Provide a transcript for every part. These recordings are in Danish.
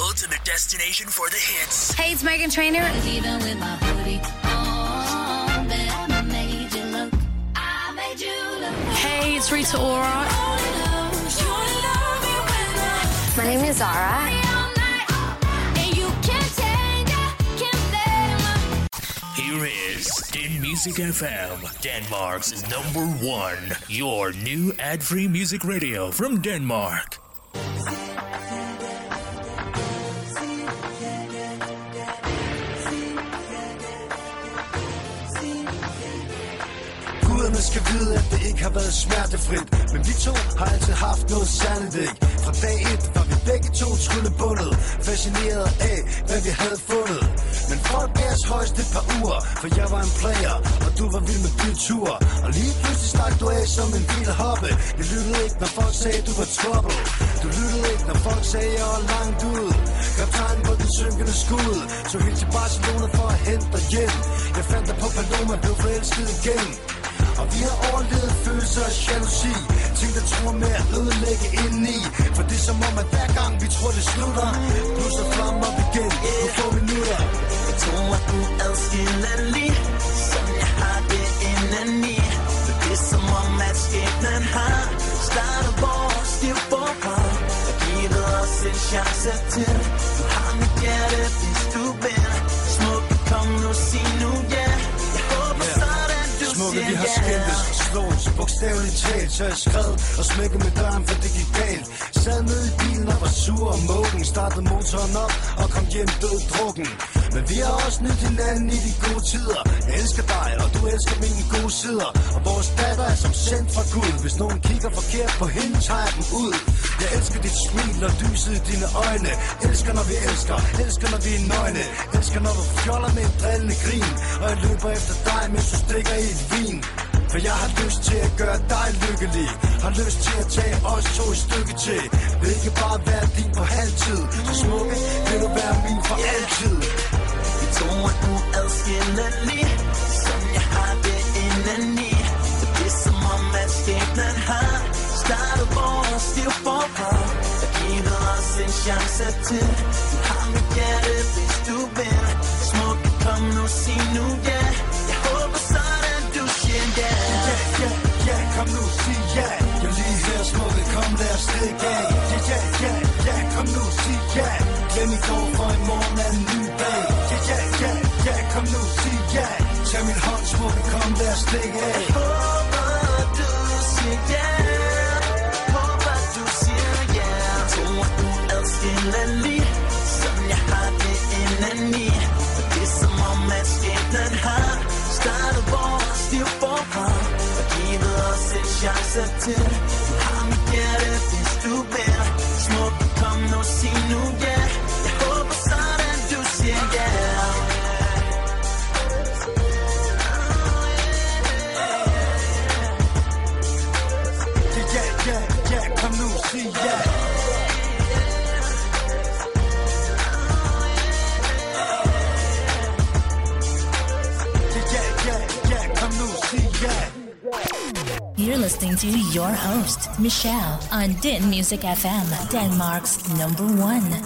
ultimate destination for the hits. Hey, it's Megan Trainer. Even with my hoodie on, bet I made you look. I made you look. Hey, it's Rita Ora. My name is Zara. Here is Din Music FM, Denmark's number one. Your new ad-free music radio from Denmark. Vide, at det ikke har været smertefrit. Men vi to har altid haft noget særligt ikke? Fra dag et var vi begge to tryllebundet Fascineret af, hvad vi havde fundet. Men folk gav os højst et par uger For jeg var en player, og du var vild med bilture. Og lige pludselig stak du af som en vild hoppe. Jeg lyttede ikke, når folk sagde, du var trouble. Du lyttede ikke, når folk sagde, jeg var langt ud. Kaptajn på den synkende skud. Så helt til Barcelona for at hente dig hjem. Jeg fandt dig på Paloma, blev forelsket igen og vi har overlevet følelser af jalousi. Ting der tror med at ødelægge indeni. For det er som om at hver gang vi tror det slutter Blusser flammer op igen. På få minutter. Jeg tror at du er adskillelig Som jeg har det indeni. For det er som om at skæbnen har Startet vores liv forfra. Og givet os en chance til. Du har mit hjerte, hvis du vil Smukke, kom nu, sig nu sådan du Smukke, siger vi har slås Bogstaveligt talt, så jeg skred Og smækkede med døren, for det gik galt. Sad nede i bilen og var sur og mogen Startede motoren op og kom hjem død drukken Men vi har også nyt hinanden i de gode tider. Jeg elsker dig, og du elsker mine gode sider. Og vores datter er som sendt fra Gud. Hvis nogen kigger forkert på hende, tager jeg dem ud. Jeg elsker dit smil og lyset i dine øjne. Elsker når vi elsker, elsker når vi er nøgne. Elsker når du fjoller med en drillende grin. Og jeg løber efter dig, mens du stikker i et vin. For jeg har lyst til at gøre dig lykkelig. Har lyst til at tage os to et stykke til. Vil ikke bare være din på halvtid. Så smukke, vil du være min for altid. Vi tror at du er adskillelig Som jeg har det indeni. For det er som om at skæbnen har Startet vores liv forfra Og givet os en chance til. Du har mit hjerte, hvis du vil. Smukke, kom nu, sig nu ja. Jeg kom nu, sig ja. Jeg lige her smukke, kom lad os stikke af. Ja, ja, ja, ja, kom nu, sig ja. Glem i går, for i morgen er en ny dag. Ja, ja, ja, ja, kom nu, sig ja. Tag min hånd, smukke, kom lad os stikke af. Jeg Håber du siger ja. Håber du siger ja. Jeg tror du adskiller lige Som jeg har det indeni? For det er som om at skæbnen har os chance til. Du har mit hjerte, hvis du vil Smuk, kom nu, sig nu ja. Jeg You're listening to your host, Michelle, on Din Music FM, Denmark's number one. At.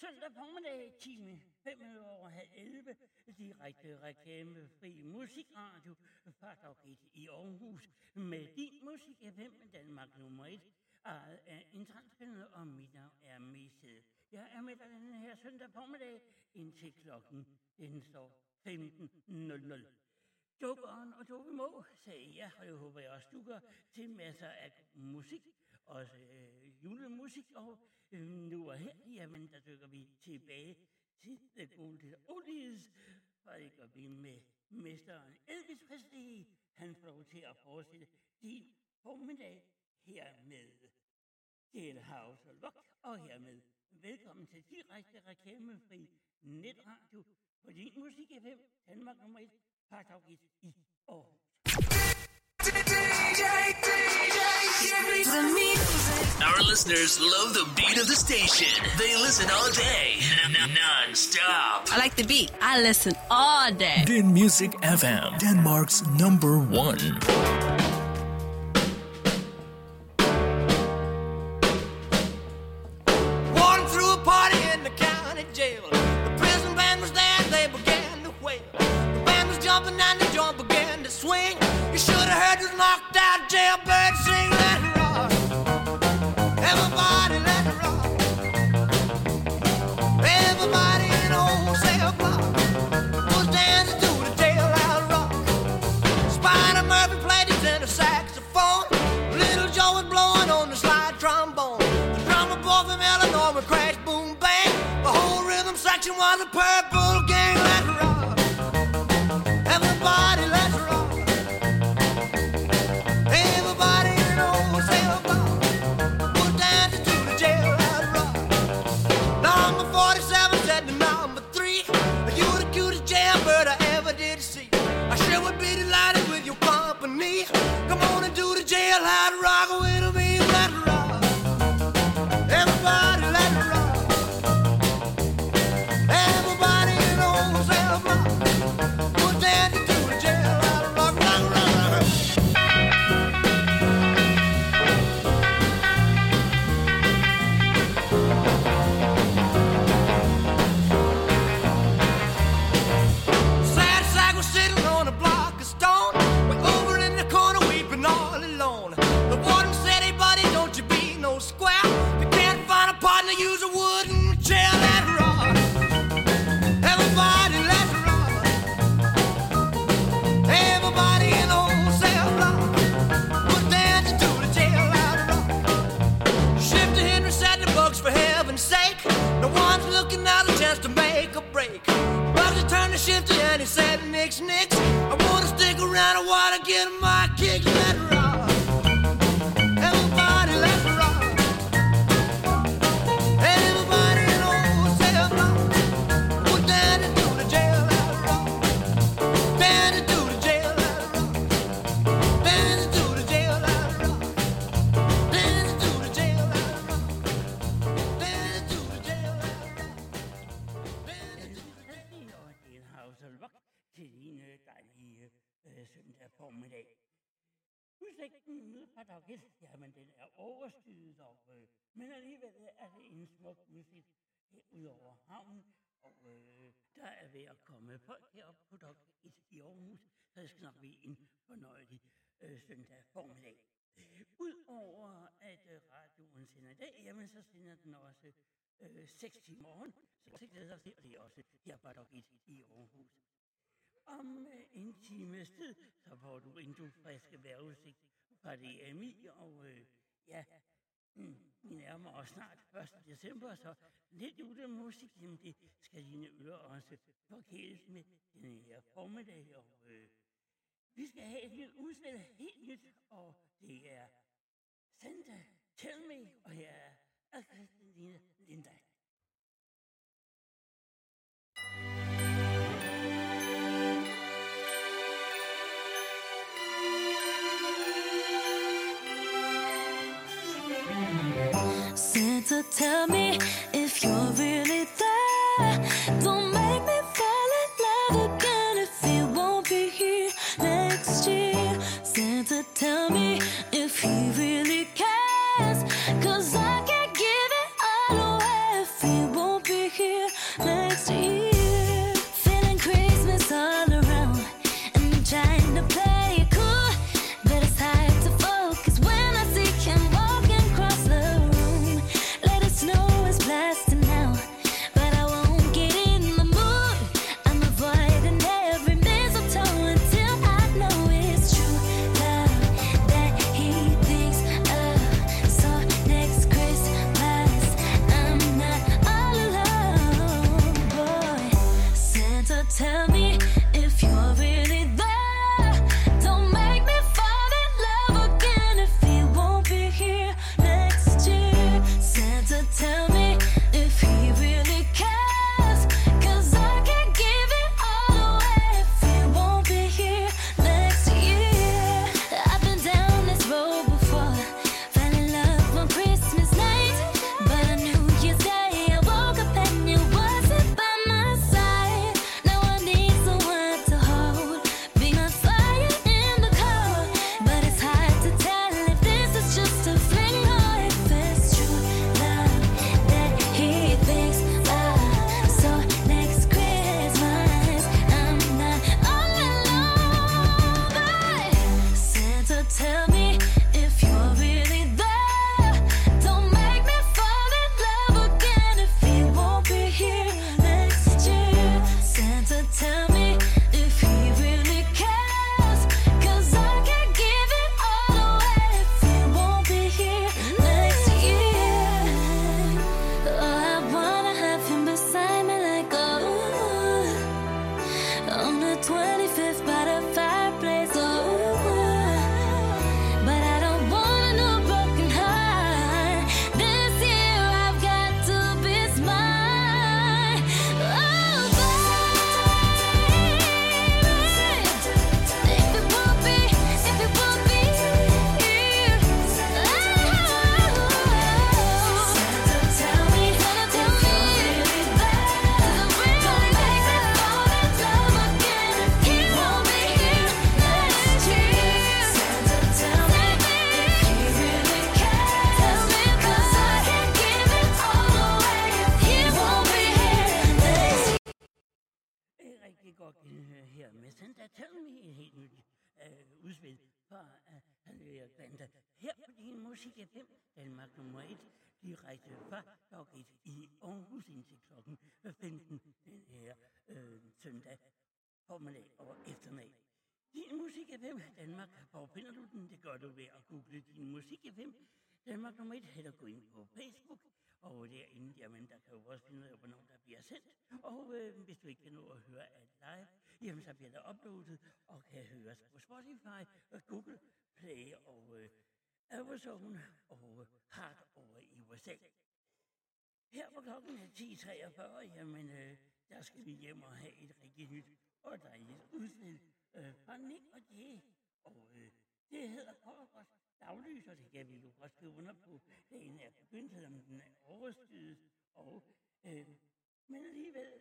Søndag formiddag, time 5 over halv 11, direkte reklamefri musikradio fra Dagit i Aarhus med din musik FM Danmark nummer 1, ejet af en transkønnet, og mit navn er Misse. Jeg er med dig den her søndag formiddag indtil klokken, den står 15.00. Dukkeren og Tove Må sagde ja, og jeg håber jeg også gør til masser af musik, også øh, julemusik, og øh, nu og her, jamen der dykker vi tilbage til The Golden Oldies, og det gør vi med mesteren Elvis Presley. Han får lov til at fortsætte din formiddag her med Jailhouse Rock, og hermed velkommen til direkte reklamefri netradio Our listeners love the beat of the station. They listen all day, non-stop. I like the beat. I listen all day. Din Music FM, Denmark's number one. A party in the county jail. The prison band was there jumping and the jump began to swing. You should have heard this knocked out jailbird sing. Let it rock. Everybody, let it rock. Everybody in the old cell block was dancing to the tail out rock. Spider Murphy played his tenor saxophone. Little Joe was blowing on the slide trombone. The drummer boy from Illinois would crash, boom, bang. The whole rhythm section was a purple. Come on and do the jailhouse rock with. and he said, Nix, Nix. om øh, en times tid, så får du vinduefriske vejrudsigt. Fra DMI, og øh, ja, mm, vi nærmer os snart 1. december, så lidt musik. Jamen det skal dine ører også forkæles med den her formiddag, og øh, vi skal have et nyt udspil, helt nyt, og det er Santa Tell Me, og her er Tell me du ved at google Din Musik FM Danmark nummer et, eller gå ind på Facebook, og derinde, jamen, der kan du også finde ud af, hvornår der bliver sendt. Og øh, hvis du ikke kan nå at høre alt live, jamen, så bliver der uploadet og kan høres på Spotify, og Google Play og øh, Amazon og øh, Hard over i USA. Her på klokken er 10.43, jamen, øh, der skal vi hjem og have et rigtig nyt og dejligt udsnit øh, fra Nick og Jay. Og øh, det hedder Kort Daglys, og det kan vi jo godt skrive under på. Dagen er begyndt, selvom den er overstydet. Og, øh, men alligevel,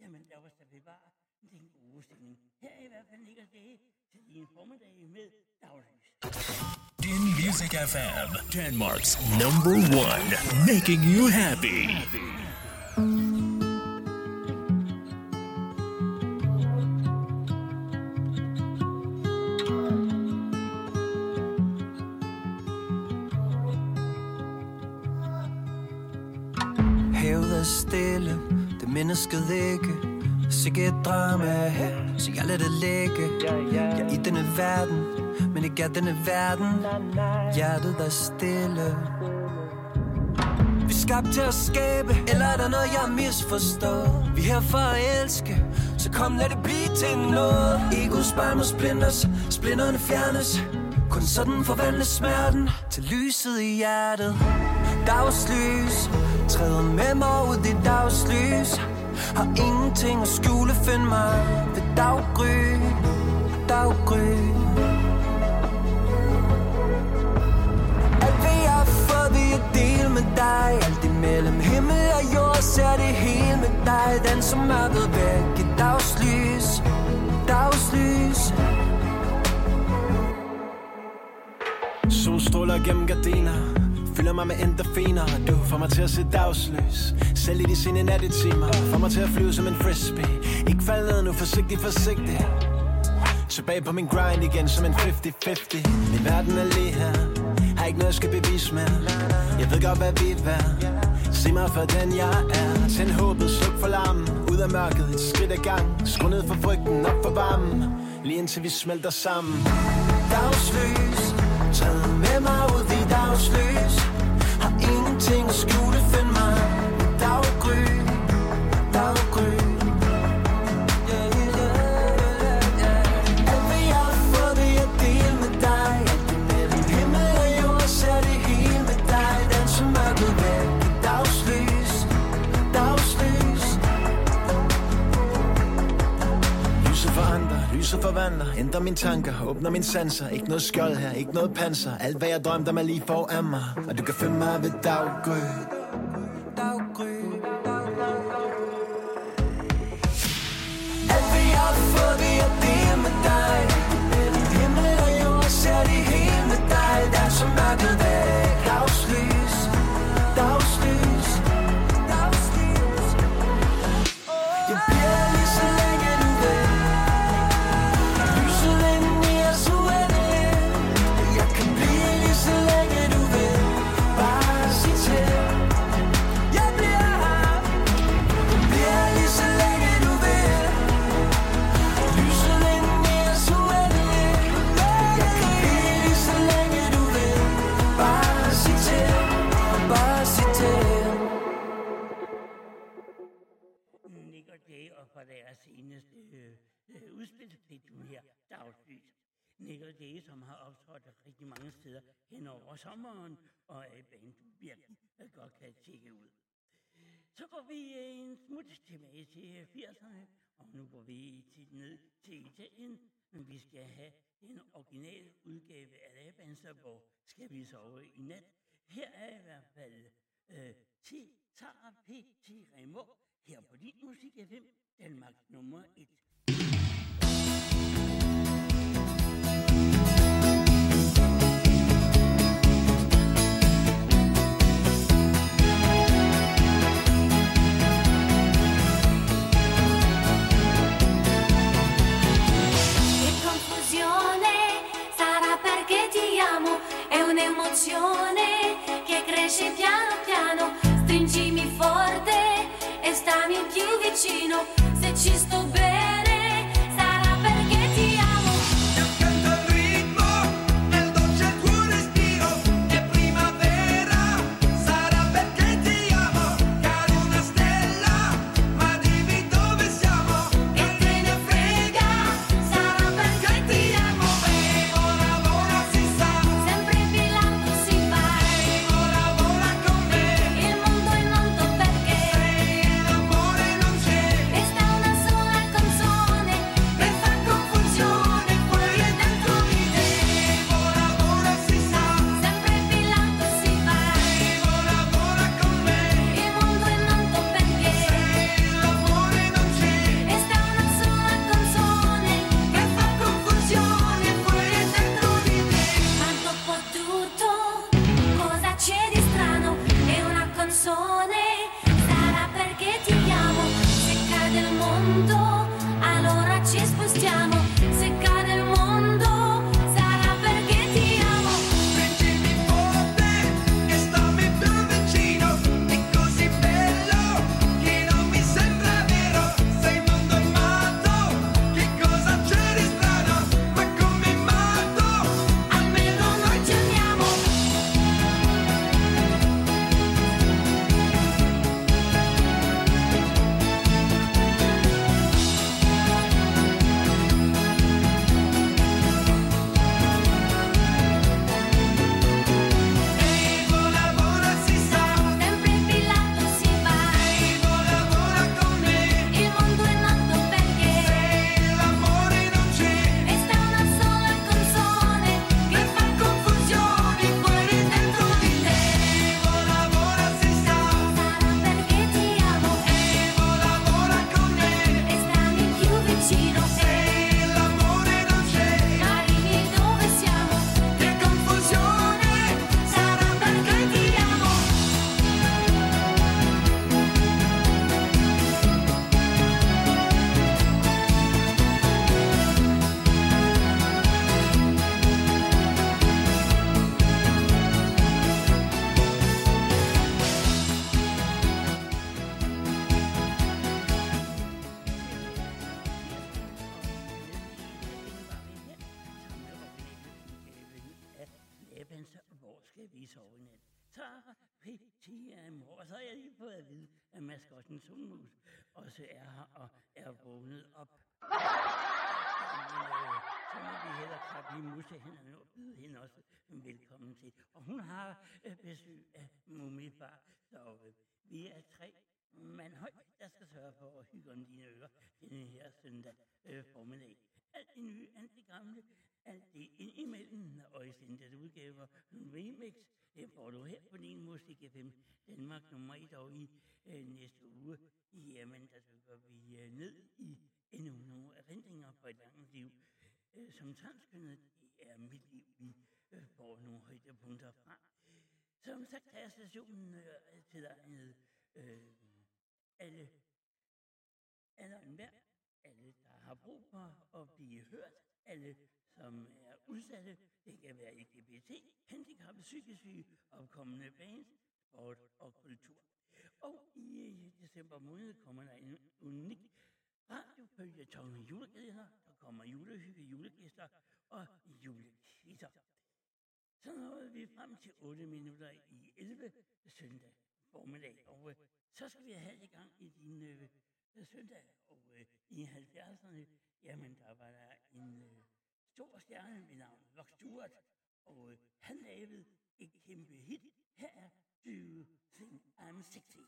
jamen lad os da bevare den gode stemning. Her er i hvert fald og Jay til din formiddag med Daglys. Din Music FM, Denmark's number one, making you happy. Havet stille, det mennesket ikke. Sikke et drama her, så jeg lader det ligge. Jeg er i denne verden, men ikke er denne verden. Hjertet er stille. Vi er skabt til at skabe, eller er der noget jeg misforstår? Vi er her for at elske, så kom lad det blive til noget Ego barn må splinters, splinterne fjernes. Kun sådan forvandles smerten til lyset i hjertet. Dagslys, træder med mig ud i dagslys. Har ingenting at skjule, find mig ved daggry. Daggry. Alt hvad jeg har fået, vil jeg dele med dig. Alt imellem himmel og jord, ser det hele med dig. Den som mørket væk i dagslys. Dagslys. Solstråler gennem gardiner. Fylder mig med endorfiner. Du får mig til at se dagslys. Selv i de sene nattetimer. Får mig til at flyve som en frisbee. Ikke falde ned nu, forsigtig, forsigtig. Tilbage på min grind igen som en 50-50 Min verden er lige her. Har ikke noget, jeg skal bevise med. Jeg ved godt, hvad vi er værd. Se mig for den, jeg er. Tænd håbet, sluk for larmen. Ud af mørket, et skridt ad gang Skru ned for frygten, op for varmen. Lige indtil vi smelter sammen. Dagslys. Tag med mig ud i dagslys. Ingenting at skjule, forandrer, forvandler Ændrer mine tanker, åbner mine sanser. Ikke noget skjold her, ikke noget panser. Alt hvad jeg drømte om er lige foran mig Og du kan finde mig ved Daggry. Læge, som har optrådt rigtig mange steder hen over sommeren, og er et band, du virkelig godt kan tjekke ud. Så går vi en smut tilbage til 80'erne, og nu går vi til, ned til Italien, men vi skal have en original udgave af Labanser, hvor skal vi sove i nat. Her er i hvert fald øh, Tara P. T. Remo, her på din Musik FM, Danmark nummer 1. Un'emozione che cresce piano piano. Stringimi forte e stammi più vicino. Se ci sto bene, remix, det får du her på din Musik FM Danmark nummer 1 og i øh, næste uge. Jamen, der dykker vi øh, ned i endnu nogle erindringer fra et langt liv. Øh, som transkønnet, det er mit liv, vi øh, får nogle højdepunkter fra. Som sagt er stationen øh, til tilegnet øh, alle, alle enhver, alle der har brug for at blive hørt, alle som er udsatte, det kan være LGBT, handicappede, psykisk syge, opkommende bands, sport og kultur. Og i øh, december måned kommer der en unik radiofølgetong med julegæder. der kommer julehygge, julegæster og julekvisser. Så nåede vi frem til 8 minutter i 11 søndag formiddag, og øh, så skal vi have i gang i din øh, søndag. Og øh, i 70'erne, jamen der var der en øh, stor stjerne ved navn Rock Stewart, og øh, han lavede et kæmpe hit. Her er Do You Think I'm Sexy?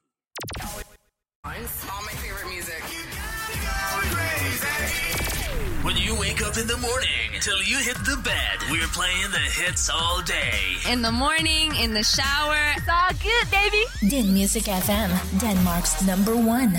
It's all my favorite music. When you wake up in the morning till you hit the bed, we're playing the hits all day. In the morning, in the shower. It's all good, baby. Din Music FM, Denmark's number one.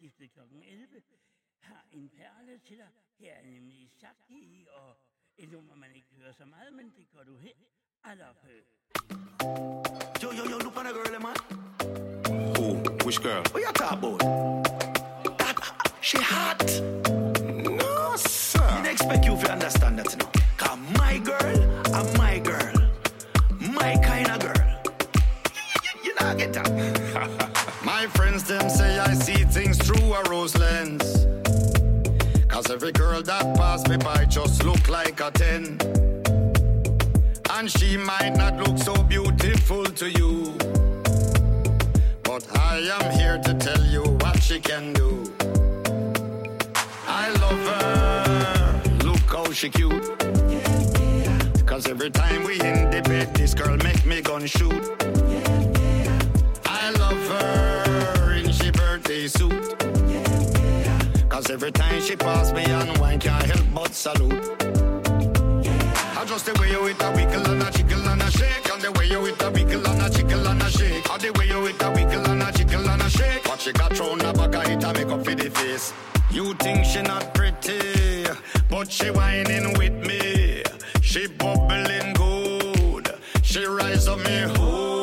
Imod kl. 11, har en perle til dig. Her er nemlig Shakti, og et nummer, man ikke hører så meget, men det gør du her. I love her. Yo, yo, yo, look on a girl, man. Who? Which girl? What you talk about? That, she hot. No, sir. I didn't expect you to understand that, you know. Cause my girl, I'm my girl. My kind of girl. You know, get that. My friends them say I see things through a rose lens. Cause every girl that pass me by just look like a 10. And she might not look so beautiful to you. But I am here to tell you what she can do. I love her. Look how she cute. Cause every time we in the bed, this girl make me gun shoot. I love her suit. Cause every time she pass me on wine, can't help but salute. I just the way you with a wiggle and a jiggle and a shake, and the way you with a wiggle and a jiggle and a shake, and the way you with a wiggle and a jiggle and a shake. But she got thrown a bag of it to make up for the face. You think she not pretty, but she whining with me. She bubbling good. She rise up me there.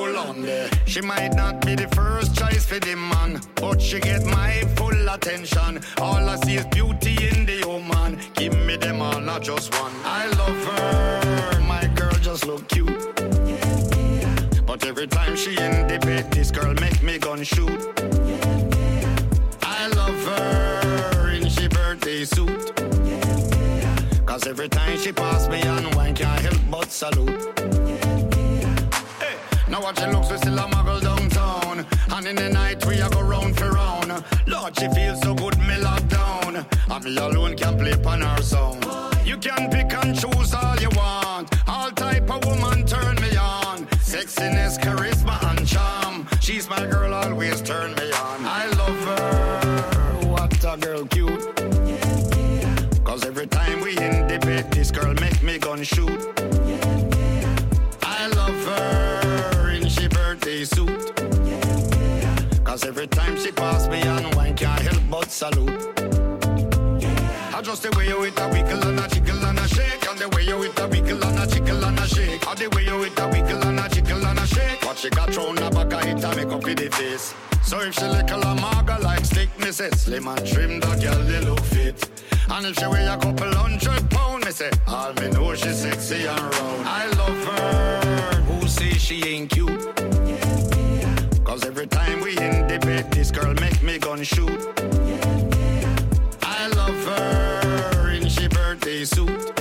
She might not be the first choice for the man, but she get my full attention. All I see is beauty in the woman. Give me them all, not just one. I love her, my girl just look cute. But every time she in the bed, this girl make me gun shoot. I love her in she birthday suit. Cause every time she pass me on wine, can't help but salute. Now watch she looks, we still a muggle downtown. And in the night, we a go round for round. Lord, she feels so good, me lock down. And me alone can play on her sound. You can pick and choose all you want. All type of woman turn me on. Sexiness, charisma, and charm. She's my girl, always turn me on. I love her. What a girl cute. Cause every time we in bed, this girl make me gun shoot. Cause every time she pass me on wine, can't help but salute. I just the way you with a wiggle and a jiggle and a shake, and the way you with a wiggle and a jiggle and a shake, and the way you with a wiggle and a jiggle and a shake. But she got thrown a back of it to make up for the face. So if she lick a maga like stick, me say slim and trim, that girl they look fit. And if she weigh a couple hundred pound, me say all me know she sexy and round. I love her. Who say she ain't cute? Cause every time we in the bed, this girl make me gun shoot. I love her in she birthday suit.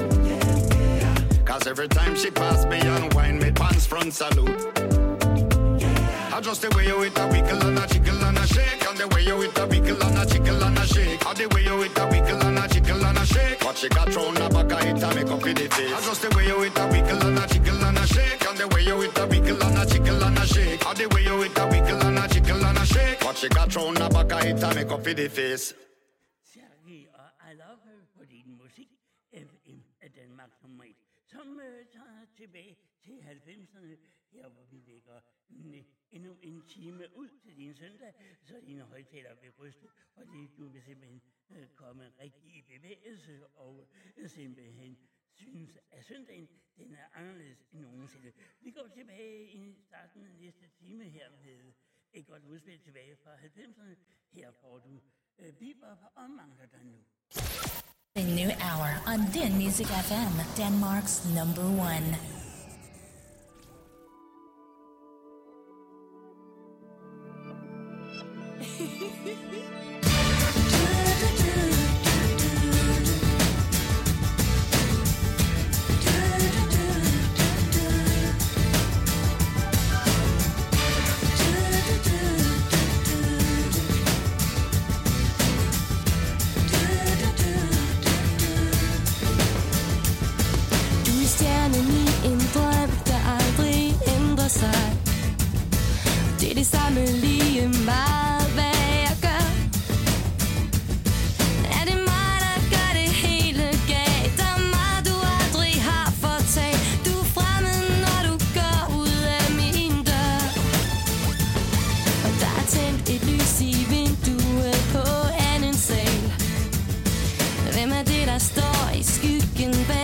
Cause every time she pass me on wine, me pants front salute. I just the way you with a wiggle and a jiggle and a shake, and the way you with a wiggle and a jiggle and a shake, and the way you with a wiggle and a jiggle and a shake. But she got thrown up a it to make up for the face. I just the way you with a wiggle and a jiggle and a shake, and the way you with a wiggle and a jiggle and a shake, and the and she got thrown a back I it to make up for the face. Sergej og I Love Her på din musik FM af Danmark nummer 1, som øh, tager tilbage til 90'erne, her hvor vi lægger øh, endnu en time ud til din søndag, så dine højtaler vil ryste, og det, du vil simpelthen øh, komme rigtig i bevægelse, og øh, simpelthen synes, at søndagen den er anderledes end nogensinde. Vi går tilbage i starten af næste time her med et godt udspil tilbage fra 90'erne. Her får du øh, Bebop og mangler dig nu. A new hour on Din Music FM, Denmark's number one. for sig. Det er det samme lige meget, hvad jeg gør. Er det mig, der gør det hele galt? Der er meget, du aldrig har fortalt. Du er fremmed, når du går ud af min dør. Og der er tændt et lys i vinduet på anden sal. Hvem er det, der står i skyggen bag?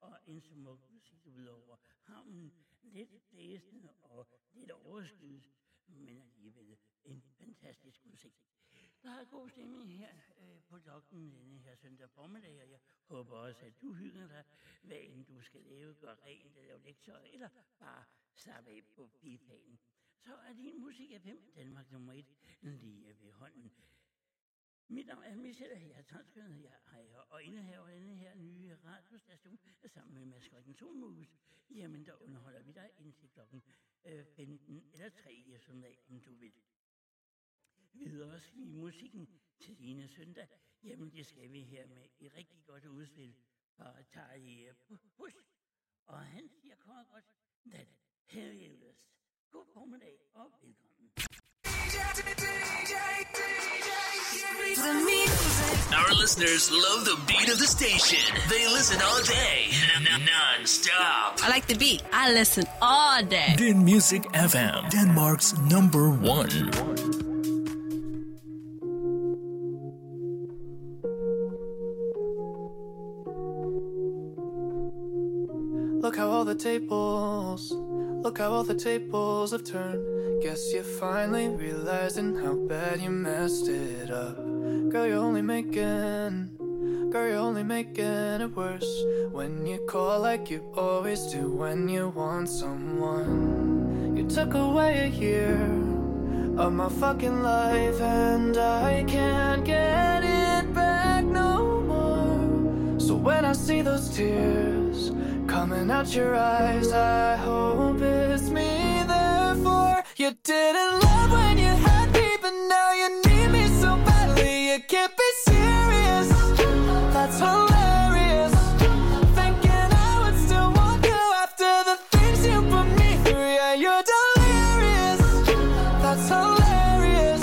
og en smuk udsigt ud over havnen. Lidt blæsende og lidt overskyet, men alligevel en fantastisk udsigt. Der er god stemning her øh, på dokken denne her søndag formiddag, og jeg håber også, at du hygger dig, hvad end du skal lave, gøre rent, eller lave lektier, eller bare slappe af på bifanen. Så er din musik af 5 Danmark nummer 1 lige ved hånden. Mit navn er Michelle, jeg er tonskønnet, jeg ejer og indehaver denne her nye radiostation sammen med maskotten Solmus. Jamen, der underholder vi dig indtil klokken øh, 15 eller 3 eftermiddag, om du vil. Videre skal vi musikken til dine søndag. Jamen, det skal vi her med et rigtig godt udspil fra Charlie Bush. Og han siger kort godt, that hell. God formiddag og velkommen. Our listeners love the beat of the station. They listen all day, n- n- non-stop. I like the beat. I listen all day. Din Music FM, Denmark's number one. Look how all the tables, look how all the tables have turned. Guess you're finally realizing how bad you messed it up. Girl, you're only making, girl, you're only making it worse. When you call like you always do when you want someone. You took away a year of my fucking life, and I can't get it back no more. So when I see those tears coming out your eyes, I hope it's me. Therefore, you didn't love when you had me, but now you need me so badly. You can't be serious. That's hilarious. Thinking I would still want you after the things you put me through. Yeah, you're delirious. That's hilarious.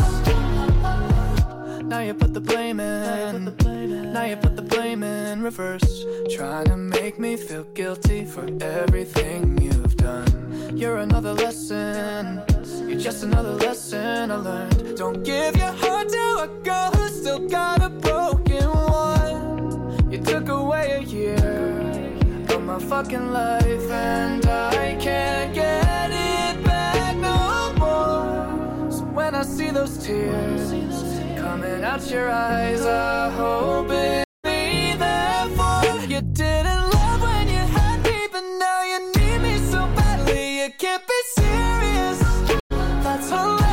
Now you put the blame in. Now you put the blame in reverse. Trying to make me feel guilty for everything you've done. You're another lesson. You're just another lesson I learned. Don't give your heart to a girl who's still got a broken one. You took away a year of my fucking life, and I can't get it back no more. So when I see those tears coming out your eyes, I hope it's me. Therefore, you didn't love when you had me, but now you need me so badly. You can't be serious. That's hilarious.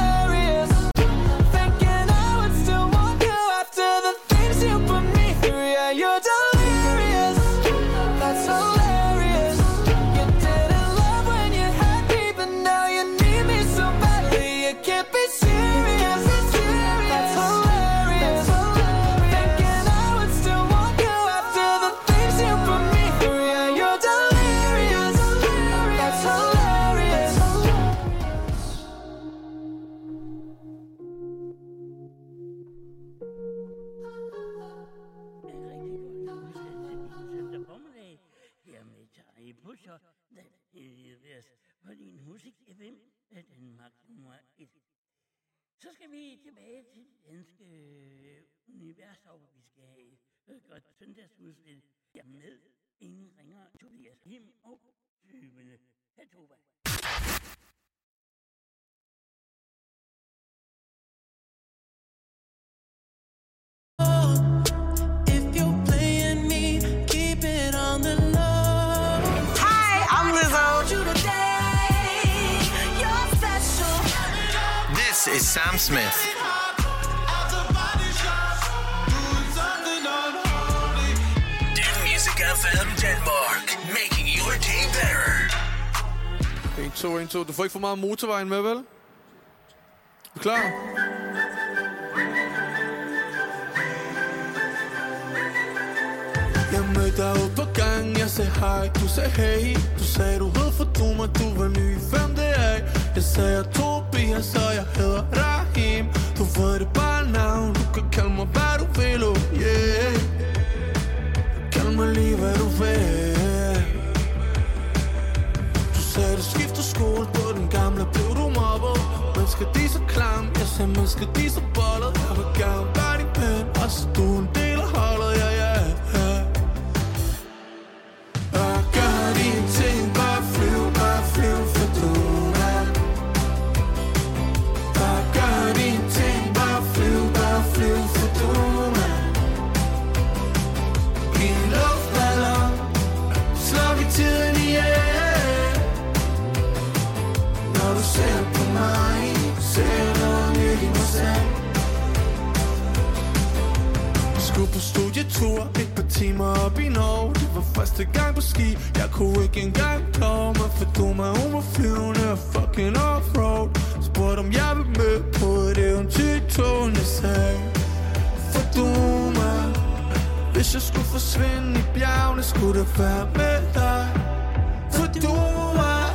This is Sam Smith. Din Music FM Denmark, making your day better. 1, 2, 1, 2. Du får ikke for meget motorvejen med, vel? Er klar? Jeg mødte dig ude på gang, jeg sagde hej, du sagde hey Du sagde du hed for du mig, du var ny Hvem jeg sagde jeg Tobias, og jeg hedder Rahim. Du ved det bare navn, du kan kalde mig hvad du vil, oh yeah. Kald mig lige hvad du vil. Du sagde du skifter skole på den gamle, blev du mobbet Mennesker de så klam, jeg sagde mennesker de så bollet Jeg vil gerne være din pen, og så du en del af holdet, ja yeah, ja. yeah. På studietur Et par timer op i Norge. Det var første gang på ski. Jeg kunne ikke engang klare mig For du mig hun var flyvende og fucking offroad. Spurgte om jeg ville med på et eventyr i togen Jeg sagde For du mig. Hvis jeg skulle forsvinde i bjergene Skulle det være med dig. For du mig.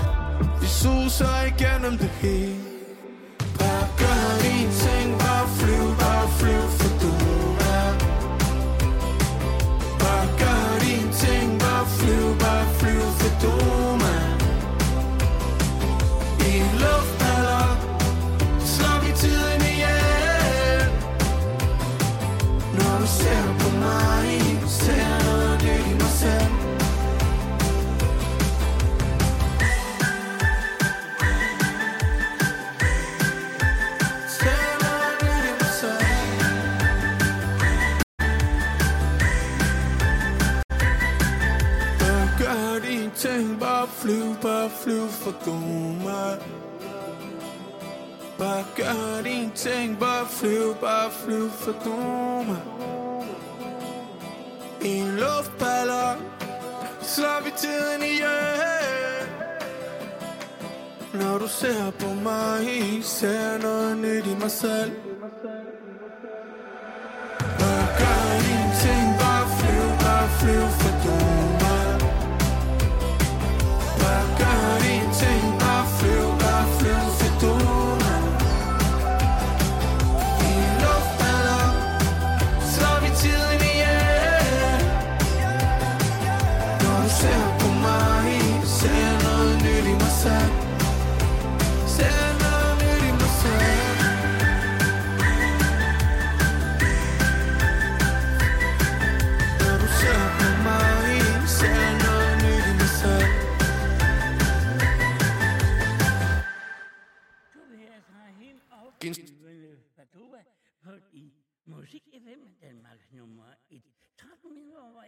Vi suser igennem det hele. Flyv ting, bare flyv, bare flyv for god mig Bare gør din ting, bare flyv, bare flyv for god mig I en luftballon slår vi tiden i Når du ser på mig, ser noget nyt i mig selv. Bare gør din ting, bare flyv, bare flyv for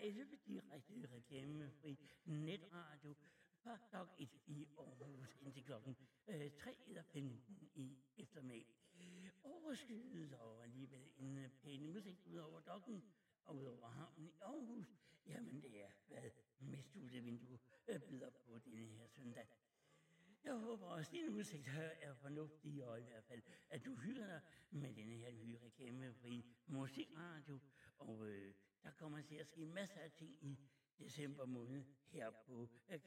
11 direkte reklamefri netradio fra Dok 1 i Aarhus indtil klokken øh, 3 eller 15 i eftermiddag. Overskyet og alligevel en pæn udsigt ud over dokken og ud over havnen i Aarhus. Jamen det er, hvad med studievindue øh, byder på denne her søndag. Jeg håber også, din udsigt her er fornuftig, og i hvert fald, at du hygger dig med denne her nye reklamefri musikradio. Og øh, der kommer til at ske masser af ting i december måned her på øh,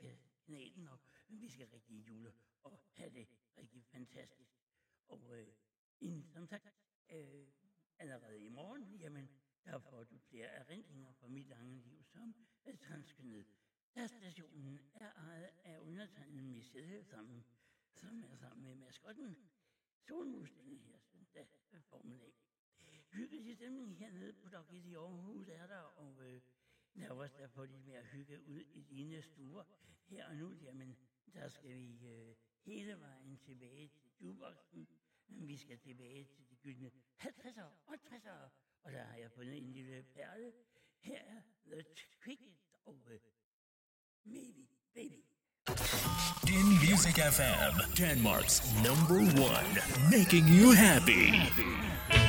kanalen, og vi skal rigtig jule og have det rigtig fantastisk. Og øh, inden, som sagt, øh, allerede i morgen, jamen, der får du flere erindringer fra mit lange liv som øh, transkønnet. Da stationen er ejet af undertegnet Michelle sammen, som er sammen med maskotten Solmus her søndag formiddag. Hyggelig stemning hernede på Dokket i Aarhus er der, og øh, lad os da få lidt mere hygge ud i dine stuer. Her og nu, jamen, der skal vi øh, hele vejen tilbage til jukeboxen, men vi skal tilbage til de gyldne 50'ere og 60'ere, og der har jeg fundet en lille perle. Her er The Cricket og øh, Maybe Baby. Din Music FM, Denmark's number one, making you happy. Maybe,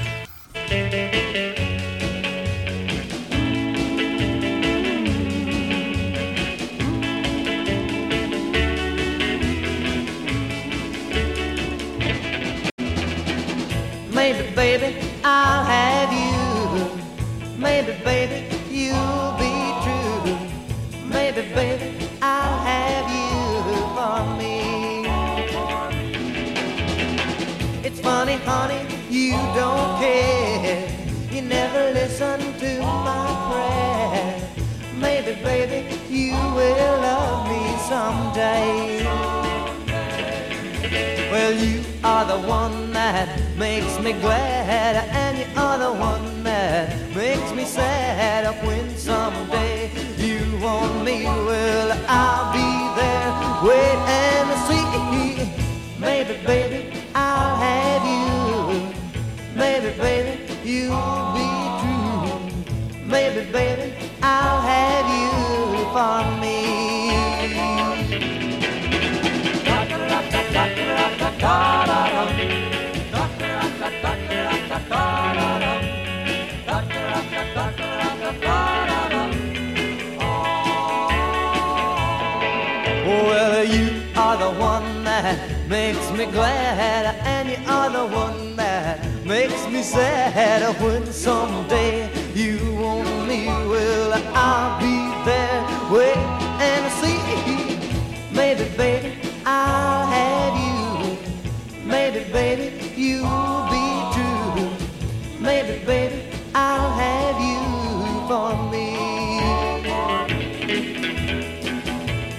baby, will love me someday. Well, you are the one that makes me glad, and you are the one that makes me sad. When someday you want me, well, I'll be there. Wait and see. Maybe, baby, I'll have you. Maybe, baby, you'll be true. Maybe, baby, I'll have you for me. Well, you are the one that makes me glad, and you are the one that makes me sad. When someday you want me, well, I'll be there. Wait and see. Maybe, baby, I'll. Maybe, baby, you'll be true. Maybe, baby, I'll have you for me.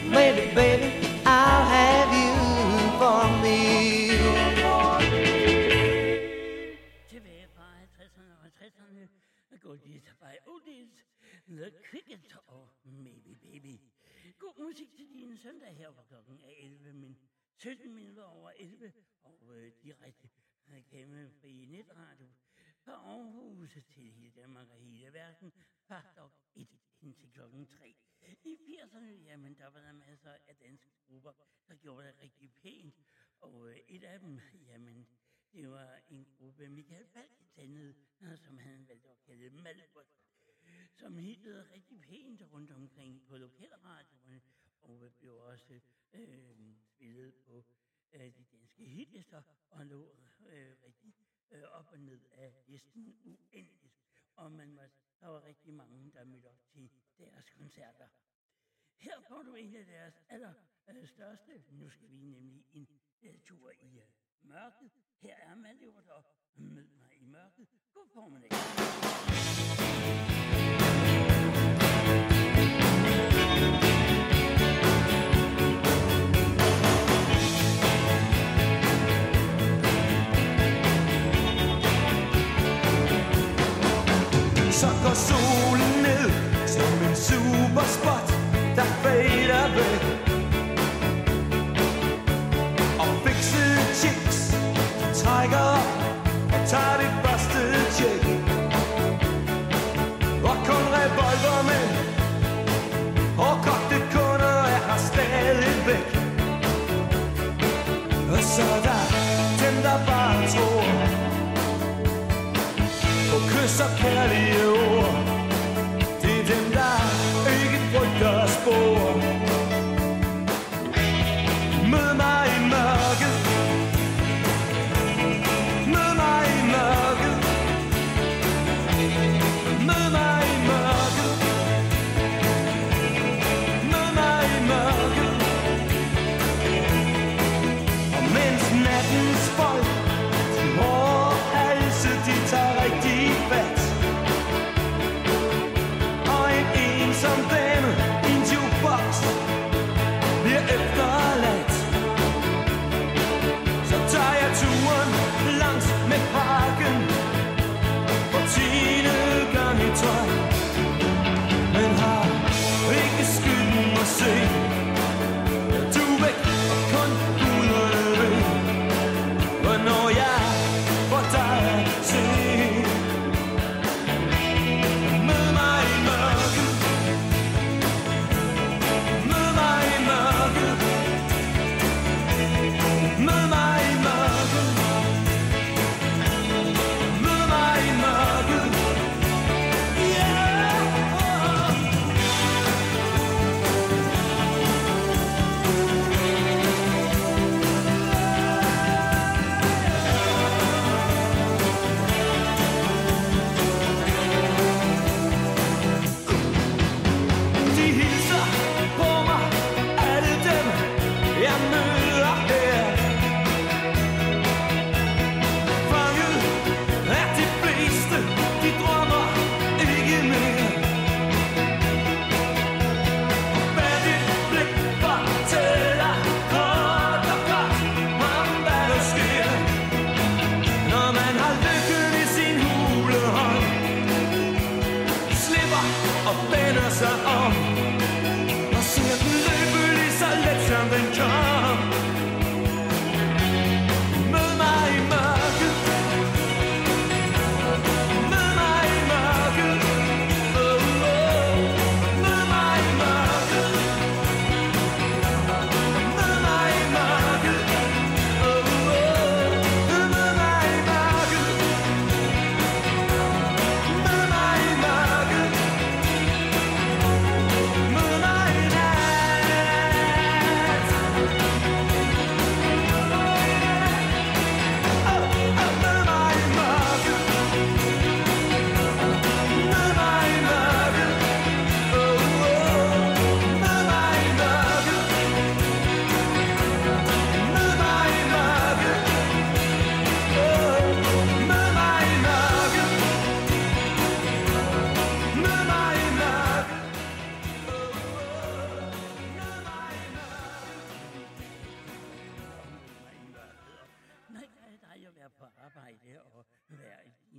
Maybe, baby, I'll have you for me. Tilbage fra 50'erne og 60'erne går de oldies, The Cricket og Maybe Baby. God musik til din søndag her, hvor klokken er 11, men 17 minutter over 11, Aarhus til hele Danmark og hele verden, faktisk 1 indtil klokken 3. I 80'erne, jamen, der var der masser af danske grupper, der gjorde det rigtig pænt, og øh, et af dem, jamen, det var en gruppe, Michael Falk dannede, øh, som han valgte at kalde Malbert som hittede rigtig pænt rundt omkring på lokalradioerne, og blev også øh, spillet på øh, de danske hitlister, og lå øh, rigtig øh, op og ned af listen uendeligt. Og man var, der var rigtig mange, der mødte op til deres koncerter. Her får du en af deres aller øh, største. Nu skal vi nemlig en øh, tur i øh, mørket. Her er man jo der. Mød mig i mørket. God formiddag. Så går solen ned som en superspot, der fader væk. Og fikset chicks de trækker op og tager det første tjek. Og kun revolvermænd og kogte kunder er her stadigvæk. Og så der på kys og kærlige ord.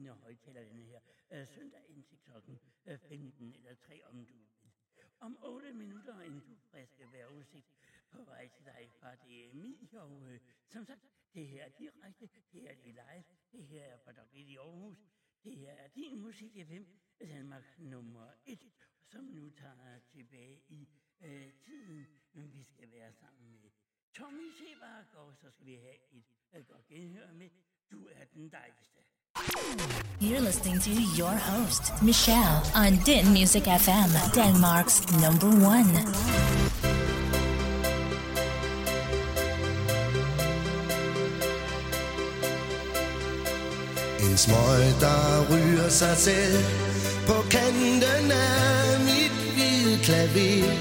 Være højtaler denne her øh, søndag indtil klokken øh, 15 eller 3, om du vil. Om 8 minutter en du friske vejrudsigt på vej til dig fra DMI, og øh, som sagt, det her er direkte, det her er det live, det her er fra Dr. i Aarhus, det her er din musik FM, Danmark nummer 1, som nu tager tilbage i øh, tiden, men vi skal være sammen med Tommy Sebak, og så skal vi have et øh, godt genhør med Du er den dejligste. You're listening to your host, Michelle, on Din Music FM, Denmark's number one. En smøg, der ryger sig selv på kanten af mit hvide klaver.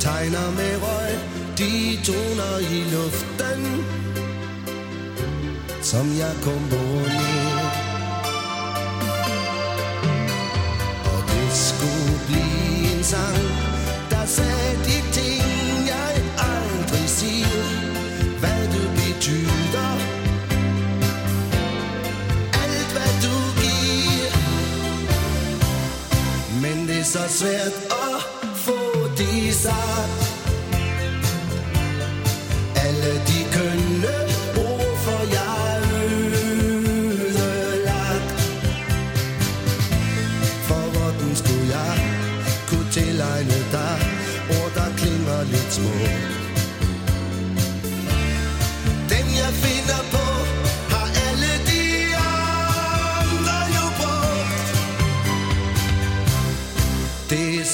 Tegner med røg, de toner i luften, som jeg komponerer. Men det er så svært at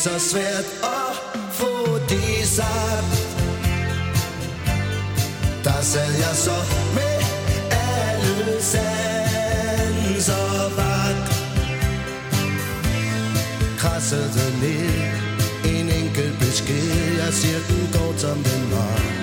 så svært at få det sagt. Der sad jeg så med alle sanser vagt. Krassede ned en enkelt besked. Jeg siger den går som den var.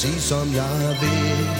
Præcis som jeg vil.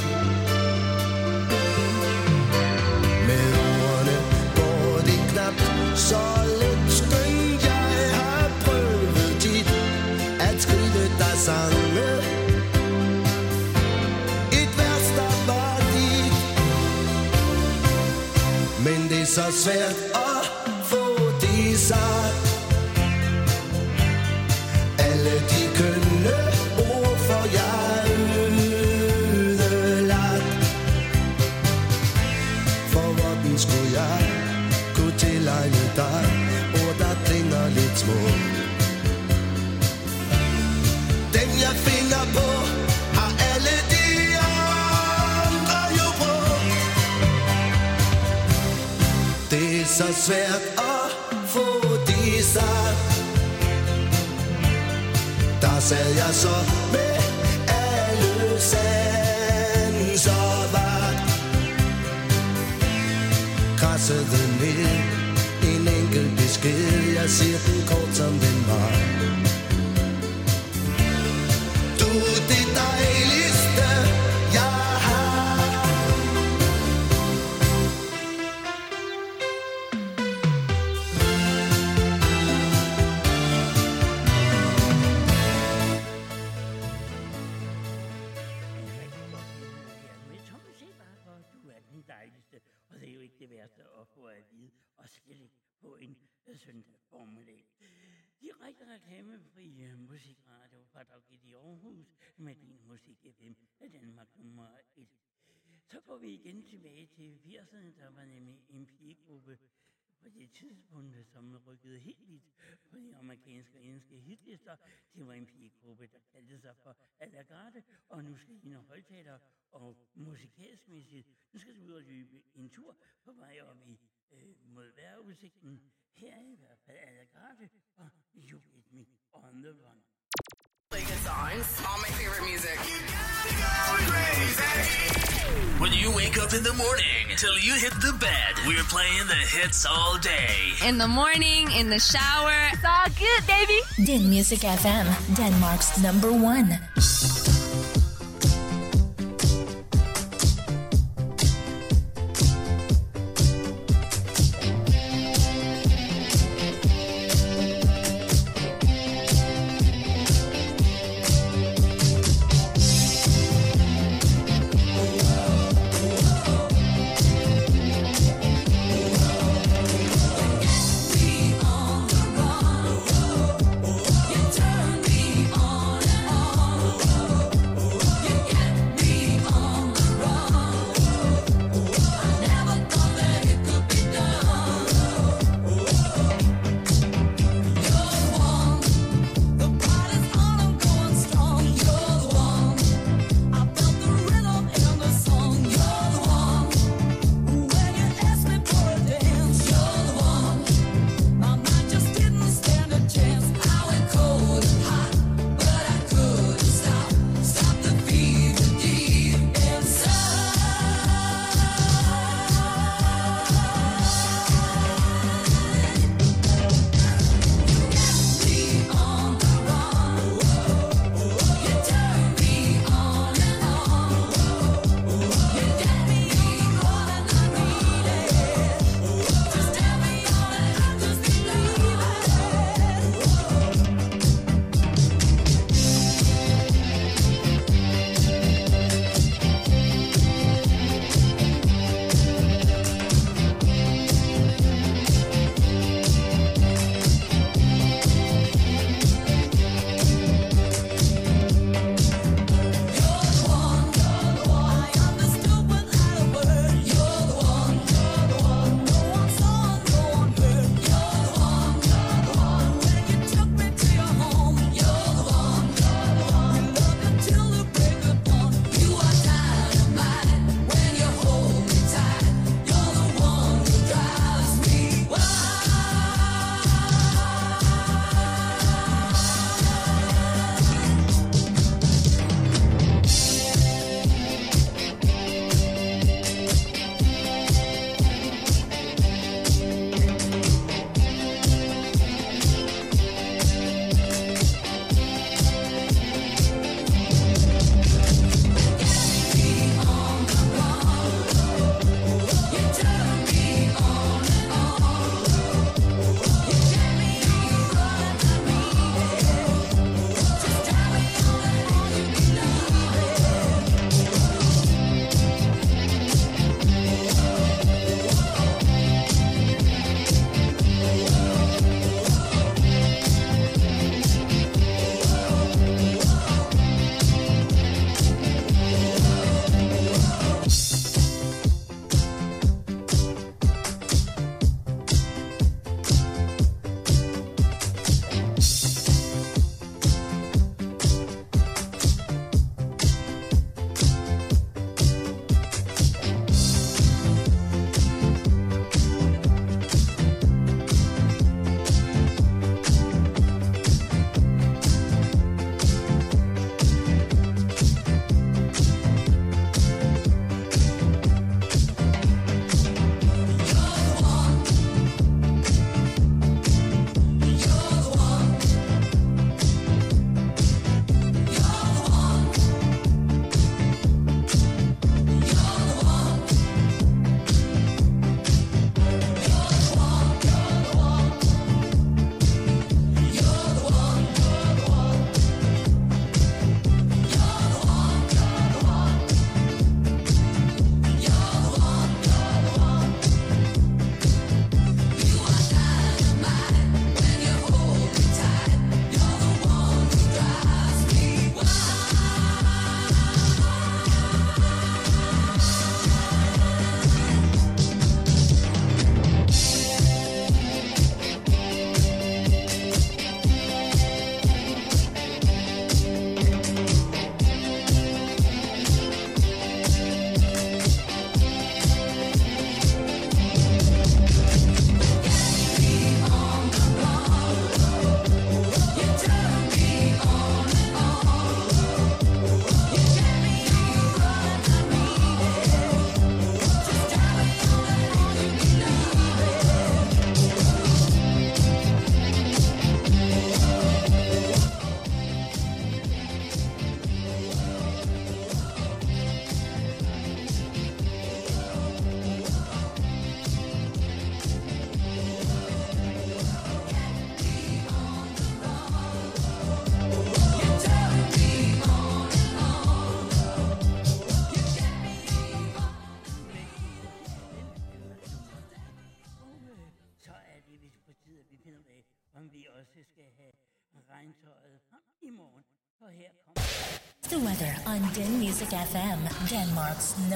Hun, som rykkede helt lidt på de amerikanske og engelske hitlister. Det var en pigegruppe, der kaldte sig for Alagarde, og nu skal de højtaler og musikalsmæssigt, Nu skal du ud og løbe en tur på vej op i øh, mod vejrudsigten. Her er i hvert fald Alagarde og You Get Me On The Run. Songs. All my favorite music. You gotta go crazy. When you wake up in the morning till you hit the bed, we're playing the hits all day. In the morning, in the shower. It's all good, baby. Din Music FM, Denmark's number one.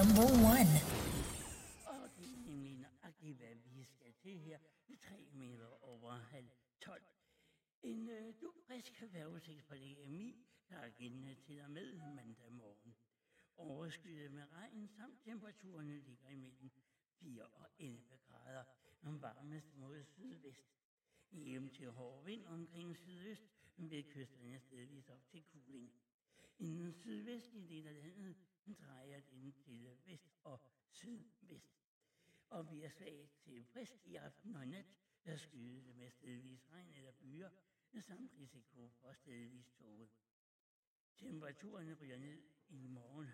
Number one. Og det er nemlig nøjagtigt, hvad vi skal til her. 3 meter over halv 12. En øh, du frisk vejrudsigt på DMI, der er gældende til og med mandag morgen. Overskyet med regn, samt temperaturerne ligger imellem 4 og 11 grader. Varmest mod sydvest. Hjem til hård vind omkring sydøst, ved kysterne stedvis op til kuling. I den sydvestlige del af landet drejer den til vest og sydvest. Og vi er svagt til frisk i aften og nat, der skydes med stedvis regn eller byer, samt risiko for stedvis tåge. Temperaturen ryger ned i morgen,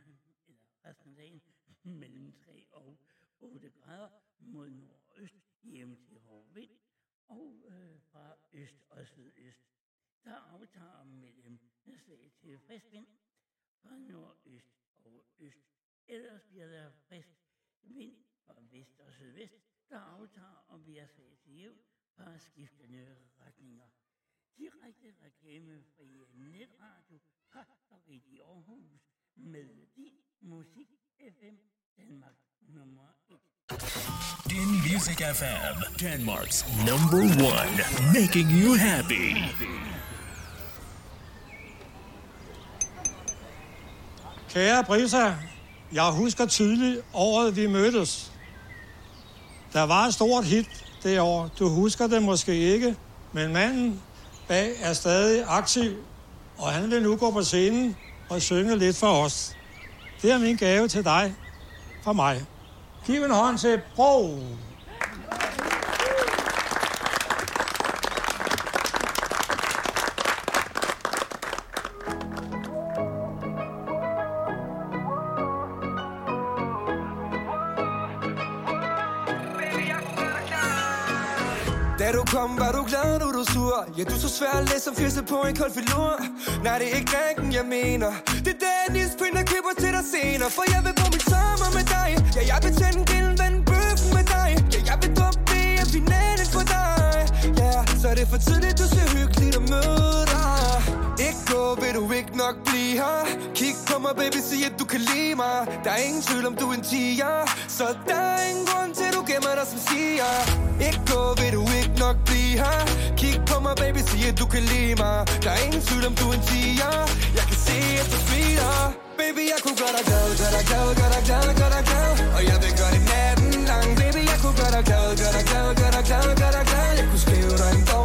eller resten af dagen, mellem 3 og 8 grader mod nordøst hjem til hård vind, og øh, fra øst og sydøst, der aftager mellem svag til frisk vind fra nordøst og øst. Ellers bliver der frisk vind fra vest og sydvest, der aftager og bliver til jævn fra skiftende retninger. Direkte reklamefri netradio fra Radio Aarhus med din musik FM Danmark nummer 1. Din Music FM, Denmark's number one, making you happy. Kære Brisa, jeg husker tydeligt året, vi mødtes. Der var et stort hit det år. Du husker det måske ikke, men manden bag er stadig aktiv, og han vil nu gå på scenen og synge lidt for os. Det er min gave til dig fra mig. Giv en hånd til Bro. Er du glad, nu er du sur? Ja, du er så svær at læse som fisse på en kold filur. Nej, det er ikke drinken, jeg mener. Det er Dennis Print, der køber til dig senere. For jeg vil bruge min sommer med dig. Ja, jeg vil tænde grillen, vende bøffen med dig. Ja, jeg vil droppe VM-finalen for dig. Ja, så er det for tidligt, du ser hyggeligt at møde gå, vil du ikke nok blive her? Kig på mig, baby, sig at du kan lide mig. Der er ingen tvivl om, du er en tiger. Så der er ingen grund til, du gemmer dig som siger Ikke gå, vil du ikke nok blive her? Kig på mig, baby, sig at du kan lide mig. Der er ingen tvivl om, du er en tiger. Jeg kan se, at du smiler. Baby, jeg kunne gøre dig glad, gøre dig glad, gøre dig glad, gøre dig glad. Og jeg vil gøre det natten lang. Baby, jeg kunne gøre dig glad, gøre dig glad, gøre dig glad, gøre dig glad. Jeg kunne skrive dig en bog.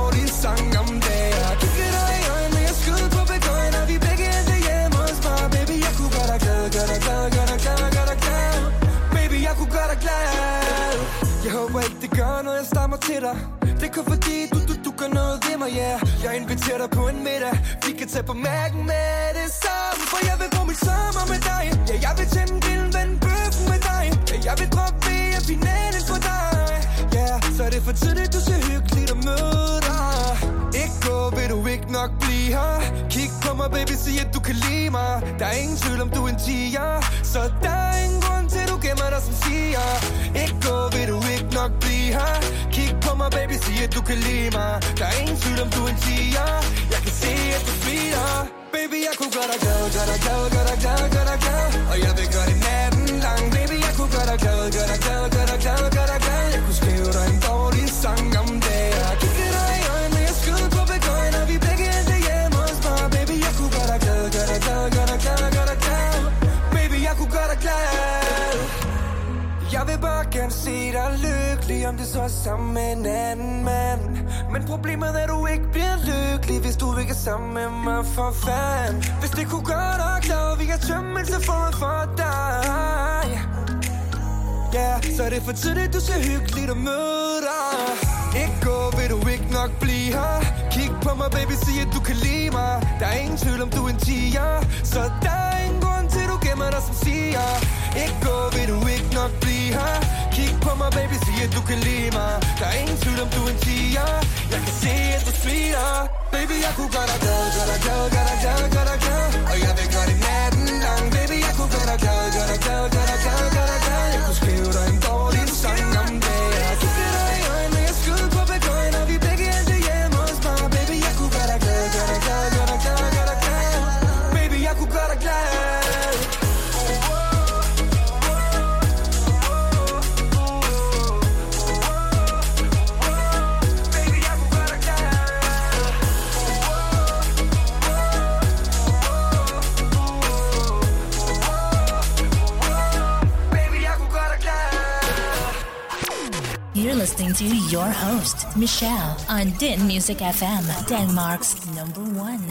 Jeg stammer til dig. Det er kun fordi, du, du, du gør noget ved mig, yeah. Jeg inviterer dig på en middag. Vi kan tage på mærken med det samme For jeg vil bruge min sommer med dig. Ja, jeg vil tænde grillen, vende bøffen med dig. Ja, jeg vil droppe VM-finalen for dig. Ja, så er det for tidligt, du ser hyggeligt at møde dig. Ikke gå, vil du nok blive her. Kig på mig, baby, sig at du kan lide mig. Der er ingen tvivl om, du er en tiger. Så der er ingen grund til, du gemmer dig som siger. Ikke gå, vil du ikke nok blive her. Kig på mig, baby, sig at du kan lide mig. Der er ingen tvivl om, du er en tiger. Jeg kan se, at du smiler. Baby, jeg kunne gøre dig glad, gøre dig glad, gøre dig glad, gøre dig glad. Og jeg vil gøre det natten lang. Baby, jeg kunne gøre dig glad, gøre dig glad, gøre dig glad, gøre dig glad. Jeg kunne skrive dig en dårlig sang gerne se dig lykkelig Om det så er sammen med en anden mand. Men problemet er, at du ikke bliver lykkelig Hvis du ikke er sammen med mig for fanden. Hvis det kunne gøre dig glad Vi kan tømme en telefon for dig. Ja, yeah, så er det for tidligt, du ser hyggeligt at møde dig. Ikke gå, vil du ikke nok blive her? Kig på mig, baby, sig at du kan lide mig. Der er ingen tvivl om, du er en tiger. Så der er ingen grund til, du gemmer dig som siger Ikke gå, vil du ikke nok blive her? Kig på mig, baby, sig at du kan lide mig. Der er ingen tvivl om, du er en tiger. Jeg kan se, at du smiler Baby, jeg kunne gøre dig glad, gøre dig glad, gøre dig glad, gøre dig glad Og jeg vil gøre det natten lang. Baby, jeg kunne gøre dig glad, gøre dig glad, gøre dig glad, gøre dig glad to your host, Michelle, on Din Music FM, Denmark's number one.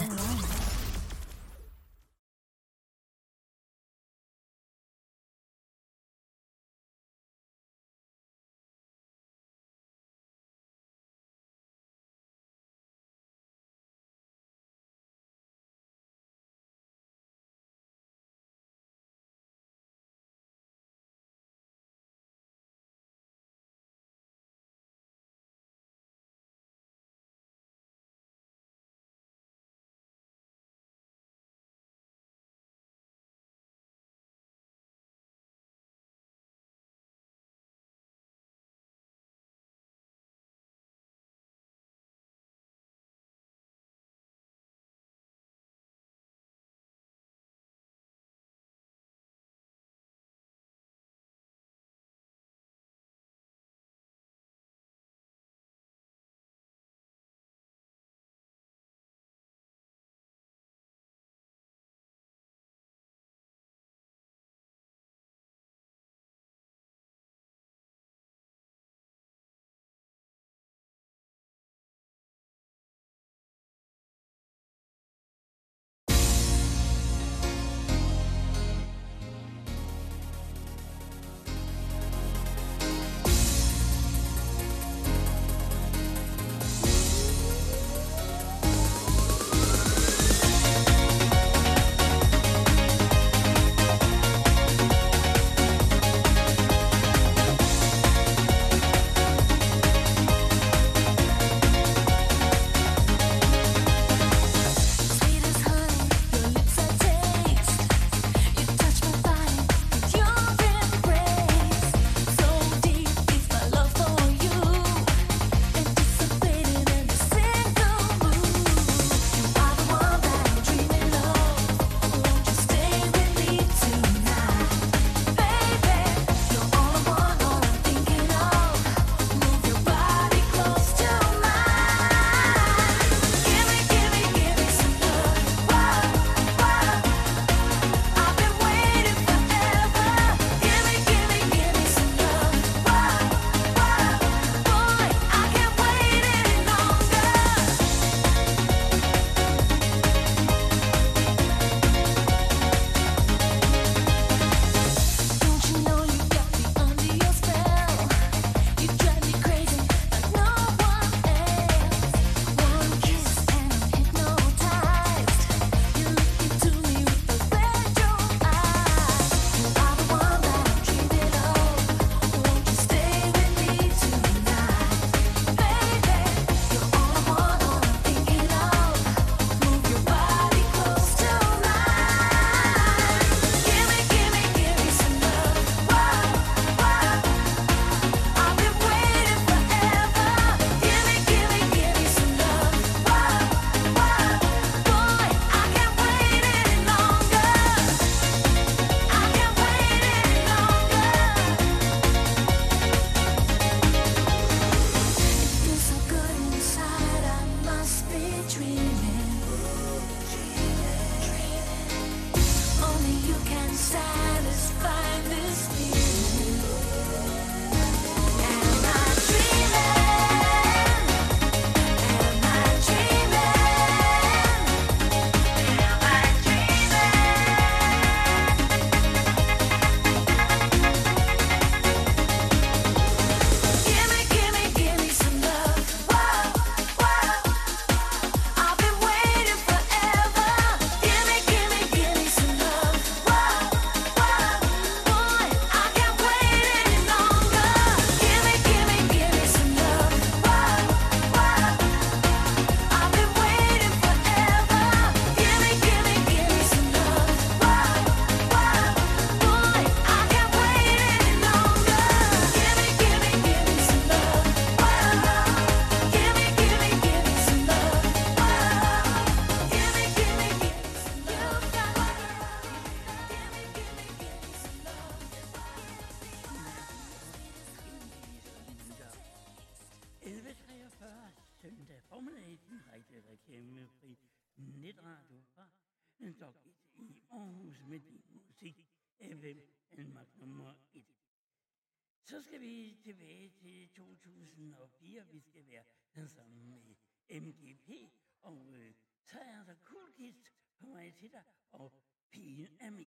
Og øh, så er der kulkist på vej til dig, og pigen er min.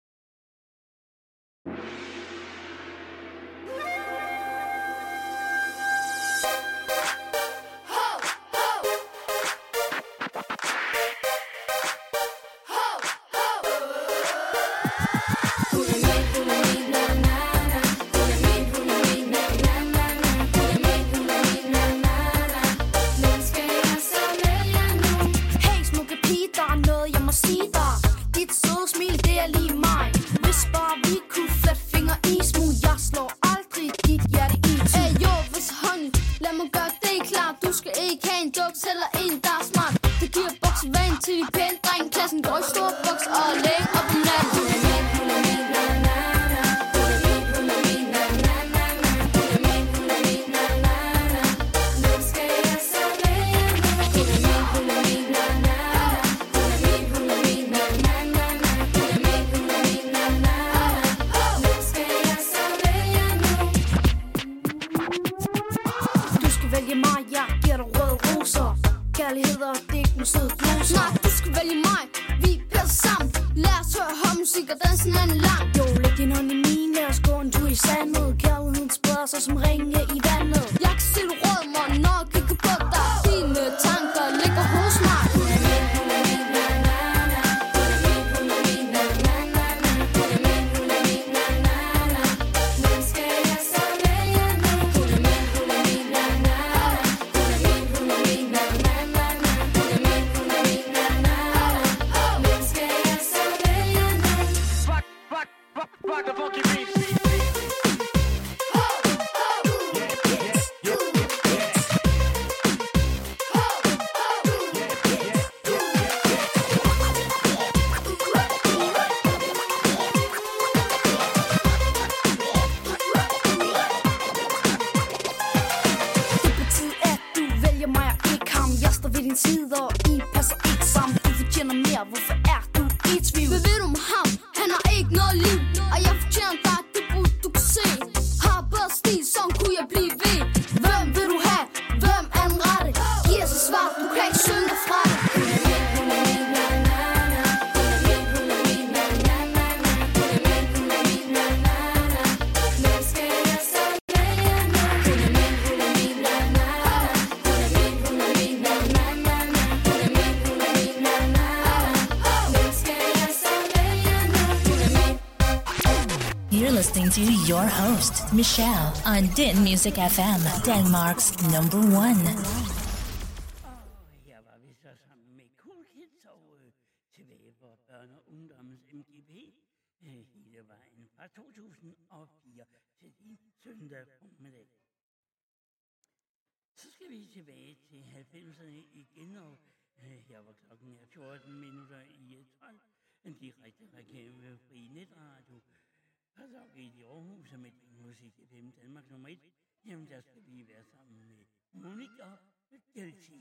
Michelle on Din Music FM, Denmark's number one. Gucci.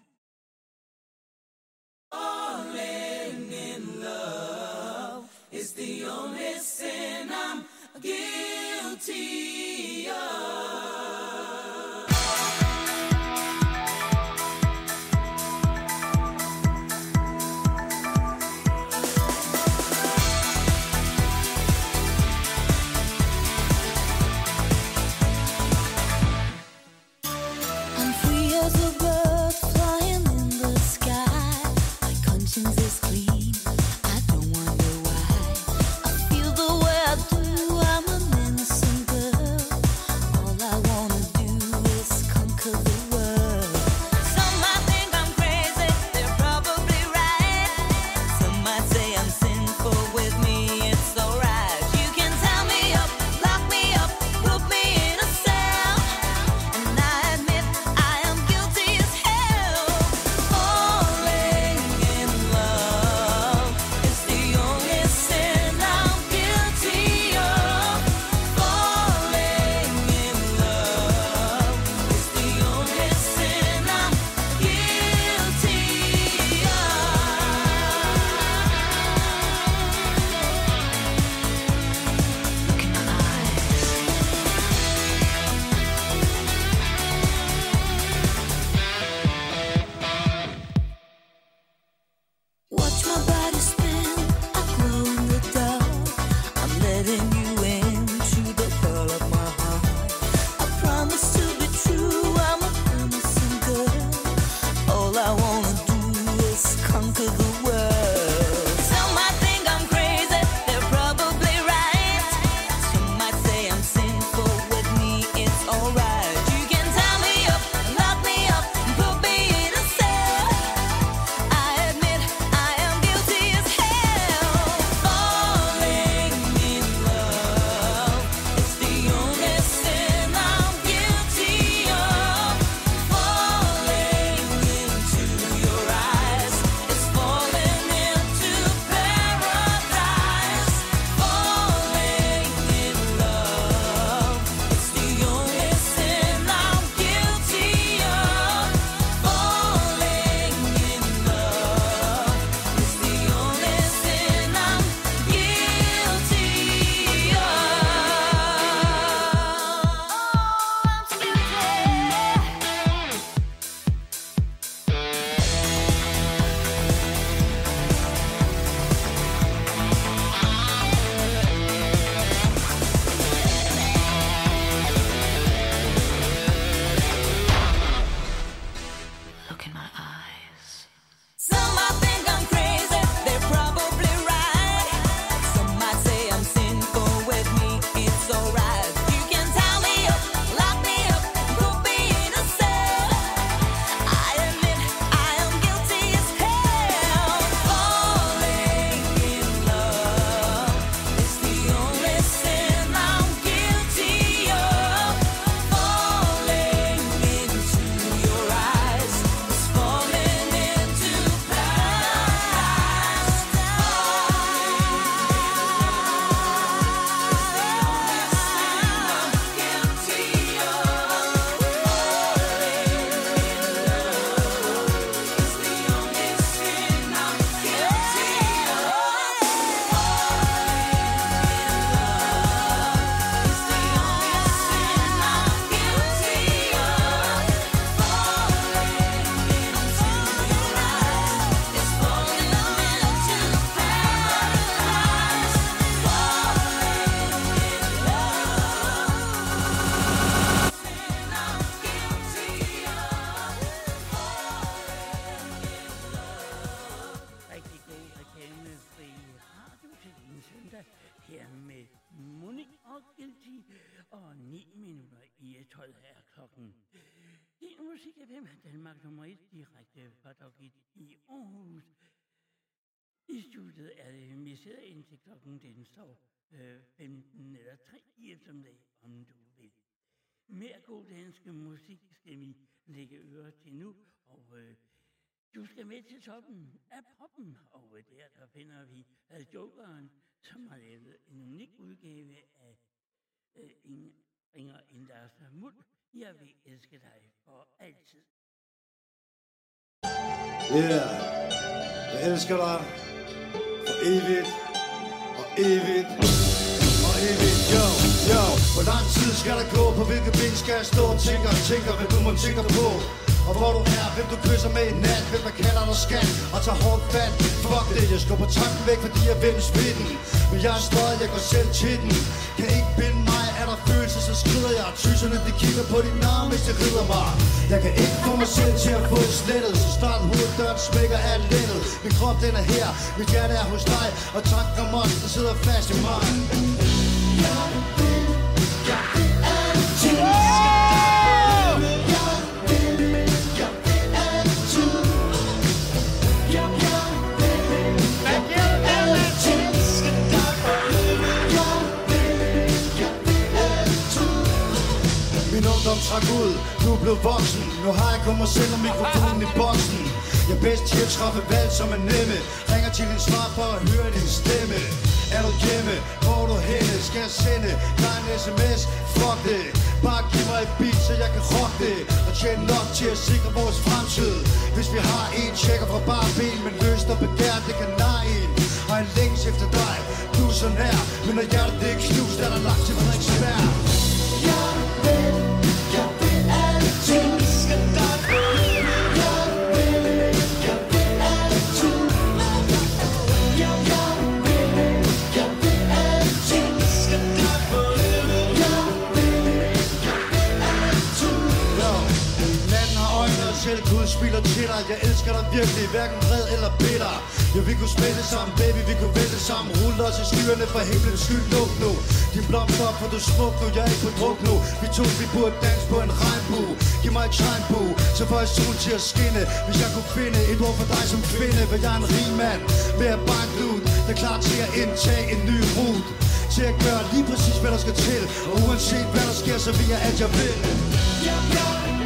Du skal med til toppen af poppen, og der, der finder vi uh, Jokeren, som har lavet en unik udgave af øh, uh, Inger, Inders Muld. Jeg vil elske dig for altid. Yeah, jeg elsker dig for evigt og evigt og evigt. Yo, yo, hvor lang tid skal der gå? På hvilke ben skal jeg stå? Tænker, tænker, hvad du må tænke på. Og hvor du er, hvem du kysser med i nat Hvem der kalder dig skat. Og tager hårdt fat. Fuck det, jeg skubber tanken væk, fordi jeg vil spidten Men jeg er støjet, jeg går selv til den Kan ikke binde mig, er der følelser, så skrider jeg. Tyserne, de kigger på dit navn, hvis de rider mig. Jeg kan ikke få mig selv til at få det slettet. Så snart hoveddøren smækker af lettet. Min krop den er her, mit hjerte er hos dig. Og tanken om os, der sidder fast i mig. Yeah. Trak ud, nu er blevet voksen. Nu har jeg kun mig selv og mikrofonen i boksen. Jeg er bedst til at træffe valg som er nemme. Ringer til din svar for at høre din stemme. Er du hjemme? Hvor du henne? Skal jeg sende dig en sms? Fuck det. Bare giv mig et beat, så jeg kan rock det. Og tjene nok til at sikre vores fremtid. Hvis vi har en tjekker fra bare ben Men løst og begær, det kan nej en. Har en længes efter dig. Du er så nær Men når hjertet det er knust, er der lagt til Frederiksberg. Smiler spiller til dig. Jeg elsker dig virkelig, hverken vred eller bitter. Ja, vi kunne smelte sammen, baby, vi kunne vælte sammen. Rulle os i skyerne for himlens skyld, luk nu. Din blomster op, for du er smuk nu, jeg er ikke på druk nu. Vi to, vi burde danse på en regnbue. Giv mig et regnbue, så får jeg solen til at skinne. Hvis jeg kunne finde et ord for dig som kvinde For jeg en rig mand, vil jeg bare en Der er klar til at indtage en ny rute. Til at gøre lige præcis, hvad der skal til. Og uanset hvad der sker, så vil jeg, at jeg vil. Jeg, jeg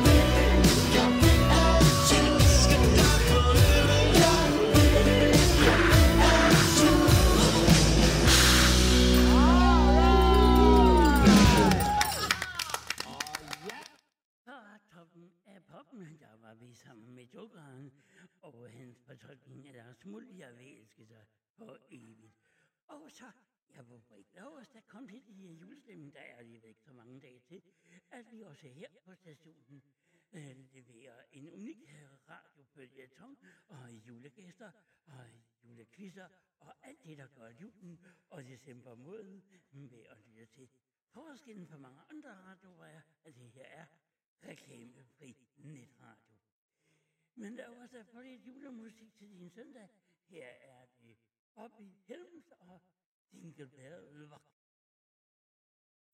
sammen og hans fortolkning af Lars muld, jeg vil elske dig for evigt. Og så, jeg var på ikke lov, der kom lidt i julestemmen, der er lige ikke så mange dage til, at vi også her på stationen øh, leverer en unik radiobølgeton og julegæster og julekvisser og alt det, der gør julen og december måden med at lytte til. Forskellen for mange Men der var så lidt julemusik til din søndag. Her er det Bobby Helms og Jingle Bell Rock.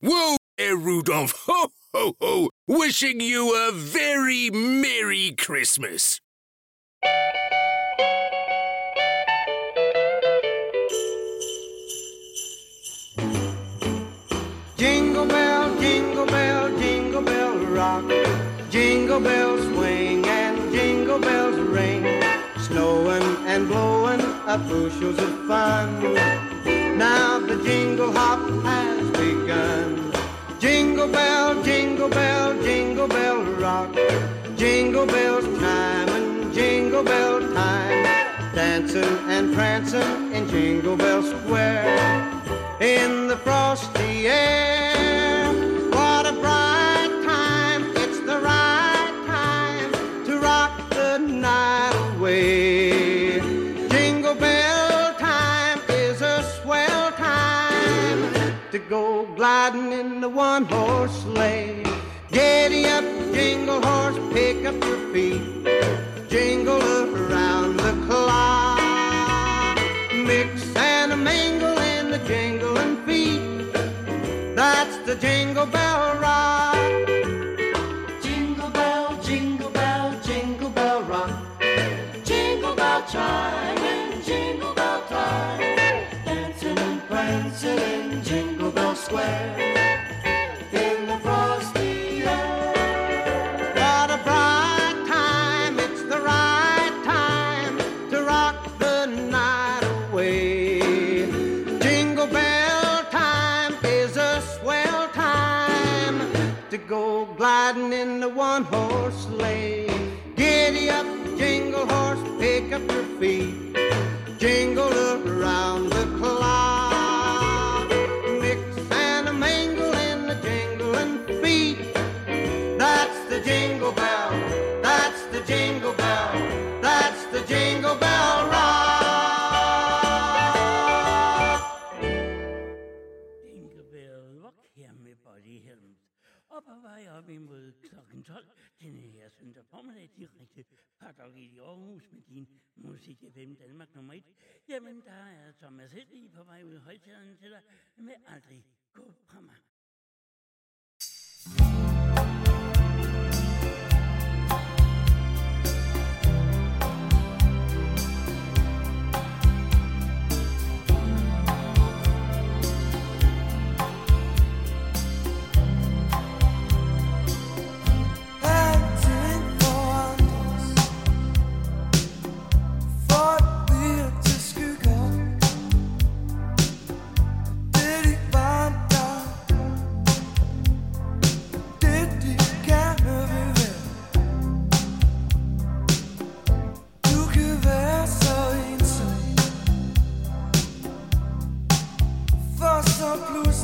Whoa there, Rudolph. Ho, ho, ho. Wishing you a very Merry Christmas. Jingle bell, jingle bell, jingle bell rock. Jingle bells swing and jingle bells ring. Snowing and blowing up bushels of fun. Now the jingle hop has begun. Jingle bell, jingle bell, jingle bell rock. Jingle bells chime and jingle bell time. Dancing and prancing in Jingle Bell Square. In the frosty air. Go gliding in the one horse sleigh. Giddy up, jingle horse, pick up your feet. Jingle around the clock. Mix and a mingle in the jingling feet. That's the jingle bell rock. To rock the night away. Jingle bell time is a swell time to go gliding in the one horse sleigh. Giddy up, jingle horse, pick up your feet. Jingle around jingle bell. That's the jingle bell rock. Jingle Bell Rock her med Bobby Helms. Og på vej op imod klokken 12 denne her søndag formiddag direkte fra Dog i Aarhus med din musik FM Danmark nummer 1. Jamen, der er Thomas Hedley på vej ud i højtalerne til dig med aldrig gå fra mig. plus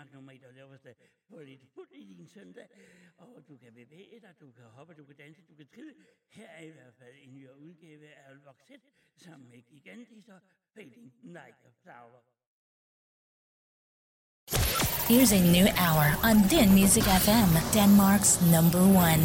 Danmark nummer 1 og laveste på lidt fuld i din søndag. Og du kan bevæge dig, du kan hoppe, du kan danse, du kan trille. Her er i hvert fald en ny udgave af Voxet sammen med Fading Flower. Here's a new hour on Din Music FM, Denmark's number one.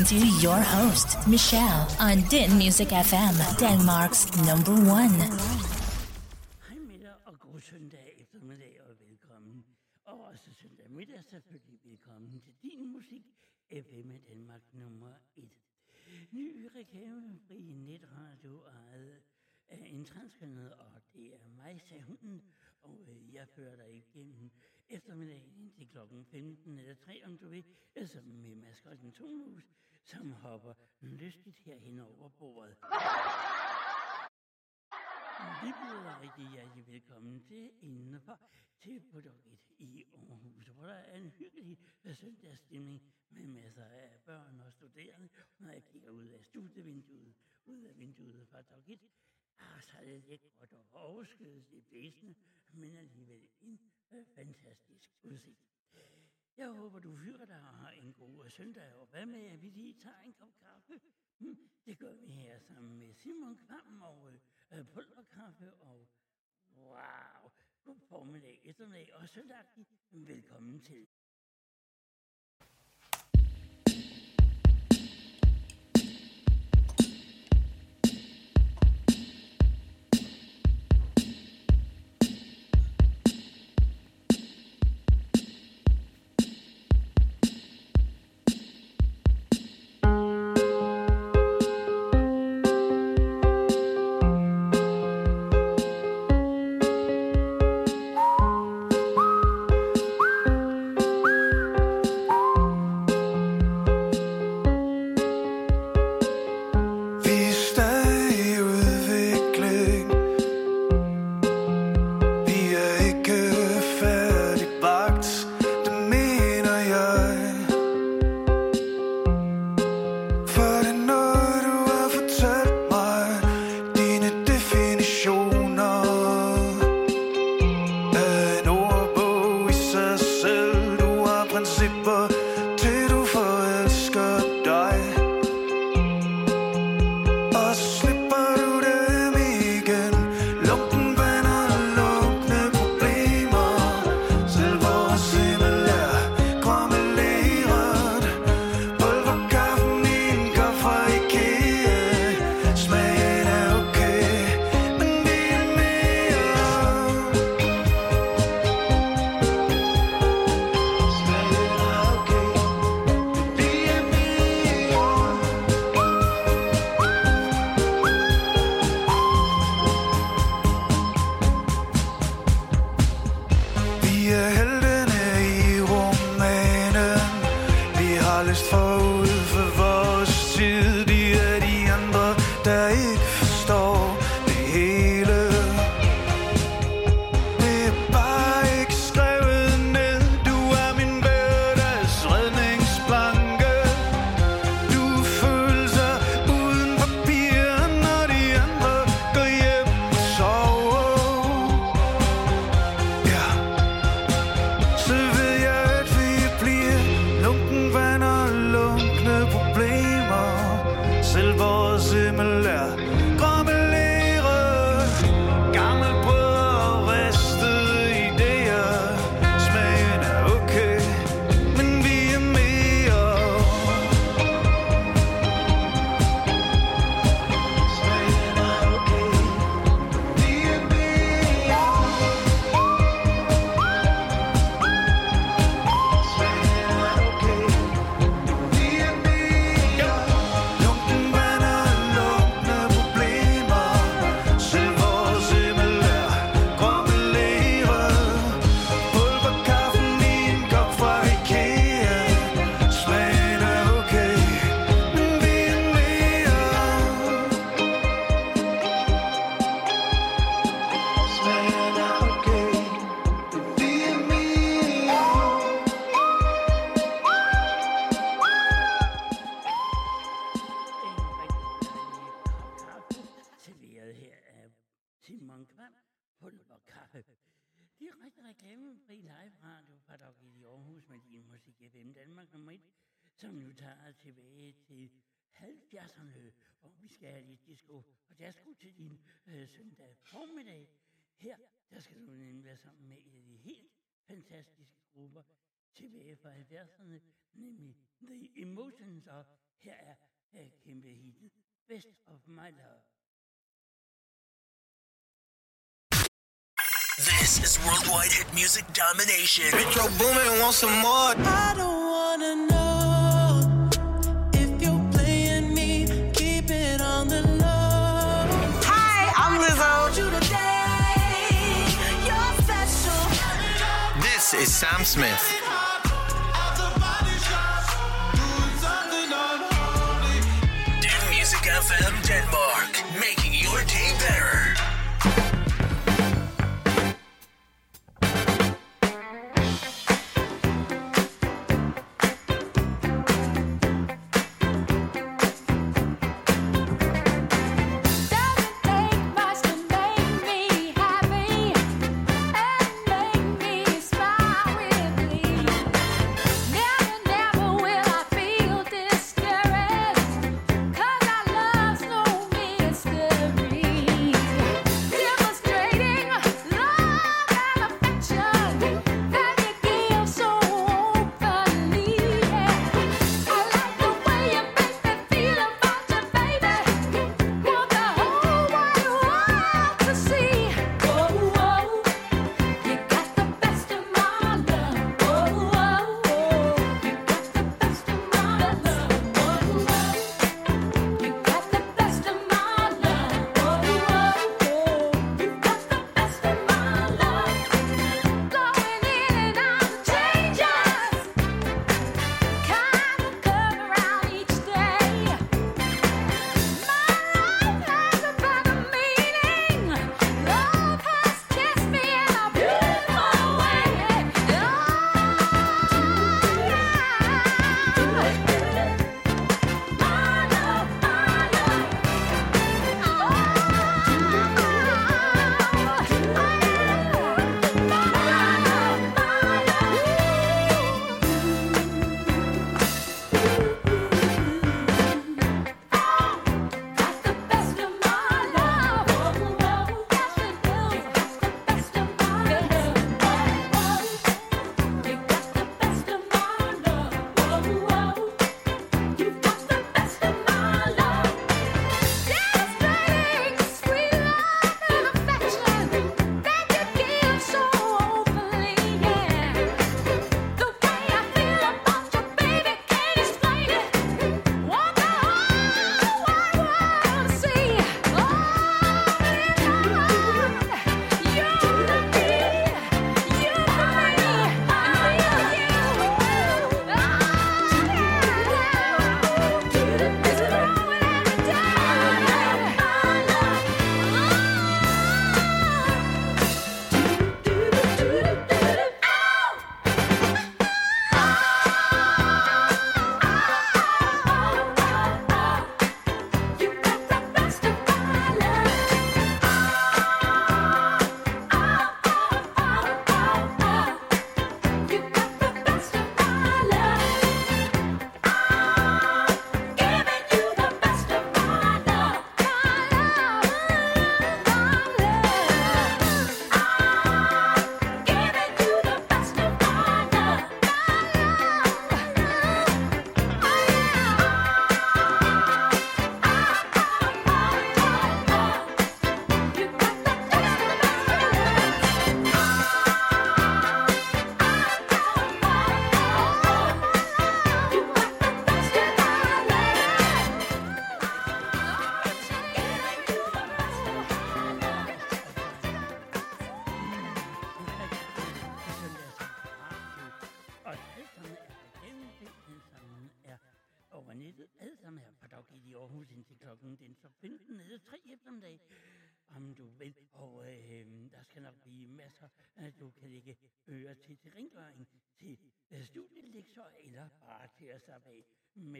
Listening to your host, Michelle, on Din Music FM, Denmark's number one. Lystigt herhen over bordet. Vi byder rigtig hjertelig velkommen til indenfor til produktet i Aarhus, hvor der er en hyggelig søndagsstemning med masser af børn og studerende. Når jeg kigger ud af studievinduet, ud af vinduet fra Dogit, ah, så er det lidt godt og overskydes i blæsene, men alligevel en øh, fantastisk udsigt. Jeg håber, du hygger dig og har en god søndag, og hvad med, at vi lige tager en kop kaffe? Hm, det gør vi her sammen med Simon Kvam og øh, øh, pulverkaffe og wow, god formiddag, eftermiddag og søndag. Velkommen til. This is worldwide hit music domination. Metro booming, want some more? I don't wanna know if you're playing me. Keep it on the low. Hi, I'm Lizzo. This is Sam Smith.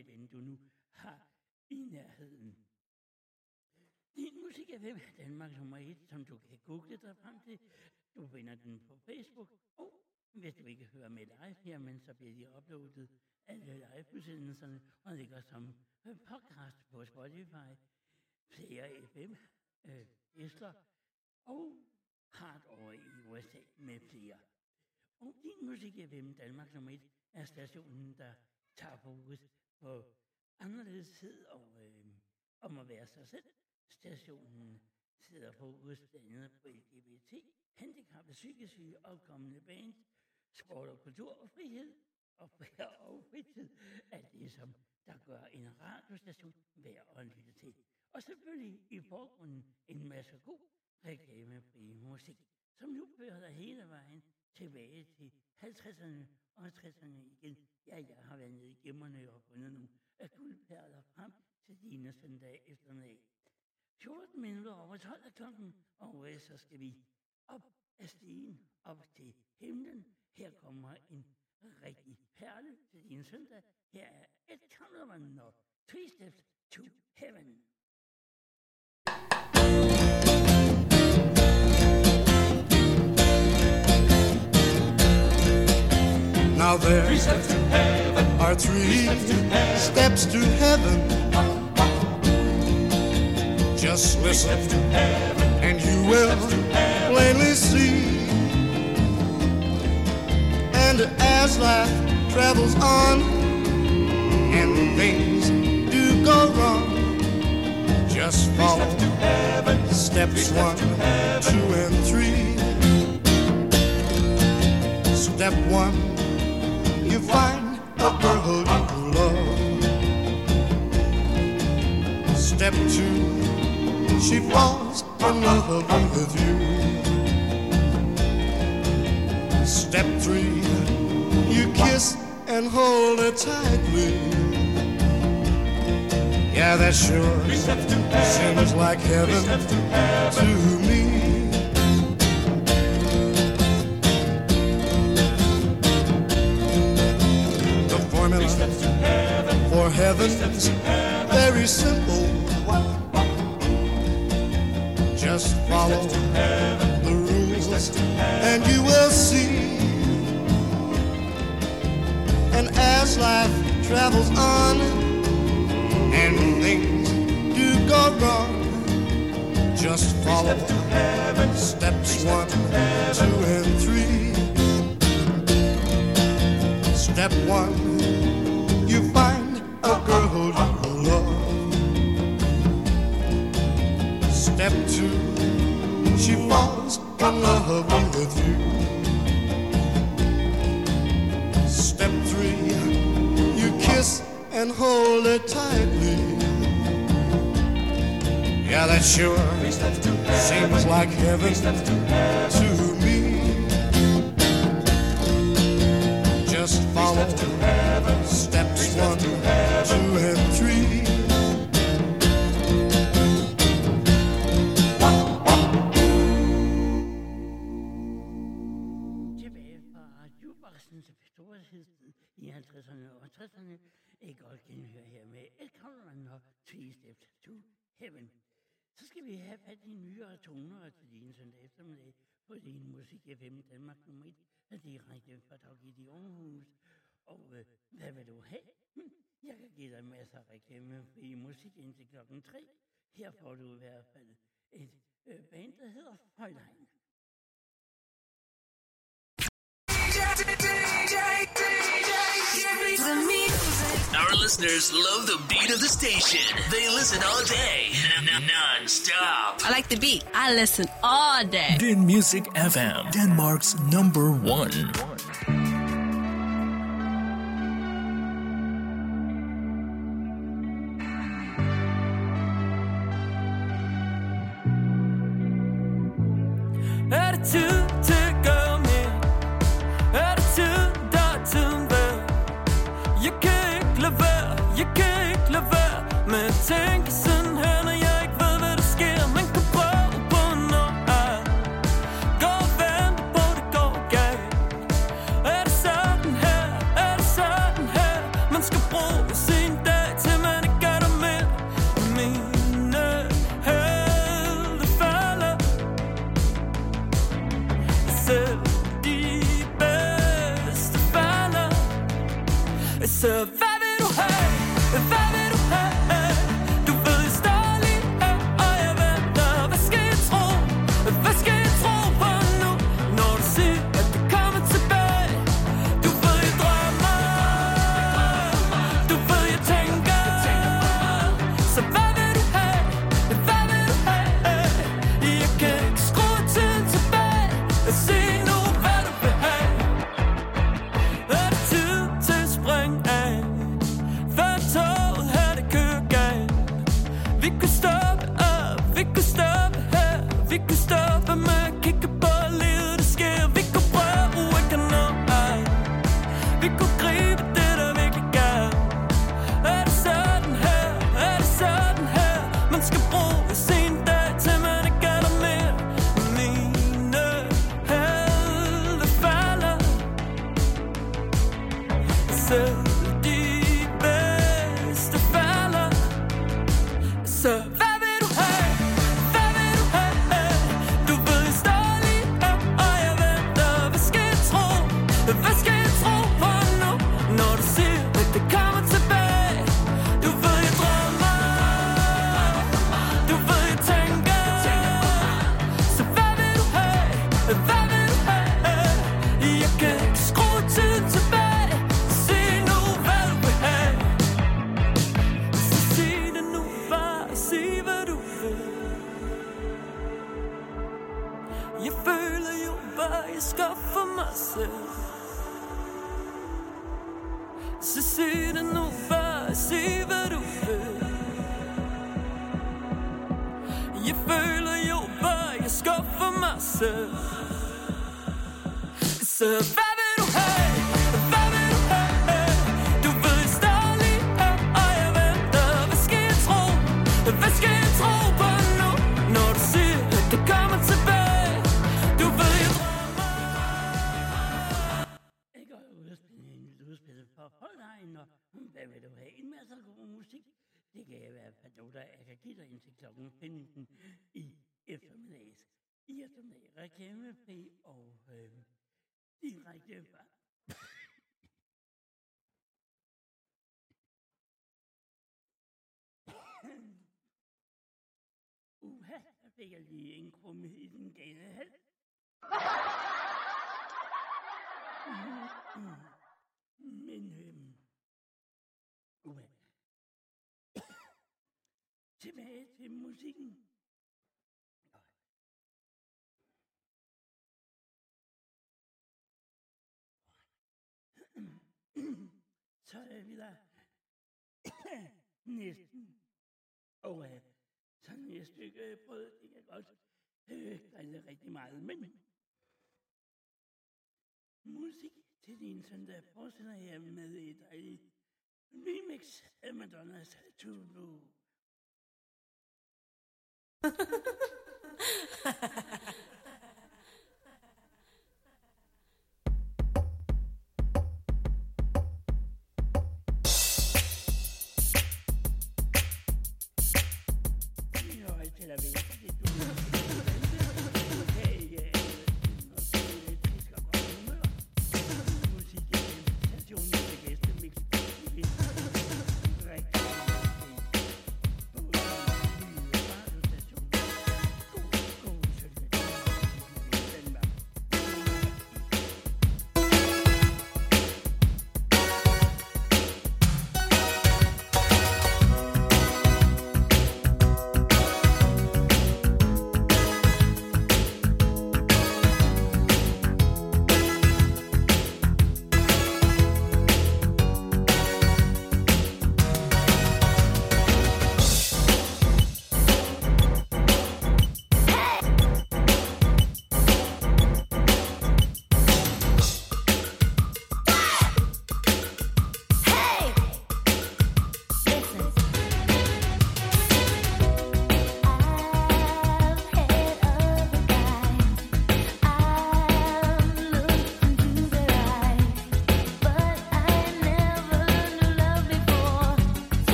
med den, du nu har i nærheden. Din musik er hvem er Danmarks nummer et, som du kan google dig frem til. Du finder den på Facebook, og hvis du ikke hører med live, men så bliver de uploadet alle livebesendelserne og ligger som podcast på Spotify, Player FM, øh, Esler og Hardcore i USA med flere. Og din musik er hvem Danmarks nummer et er stationen, der tager fokus på anderledeshed og øh, om at være sig selv. Stationen sidder på udstillingen på LGBT, handicappede, psykisk syge opkommende band, sport og kultur og frihed og og fritid er det, som der gør en radiostation værd at lytte til. Og selvfølgelig i forgrunden en masse god reklamefri musik, som nu fører dig hele vejen tilbage til 50'erne og 60'erne igen. Ja, jeg har været nede i gemmerne og fundet nogle af guldperler frem til dine søndag eftermiddag. 14 minutter over 12 af klokken, og øh, så skal vi op af stigen, op til himlen. Her kommer en rigtig perle til din søndag. Her er et kammermand og Three Steps to Heaven. Now there are three steps to heaven. Just listen, and you will plainly see. And as life travels on, and things do go wrong, just follow steps one, two, and three. Step one you find a girl you love. Step two, she falls in love with you. Step three, you kiss and hold her tightly. Yeah, that sure seems like heaven to me. For heaven's very simple. Just follow the rules and you will see. And as life travels on and things do go wrong, just follow steps one, two, and three. Step one, love with you. Step three, you kiss and hold it tightly. Yeah, that sure seems like heaven to me. Just follow steps one, two, and three. Jukeboxens storhedstid i 50'erne og 60'erne. Et godt genhør her med Ed Conran og Three Steps to Heaven. Så skal vi have fat i nyere toner til din søndag eftermiddag på din musik FM Danmark nummer 1 der direkte fra Dagit i Aarhus. Og øh, hvad vil du have? Hm, jeg kan give dig masser af reklame i musik indtil klokken 3. Her får du i hvert fald et øh, band, der hedder Højlein. Our listeners love the beat of the station. They listen all day, non-stop. I like the beat. I listen all day. Din Music FM, Denmark's number one. of Fik jeg lige en krumme i den gale hals. Men, øhm, uha. Tilbage til musikken. Så er vi der næsten. Og øh, lille stykke brød, det kan godt øh, grille rigtig meget. Men musik til din søndag fortsætter jeg med et dejligt remix af Madonnas Tulu. Ha.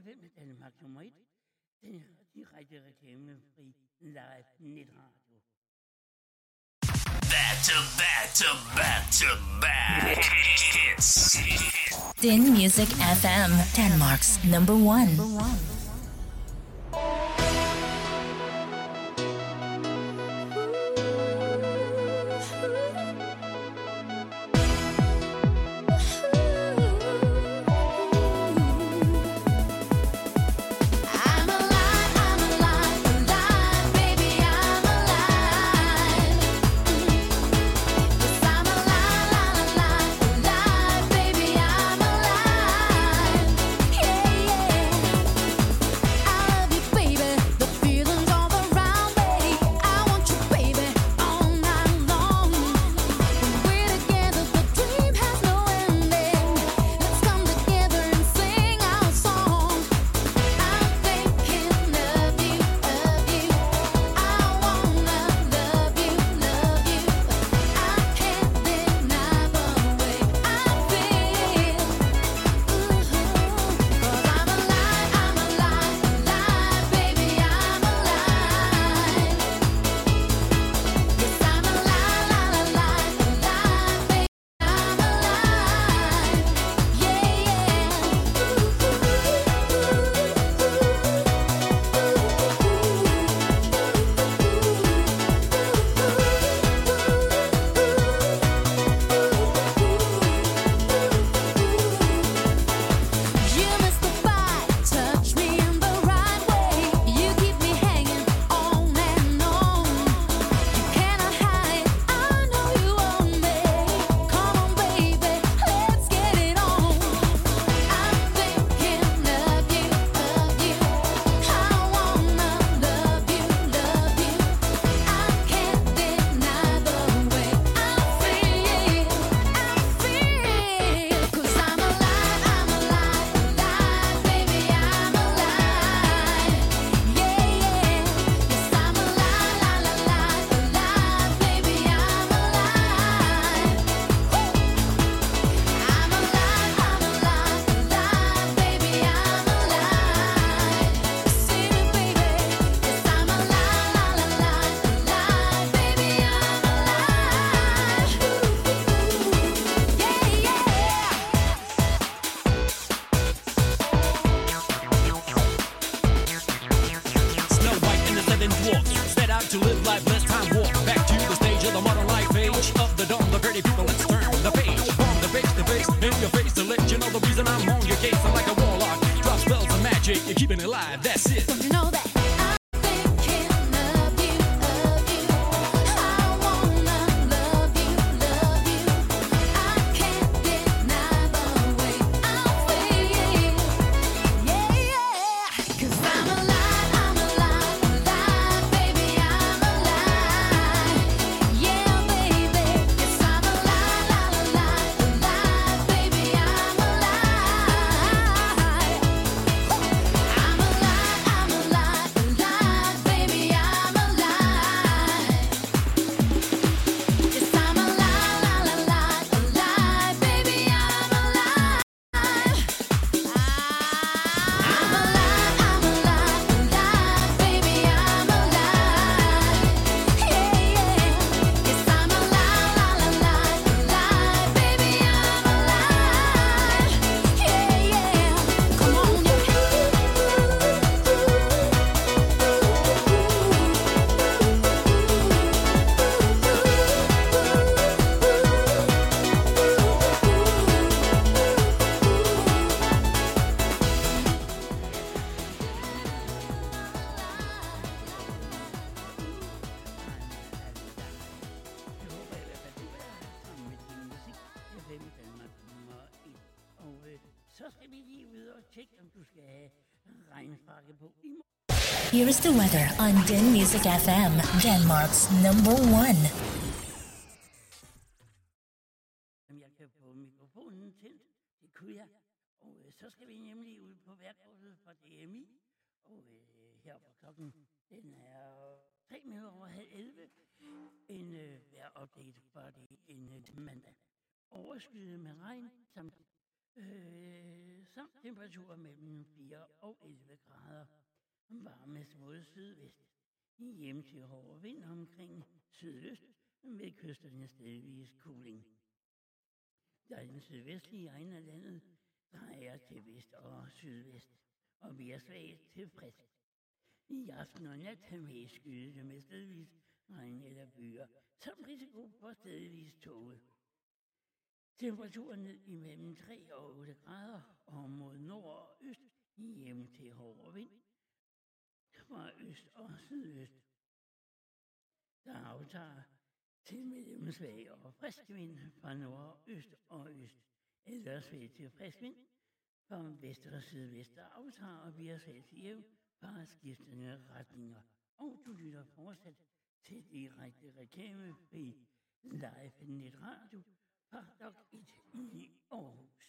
vil med Danmark nummer den direkte reklamefri er live netradio. To back to back to back hits. Din Music FM, Denmark's number one. Number one. weather on Din Music FM, Denmark's number one. Øh, så skal vi nemlig ud på værkortet fra DMI. Og øh, her på klokken, den er 3 minutter over halv 11. En øh, vejropdate fra det en øh, mandag. Overskyet med regn samt, øh, samt temperaturer mellem 4 og 11 grader. Varme sydvest. Hjem til hård vind omkring sydøst med kysterne stedvis kuling. Da er den sydvestlige egen af landet drejer til vest og sydvest, og vi er svagt til frisk. I aften og nat har vi skyde med stedvis regn eller byer, samt risiko for stedvis toget. Temperaturen ned imellem 3 og 8 grader, og mod nord og øst hjem til hård vind fra øst og sydøst. Der aftager til mellemsvag og frisk vind fra nord, øst og øst. Eller svag til frisk vind fra vest og sydvest, der aftager og bliver svag til jævn fra skiftende retninger. Og du lytter fortsat til direkte reklame ved Live Net Radio fra Dok 1 i Aarhus.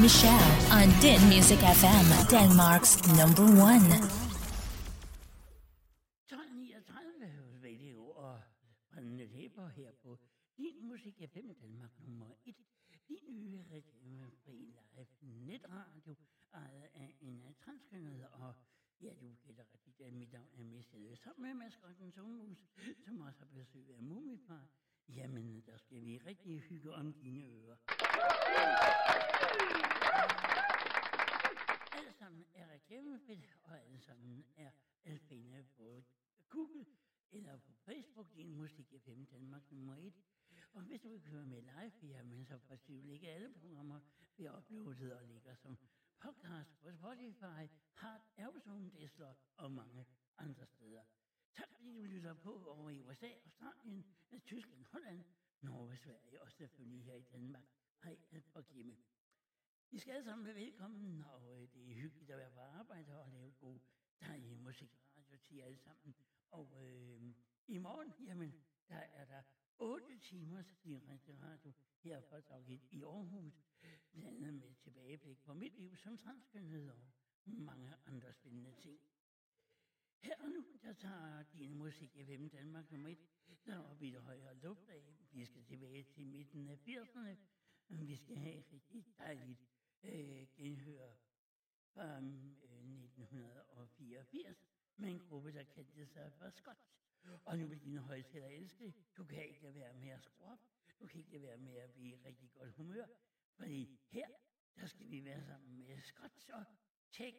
Michelle, on Din Music FM, Denmark's number one. 1239 hos Radio og brændende tæpper her på Din Musik FM Danmark nummer 1. Din nye reklamefri live netradio, ejet af en transkønnet og ja, du gætter rigtigt, at mit navn er mistet. Sammen med maskotten Solmus, som også har besøg af Mumifar. Jamen, der skal vi rigtig hygge om dine ører. Alle sammen er reklamefrit, og alle sammen er at finde på Google eller på Facebook, din musik FM Danmark nummer et. Og hvis du vil køre med live, jamen så får ikke alle programmer bliver uploadet og ligger som podcast på Spotify, Heart, Amazon, Tesla og mange andre steder. Tak fordi du lytter på over i USA, Australien, Tyskland, Holland, Norge, Sverige og selvfølgelig her i Danmark. Hej, og Kimme. I skal alle sammen være velkommen, og øh, det er hyggeligt at være på arbejde og lave god, dejlig musikradio til jer alle sammen. Og øh, i morgen, jamen, der er der 8 timers direkte radio her fra Dagit i Aarhus, blandt andet med tilbageblik på mit liv som transkønnet og mange andre spændende ting. Her og nu, der tager din musik i FM Danmark nummer 1, der er oppe i det højere luftlag. Vi skal tilbage til midten af 80'erne. Vi skal have et rigtig dejligt øh, genhør fra øh, 1984 med en gruppe, der kaldte sig for Scott. Og nu vil dine højtaler elske. Du kan ikke lade være med at skrue op. Du kan ikke lade være med at blive i rigtig godt humør. Fordi her, der skal vi være sammen med Scott og Tjek.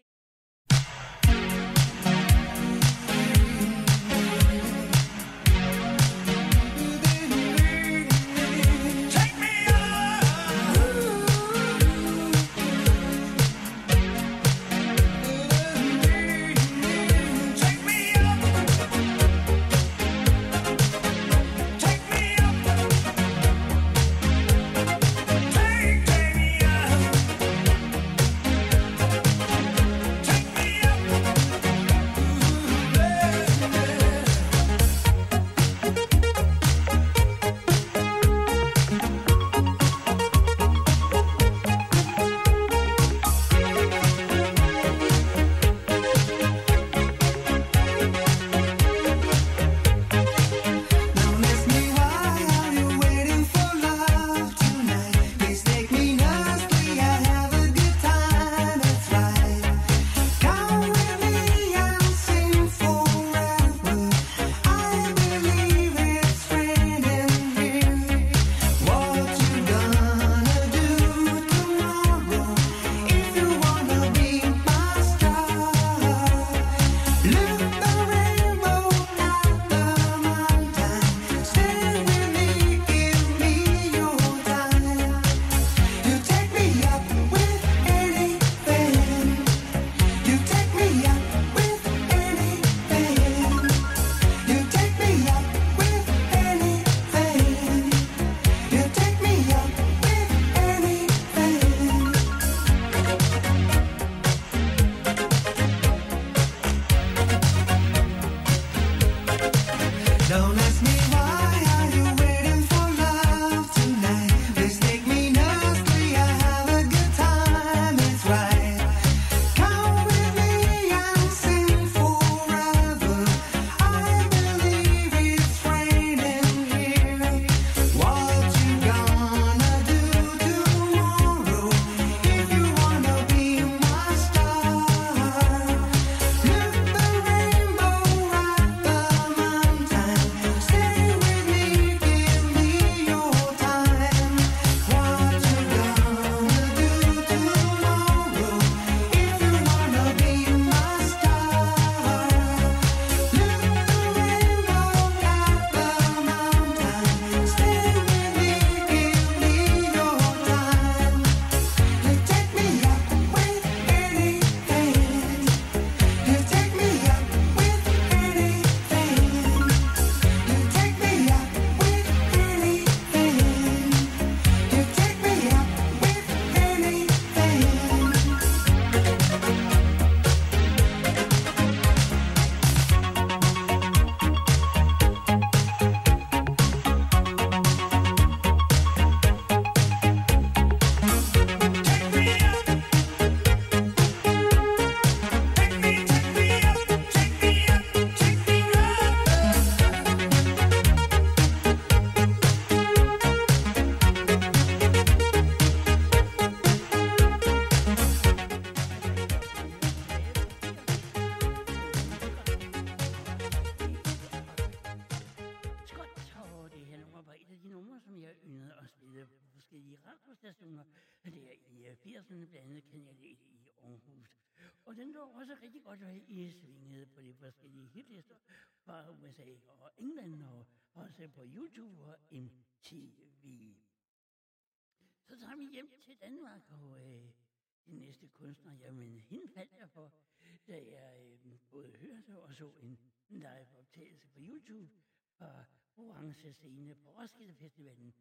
YouTube-orange-scene øh, på Roskilde Festivalen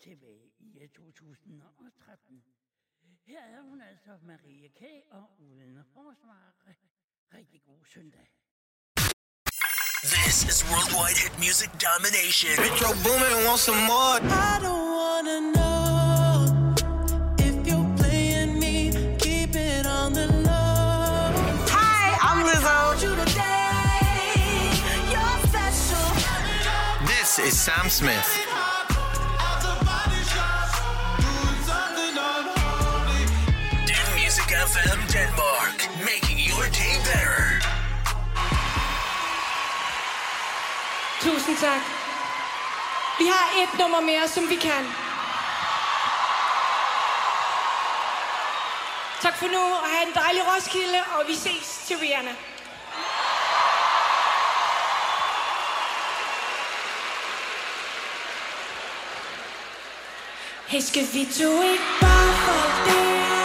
tilbage i øh, 2013. Her er hun altså Marie K. og Uden Forsvar. Rigtig god søndag. This is worldwide hit music domination. Metro Boomin wants some more. I don't wanna know if you're playing me. Keep it on the low. Hi, I'm Lizzo. Is Sam Smith. Den Music FM Denmark, making your day better. Tusind tak. Vi har et nummer mere, som vi kan. Tak for nu, og have en dejlig Roskilde, og vi ses til Rihanna. Est-ce que vis-tu for pas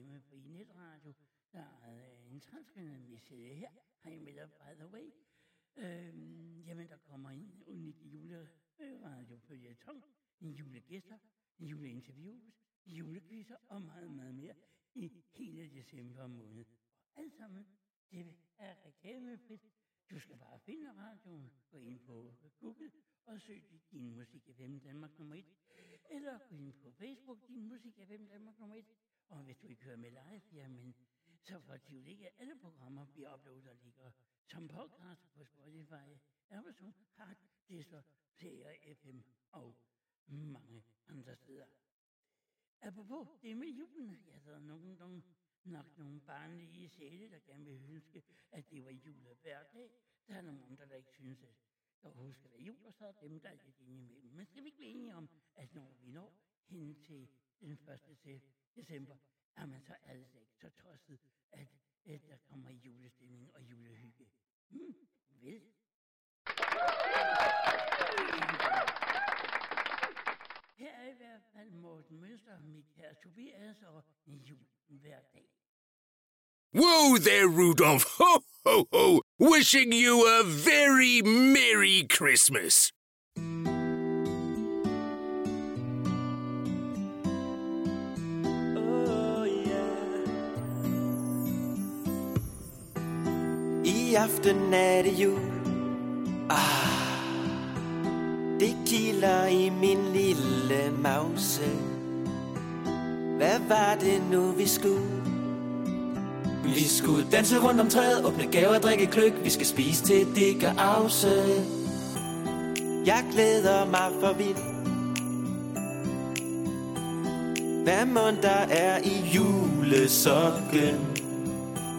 ny i netradio, der er øh, en transkønnet misse her. Hej med dig, by the way. Øhm, jamen, der kommer en unik juleradio på Jetong, en julegæster, en juleinterviews, julekvisser og meget, meget mere i hele december måned. Og alt sammen, det er reklamefrit. Du skal bare finde radioen, gå ind på Google og søg din musik FM Danmark nummer 1. Eller gå ind på Facebook, din musik FM Danmark nummer 1. Og hvis du ikke hører med live, jamen, så får du ikke, alle programmer vi uploader ligger som podcast på Spotify, Amazon, Hard, Deezer, Player FM og mange andre steder. Apropos det med julen, ja, der er nogen, nogen, nok nogle barnlige sjæle, der gerne vil ønske, at det var jul hver dag. Der er nogle andre, der ikke synes, at der husker skal jul, og så er dem, der er lidt indimellem. Men skal vi ikke være enige om, at når vi når hen til den 1. December, er så altså ikke så tosset, at, at der kommer julestemning og julehygge. Hmm, vel? Her er i hvert fald Morten Mønster, Tobias og hver dag. Whoa there, Rudolph! Ho, ho, ho! Wishing you a very Merry Christmas! I aften er det jul. Ah Det kilder i min lille mause. Hvad var det nu vi skulle? Vi skulle danse rundt om træet Åbne gaver drikke kløk Vi skal spise til det gør afse. Jeg glæder mig for vildt Hvad mon der er i julesokken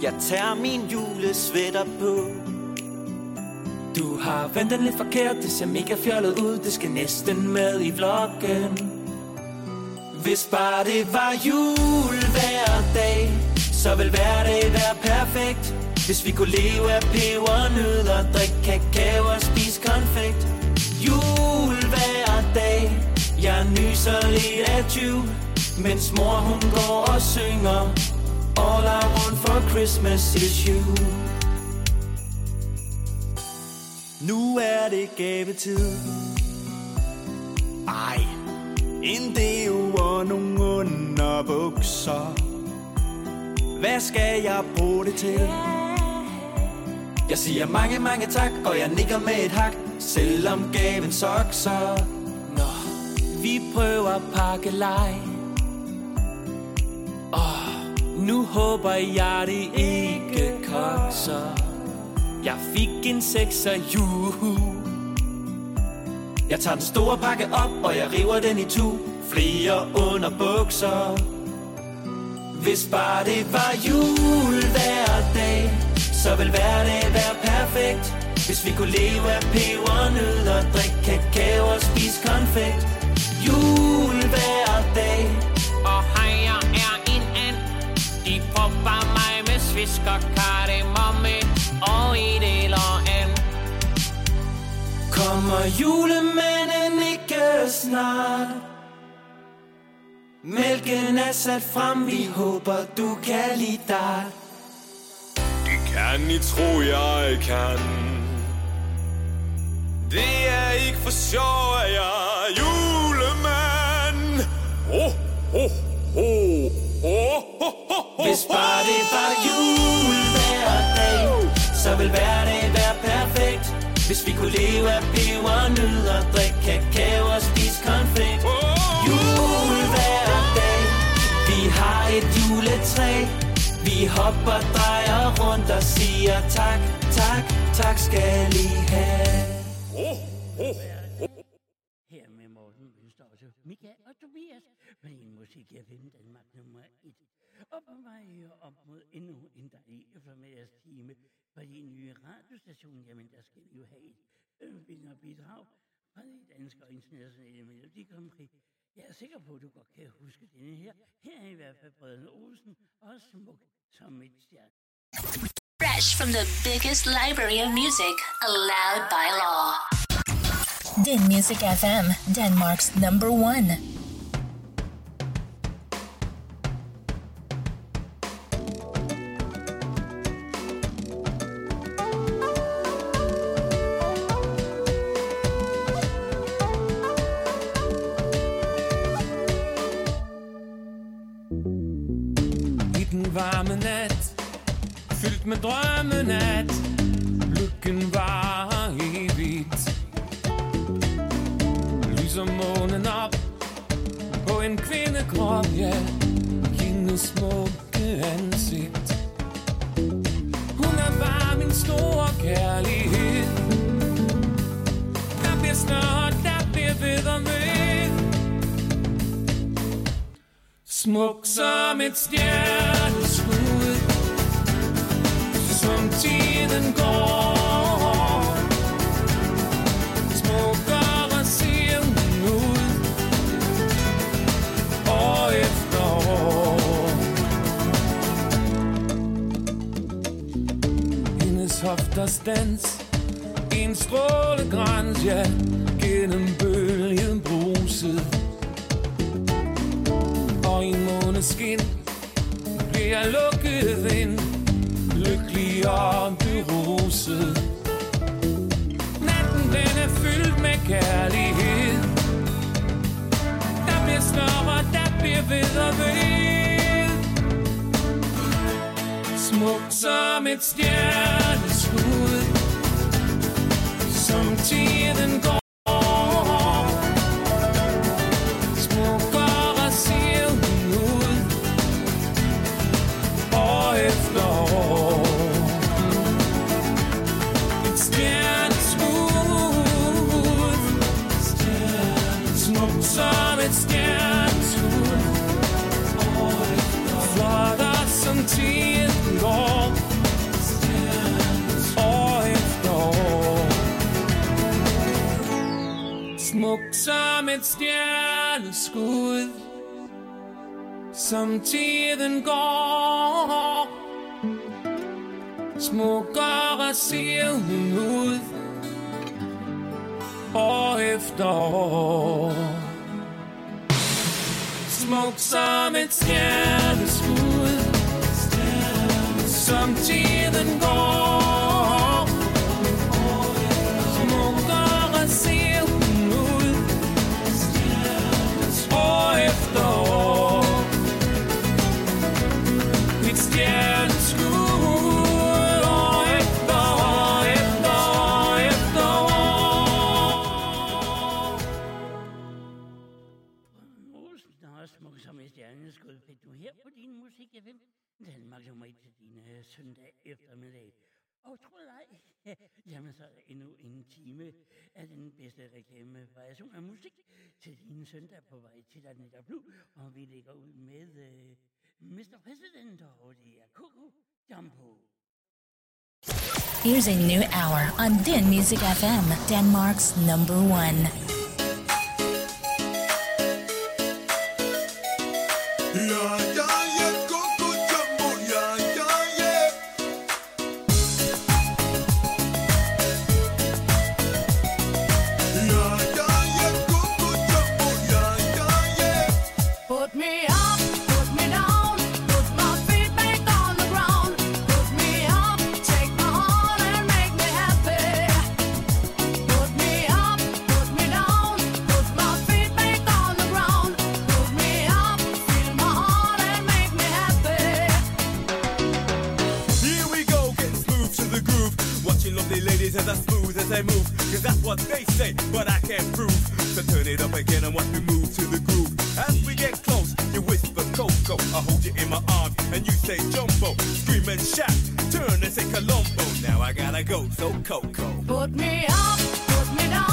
jeg tager min julesvætter på. Du har vendt den lidt forkert Det ser mega fjollet ud Det skal næsten med i vloggen. Hvis bare det var jul hver dag Så vil hver dag være perfekt. Hvis vi kunne leve af pebernødder Drikke kakao og spise konfekt. Jul hver dag Jeg nyser lidt af 20 Mens mor hun går og synger. All I want for Christmas is you. Nu er det gavetid. Ej En deo og nogle underbukser. Hvad skal jeg bruge det til? Jeg siger mange, mange tak Og jeg nikker med et hak Selvom gaven sokser. Nå, vi prøver pakkelej nu håber jeg det ikke kokser Jeg fik en sekser juhu. Jeg tager den store pakke op Og jeg river den i tu Flere under bukser. Hvis bare det var jul hver dag Så vil hver dag være perfekt. Hvis vi kunne leve af pebernødder Drikke kakao og spise konfekt. Jul hver dag. Kommer julemanden ikke snart? Mælken er sat frem, vi håber du kan lide dig. Det kan I tro, jeg kan. Det er ikke for sjov, at jeg er julemand. Ho, ho, ho, ho, ho, ho, Hvis bare det var jul hver dag Så vil hver dag være hvis vi kunne leve af pebernødder Drikke kakao og spise konfekt Jul hver dag Vi har et juletræ. Vi hopper, drejer rundt og siger tak, tak, tak skal I have. Her med Morten også Mika og Tobias med en musik FM Danmark nummer 1. Og på vej op mod endnu eftermiddagstime på din nye radiostation, jamen der skal vi jo have et øh, vinderbidrag fra de danske og internationale melodikompris. Jeg er sikker på, at du godt kan huske denne her. Her er i hvert fald Brødrene Olsen og smuk som et stjerne. Fresh from the biggest library of music allowed by law. Din Music FM, Denmark's number one. Varme nat Fyldt med drømmen at Lykken var evigt Lyser månen op På en kvindekrop, ja Hendes smukke ansigt Hun er bare min store kærlighed Der bliver snart, der bliver ved og ved Smuk som et stjerne som tiden går. Smukkere ser hun ud. År efter år Hendes hofters dans En strålegrans, ja Gennem bølgen bruset. Og i måneskin bliver lukket ind, bliver beruset. Natten den er fyldt med kærlighed. Der bliver snørre, der bliver ved og ved. Smuk som et stjerneskud, som tiden går. Smuk som et stjerneskud Som tiden går. Smukkere ser hun ud År efter år. Smuk som et stjerneskud Som tiden går. Din musik FM? Danmark nummer 1 til din søndag eftermiddag. Og tro det ej, jamen så er der endnu en time af den bedste reklame variation af musik til din søndag på vej til Danita Blue. Og vi lægger ud med uh, Mr. President, og det er Coco Jumbo. Here's a new hour on Din Music FM, Denmark's number one. Ja, ja, ja, say, but I can't prove. So turn it up again and watch me move to the groove. As we get close, you whisper Coco. I hold you in my arms and you say Jumbo. Scream and shout, turn and say Colombo. Now I gotta go, so Coco. Put me up, put me down,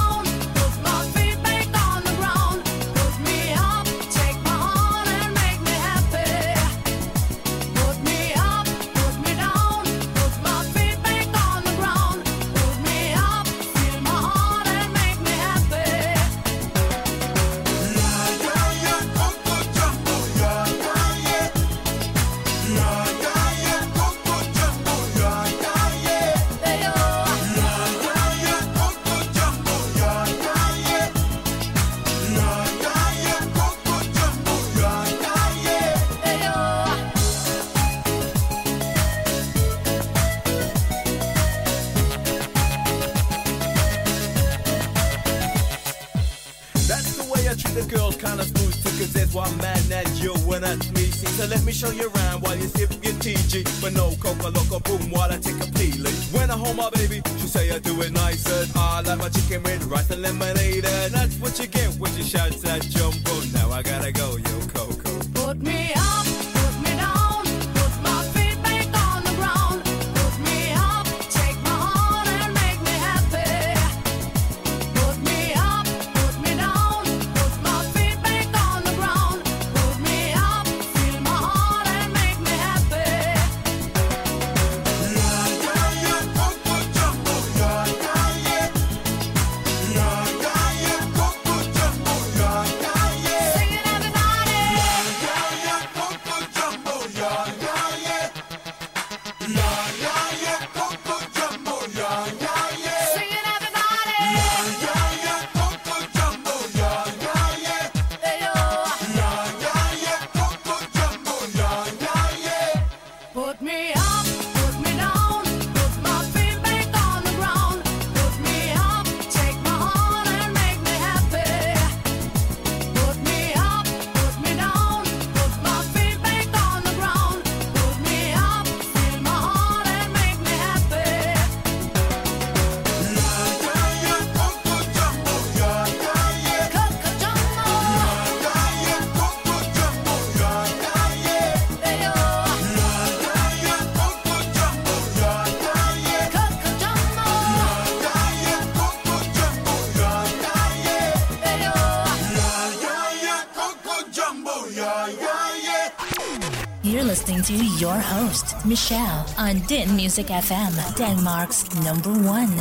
listening to your host, Michelle, on Din Music FM, Denmark's number one.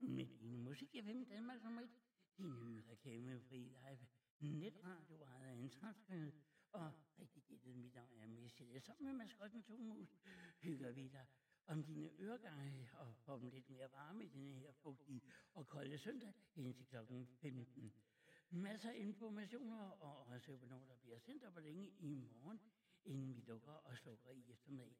Med din musik 5 Danmark som et. Nye reklamefri live netradio ejet af og rigtig gættet mit navn er Michelle. Sammen med maskotten hygger vi dig om dine øregange og få dem lidt mere varme i denne her fugtige og kolde søndag indtil klokken 15. Masser af informationer og også hvornår der bliver sendt op og længe i morgen, inden vi lukker og slukker i eftermiddag.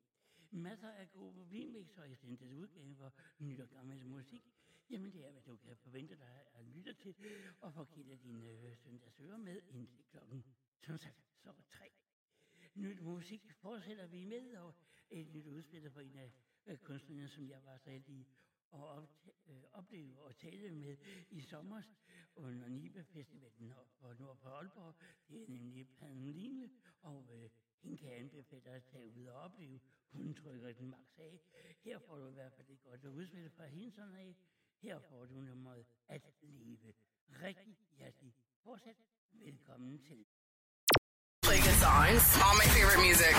Masser af gode problemmix og essentielle udgaver, nyt og gammel musik. Jamen det er, hvad du kan forvente dig at lytte til, og få kildet dine øh, søndagsører med indtil klokken, som sagt, så tre. Nyt musik fortsætter vi med, og et nyt udspil for en af øh, kunstnerne, som jeg var så heldig at op, øh, opleve og tale med i sommer under Nibe Festivalen på Nord på Aalborg. Det er nemlig Paneline, og øh, hende kan jeg anbefale at tage ud og opleve. Hun trykker den maks af. Her får du i hvert fald et godt udspil fra hende sådan af. Her får du nummeret at leve. Rigtig hjertelig fortsat. Velkommen til. Play good songs. All my favorite music.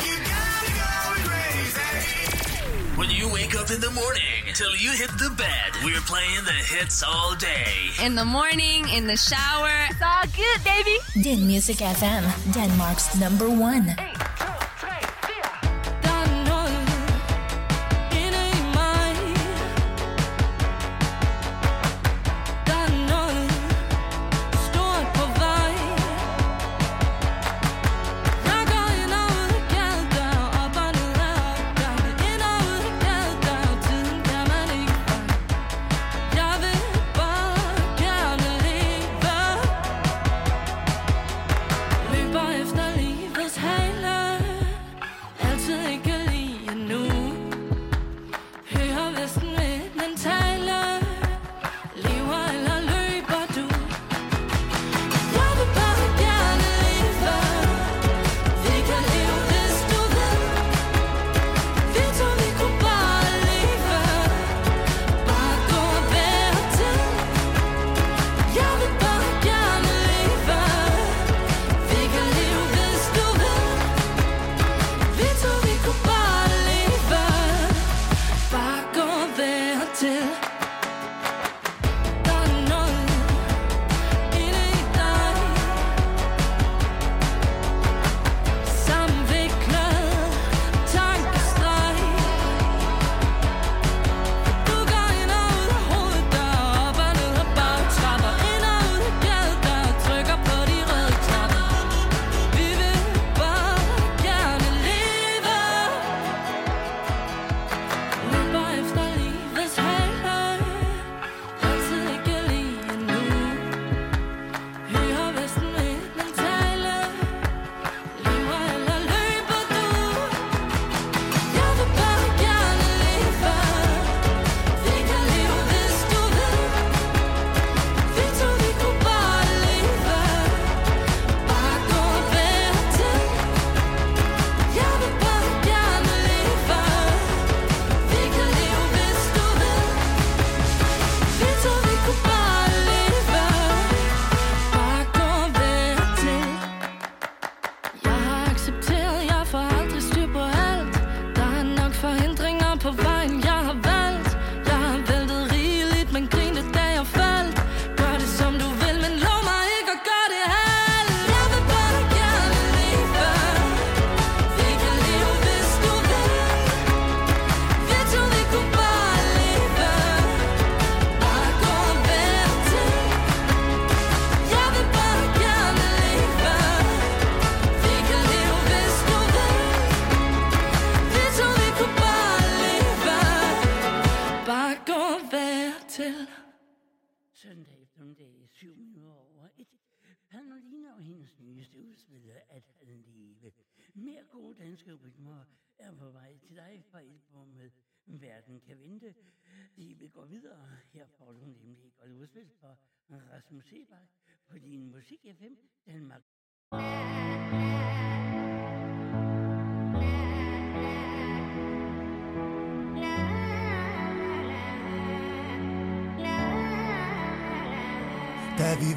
When you wake up in the morning till you hit the bed, we're playing the hits all day. In the morning, in the shower. It's all good, baby. Din Music FM, Denmark's number one. Der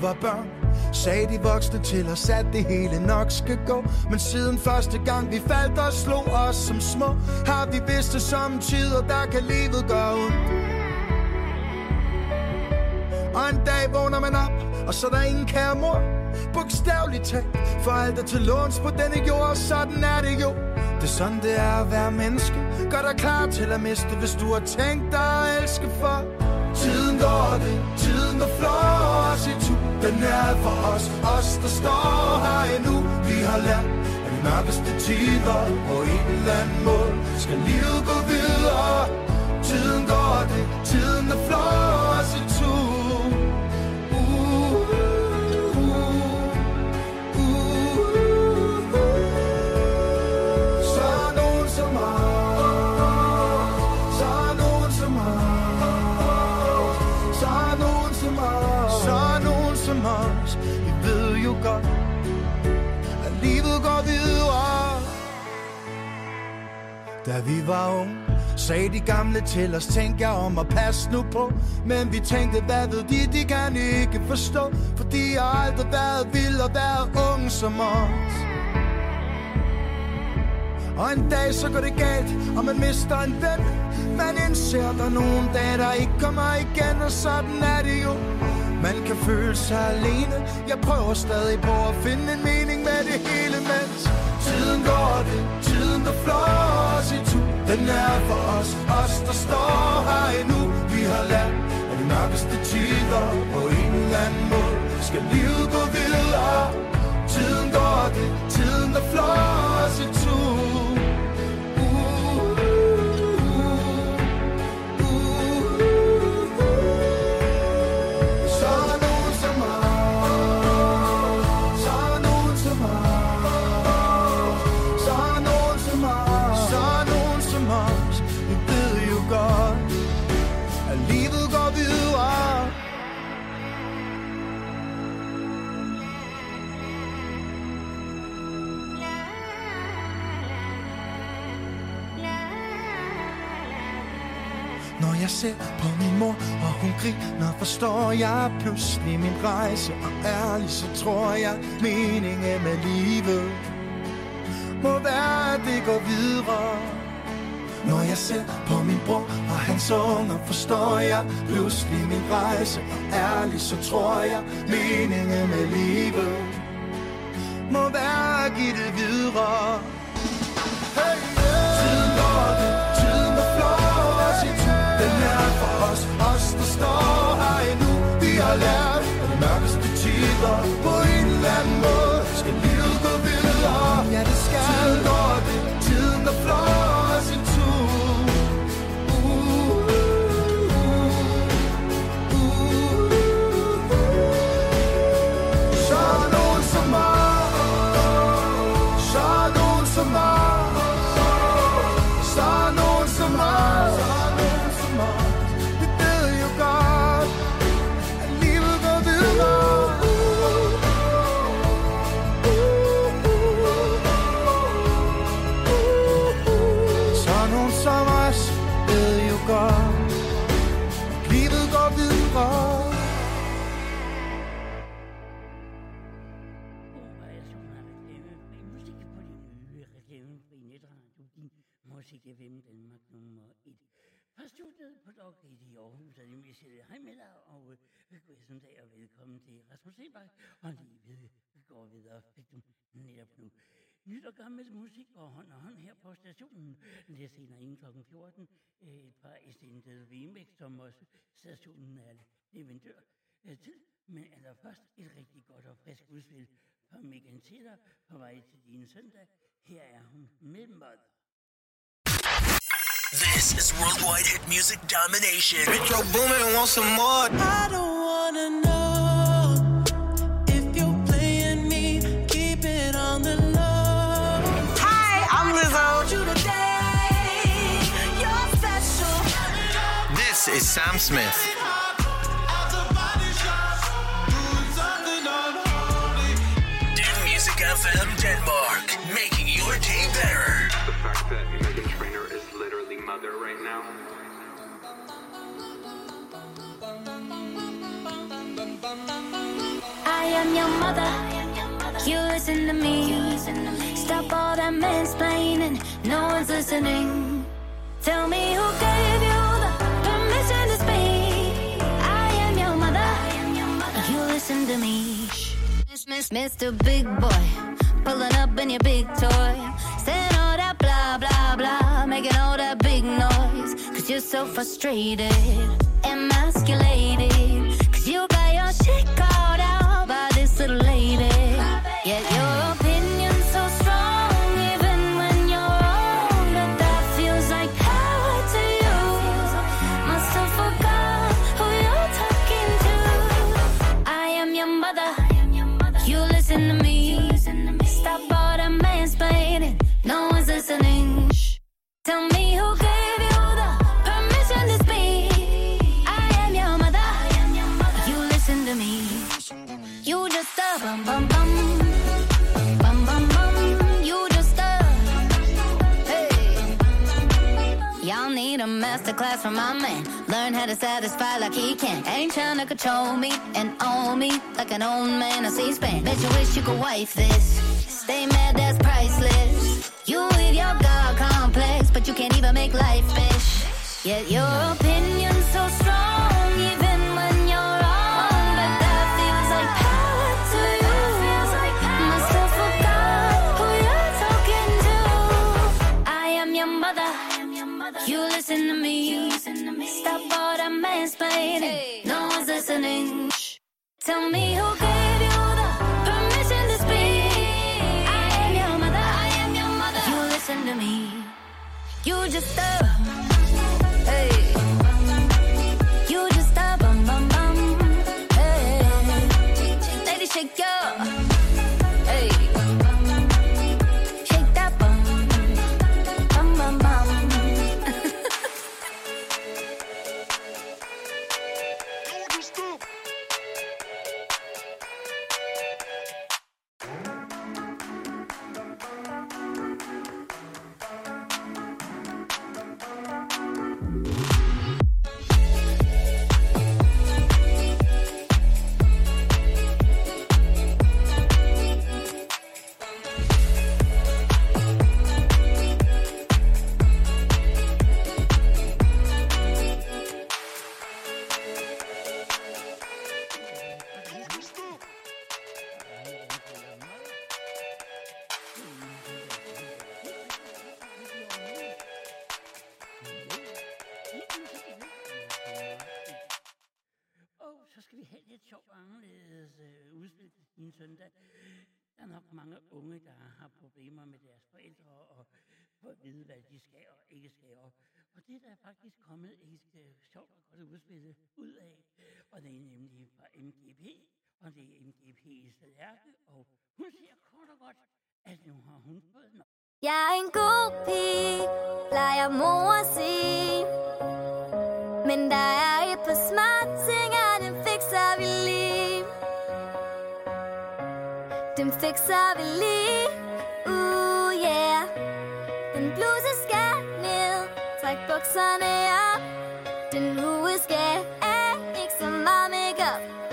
var børn, sagde de voksne til os, at det hele nok skal gå. Men siden første gang vi faldt og slog os som små, har vi vidst det som tider, der kan livet gøre ondt. Og en dag vågner man op, og så er der ingen kære mor. Bogstaveligt talt, for alt er til låns på denne jord, og sådan er det jo. Det er sådan, det er at være menneske. Gør dig klar til at miste, hvis du har tænkt dig at elske for. Tiden går det, tiden går flår os i tur den er for os, os der står her endnu. Vi har lært af de mørkeste tider På en eller anden måde skal livet gå videre. Tiden går det, tiden er flot Da vi var unge, sagde de gamle til os, tænk jeg om at passe nu på. Men vi tænkte, hvad ved de, de kan ikke forstå. For de har aldrig været vilde og været unge som os. Og en dag så går det galt, og man mister en ven Man indser, der er nogle dage, der ikke kommer igen Og sådan er det jo Man kan føle sig alene Jeg prøver stadig på at finde en mening med det hele Mens tiden går det, tiden der flår os i tu Den er for os, os der står her endnu. Vi har lært af de mørkeste tider På en eller anden måde skal livet gå videre. Tiden går det, tiden der flår os i tu ser på min mor, og hun griner, forstår jeg pludselig min rejse. Og ærligt, så tror jeg, meningen med livet må være, at det går videre. Når jeg ser på min bror og hans unger, forstår jeg pludselig min rejse. Og ærligt, så tror jeg, meningen med livet må være at give det videre. Hey, i tu. Den er for os, os der står her endnu. Vi har lært af de mørkeste tider. På gammel musik går hånd og hånd her på stationen. Lidt senere inden kl. 14 øh, et par Essential Remix, som også stationen er leverandør øh, til. Men allerførst et rigtig godt og frisk udspil fra Megan Taylor på vej til din søndag. Her er hun med Mother. This is worldwide hit music domination. Metro Boomin want some more. I don't wanna know if you're playing me. Keep it on the This is Sam Smith. Den Music FM Denmark, making your day better. The fact that Megan Trainor is literally mother right now. I am your mother. You listen to me. Stop all that mansplaining. No one's listening. Tell me who gave you the permission to speak. I am your mother. You listen to me. Miss, Mr. Big Boy, pulling up in your big toy, saying all that blah blah blah, making all that big noise. Cause you're so frustrated, emasculated. Cause you got your shit called out by this little lady. A masterclass from my man. Learn how to satisfy like he can. Ain't trying to control me and own me like an old man on C-SPAN. Bet you wish you could wife this. Stay mad, that's priceless. You with your God complex, but you can't even make life fish. Yet your opinion's so listen to me. Stop all the mansplaining. No one's listening. Shh. Tell me who gave you the permission to speak. I am your mother. I am your mother. You listen to me. You just a. Hey. Vide, hvad de skal og ikke skal. Og, og det er der faktisk kommet et øh, sjovt og godt udspil ud af. Og det er nemlig fra MGP, og det er MGP's Lærke, og hun siger kort og godt, at nu har hun fået nok. Jeg er en god pige, plejer mor at sige. Men der er et par smart ting, og dem fikser vi lige. Dem fikser vi lige, uh yeah. Bluse skal ned, træk bukserne op. Den hue skal af, ikke så meget makeup.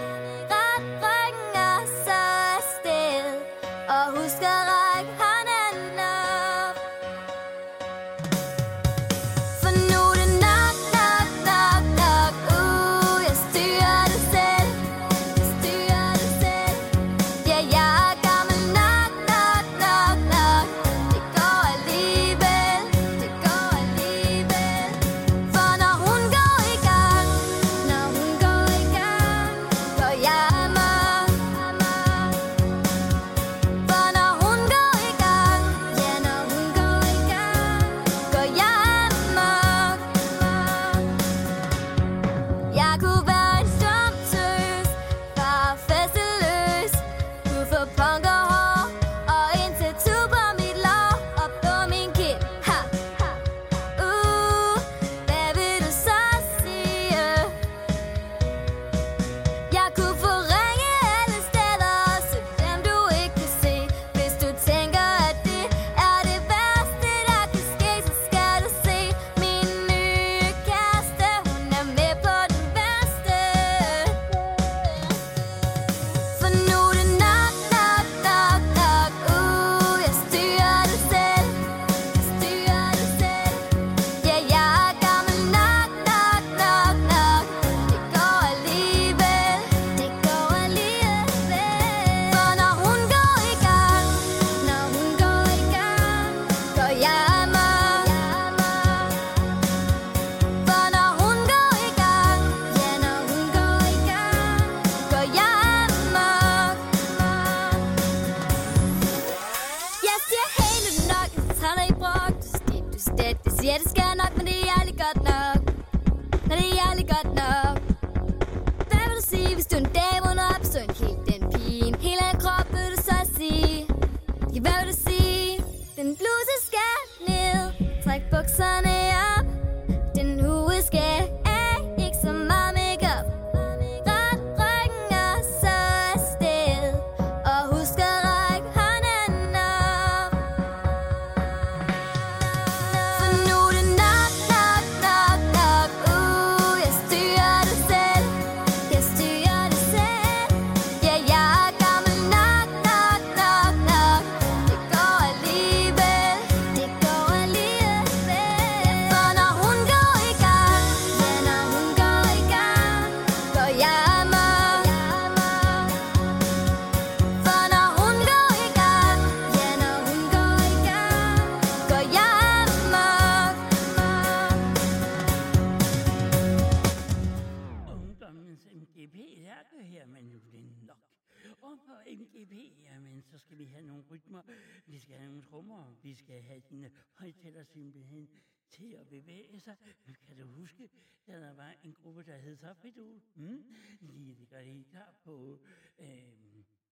hattene. Han kalder simpelthen til at bevæge sig. Kan du huske, da der var en gruppe, der hed Topidol? Mm? Lige ligger det klar på... Øh,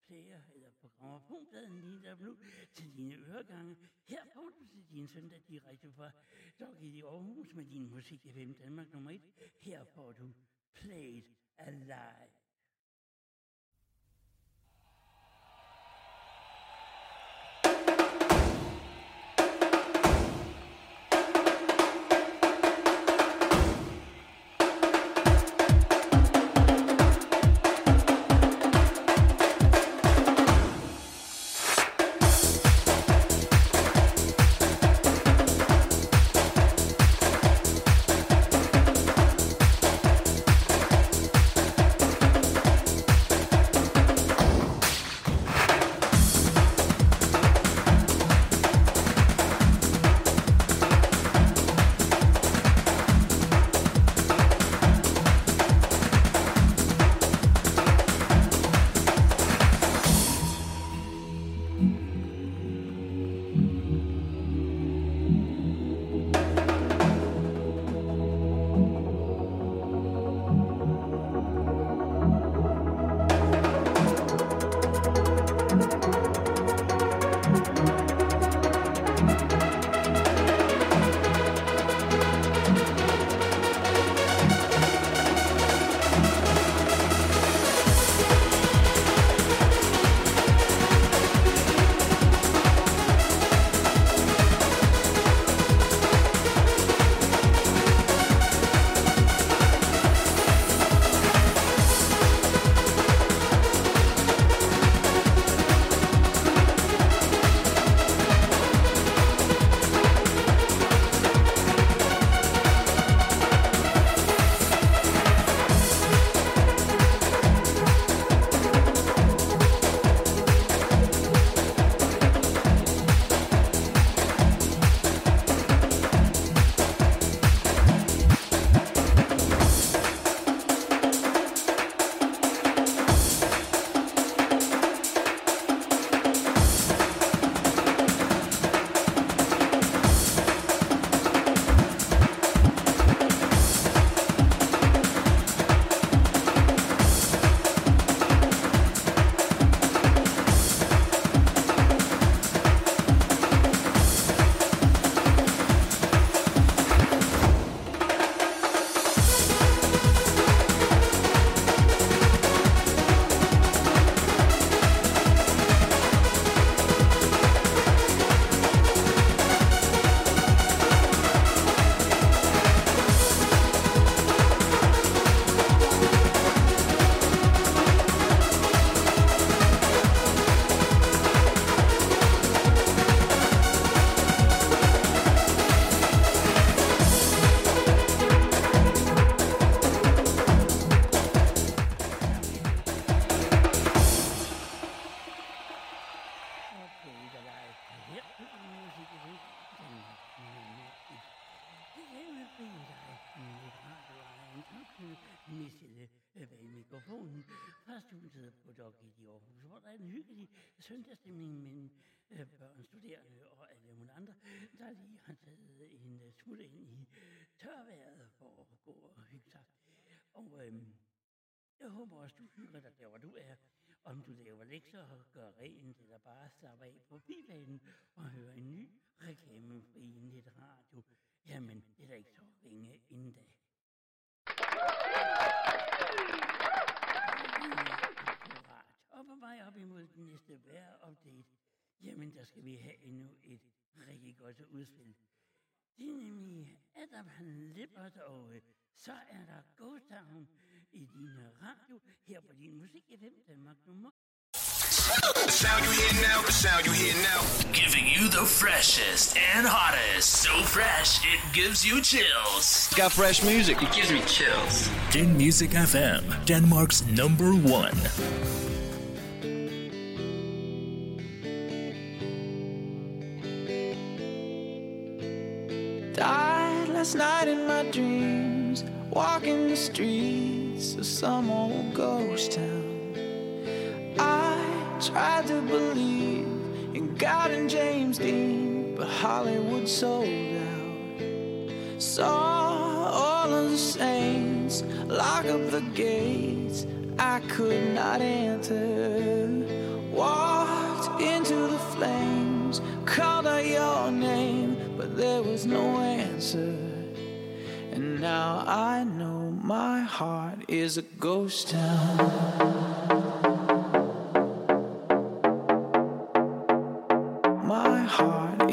player eller på grammofonpladen lige der nu til dine øregange. Her får du til din søndag direkte fra Dog i Aarhus med din musik FM Danmark nummer 1. Her får du Played Alive. Jamen, det er da ikke så ringe inden da. Og på vej op imod den næste vejr-update, jamen der skal vi have endnu et rigtig godt udspil. Det er nemlig Adam han Lippert, og øh, så er der Ghost Town i din radio her på din musik FM Danmark nummer. The sound you hear now, the sound you hear now. Giving you the freshest and hottest. So fresh, it gives you chills. Got fresh music. It gives me chills. Den Music FM, Denmark's number one. Died last night in my dreams, walking the streets of some old ghost town. Tried to believe in God and James Dean, but Hollywood sold out. Saw all of the saints lock up the gates I could not enter. Walked into the flames, called out your name, but there was no answer. And now I know my heart is a ghost town.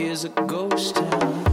Is a ghost town.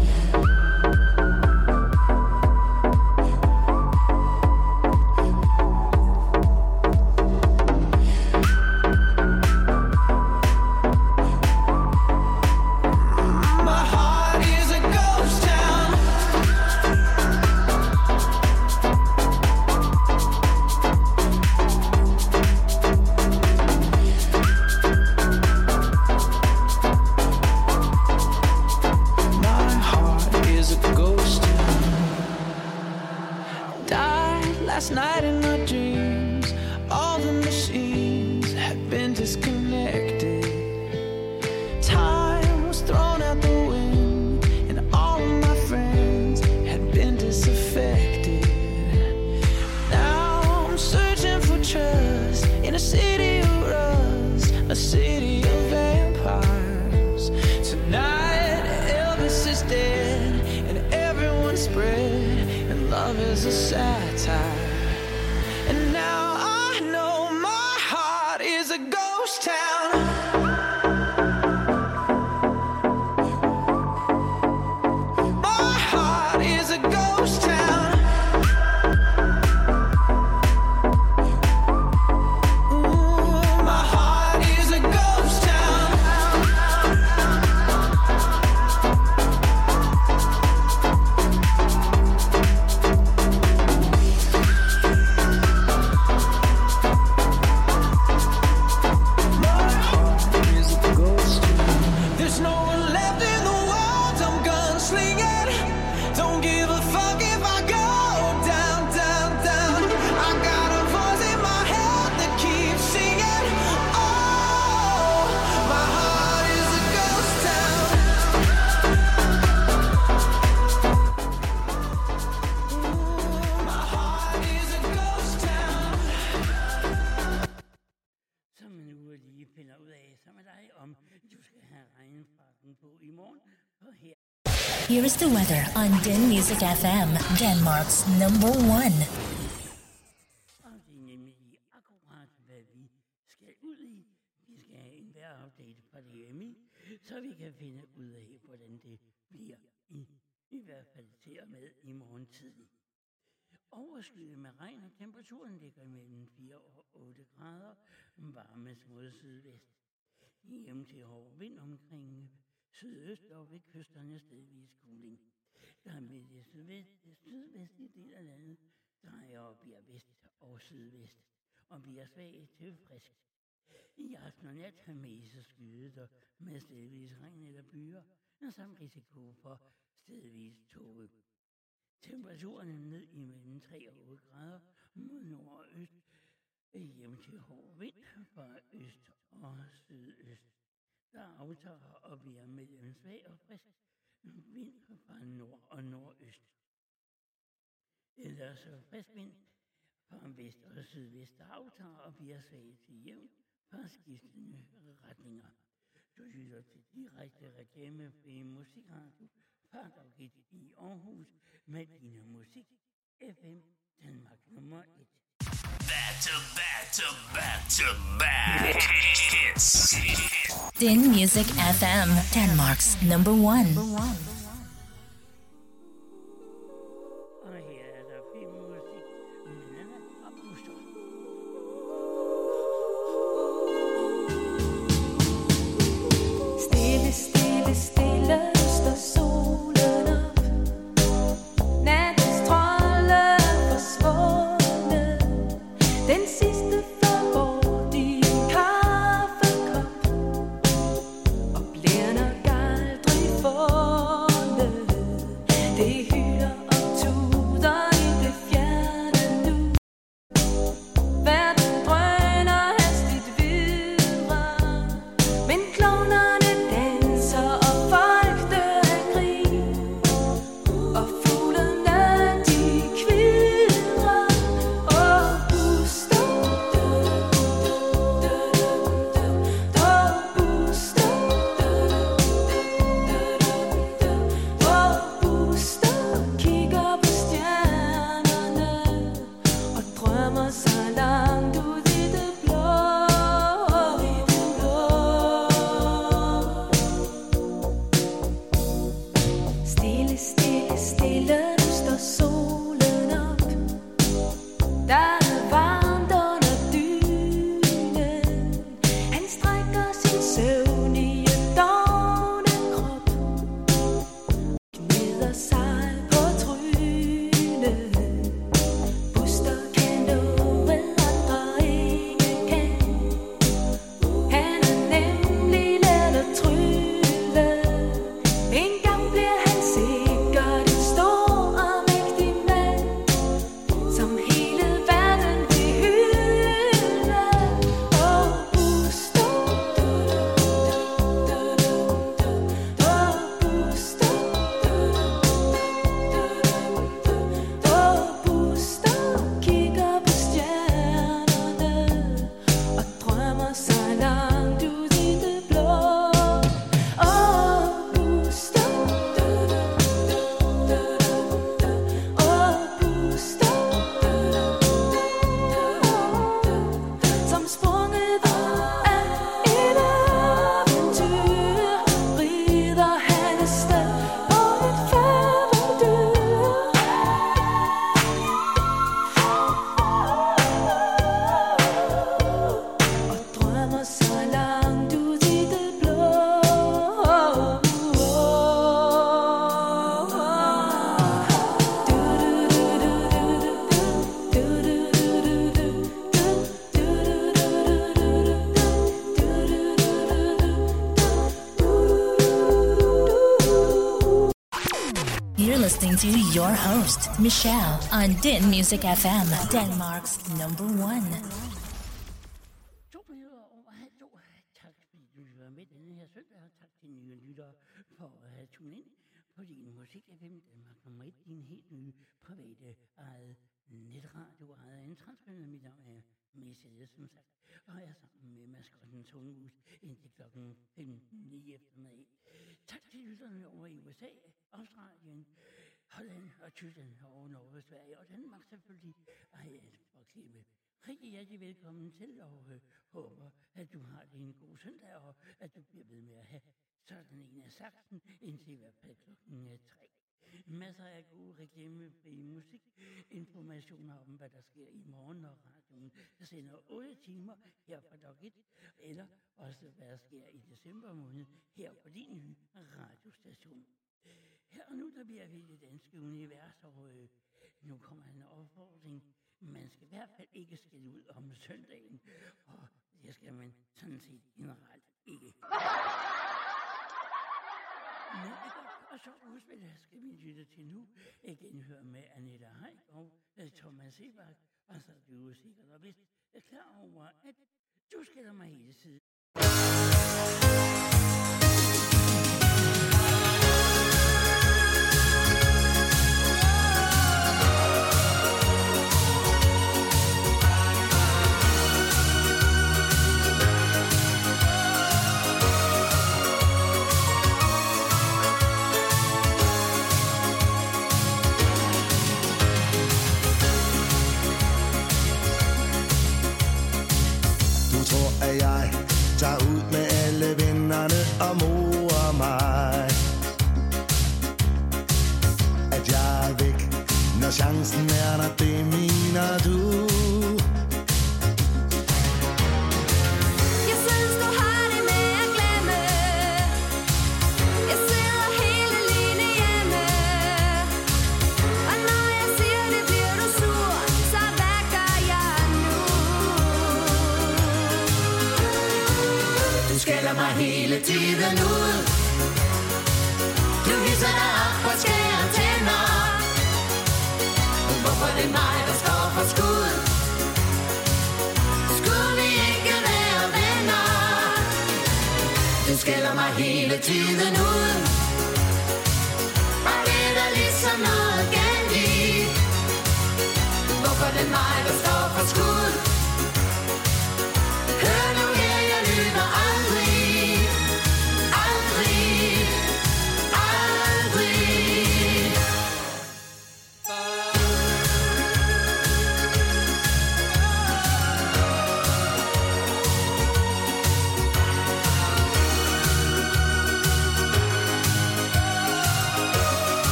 Weather Den Music FM, Denmark's number one. Og det er nemlig akkurat, hvad vi skal ud i. Vi skal have en vejrupdate fra DMI, så vi kan finde ud af, hvordan det bliver i, i hvert fald til og med i morgen tidlig. Overskyet med regn og temperaturen ligger mellem 4 og 8 grader, varmes mod sydvest. Hjem til hård vind omkring sydøst og ved kysterne stedvis kuling. Der med det sydvest, det sydvestlige del af landet drejer og bliver vest og sydvest og bliver svagt til frisk. I aften og nat har mest skyet og med stedvis regn eller byer, samt risiko for stedvis tåge. Temperaturen er ned mellem 3 og 8 grader mod nord og øst. Hjem til hård vind fra øst og sydøst. Der aftager og bliver mellem svag og frisk vind fra nord og nordøst. Eller så frisk vind fra vest og sydvest, der aftager og bliver svag til jævn fra skiftende retninger. Du lytter til direkte reklame reklamefri musikradio Parkafgit i Aarhus med din musik. FM Danmark nummer 1. Back to back to back to back. Hits. Din Music FM, Denmark's number one. Og to your host, Michelle, on Din Music FM, Denmark's number Holland og Tyskland og Norge, Sverige og Danmark selvfølgelig. Ej, for klemme. Rigtig hjertelig velkommen til, og øh, håber, at du har det en god søndag, og at du bliver ved med at have sådan en af saksen, indtil i hvert fald klokken tre. Masser af gode reklamefri musik, informationer om, hvad der sker i morgen, når radioen sender 8 timer her fra Dog 1, eller også hvad der sker i december måned her på din nye radiostation. Her og nu, der bliver vi i univers, og øh, nu kommer en opfordring. Man skal i hvert fald ikke skille ud om søndagen, og det skal man sådan set generelt ikke. Men det går og så udspil skal vi lytte til nu. Igen høre med Annette Heik og øh, Thomas Sebak. Og så er du sikkert og vist klar over, at du skiller mig hele tiden. sig ud med alle vennerne og mor og mig. At jeg er væk, når chancen er der, det mener du. Skælder mig hele tiden ud. Du hisser dig op og skærer tænder. Hvorfor det er mig, der står for skud? Skulle vi ikke være venner? Du skælder mig hele tiden ud. Og det er der ligesom noget galt i Hvorfor det er mig, der står for skud? Hør nu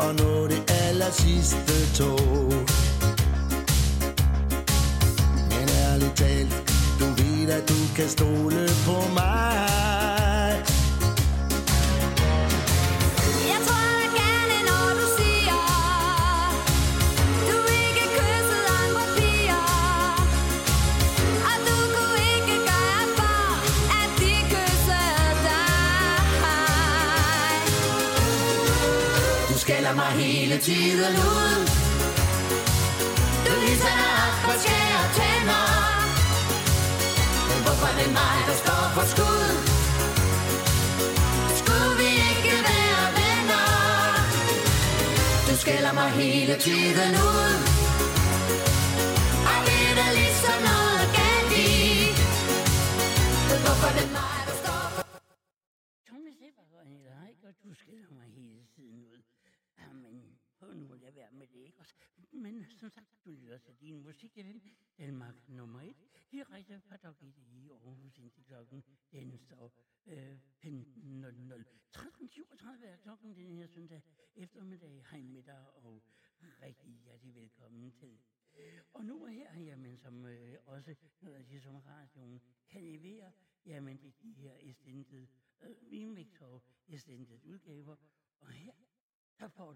og nå det aller sidste tog. Men ærligt talt, du ved at du kan stole på mig. Skælder mig hele tiden ud Du hisser dig op og skærer tænder Men hvorfor det er mig, der står for skud? Skulle vi ikke være venner? Du skælder mig hele tiden ud Og det er der ligesom noget galt i Hvorfor er mig, der står for Thomas, det var godt i dig, og du skælder mig hele tiden ud. Ah, jamen, prøv nu at lade være med det, ikke også? Men som sagt, du lytter til din musik, ven. Danmark nummer et. Direkte fra Dog i Aarhus indtil klokken. Den står øh, 15.00. 13.37 er klokken den her søndag eftermiddag. Hej med dig, og rigtig hjertelig velkommen til. Og nu er her, jamen, som øh, også noget af det, som radioen kan levere, jamen det er de her extended øh, remix og extended udgaver. Og her, der får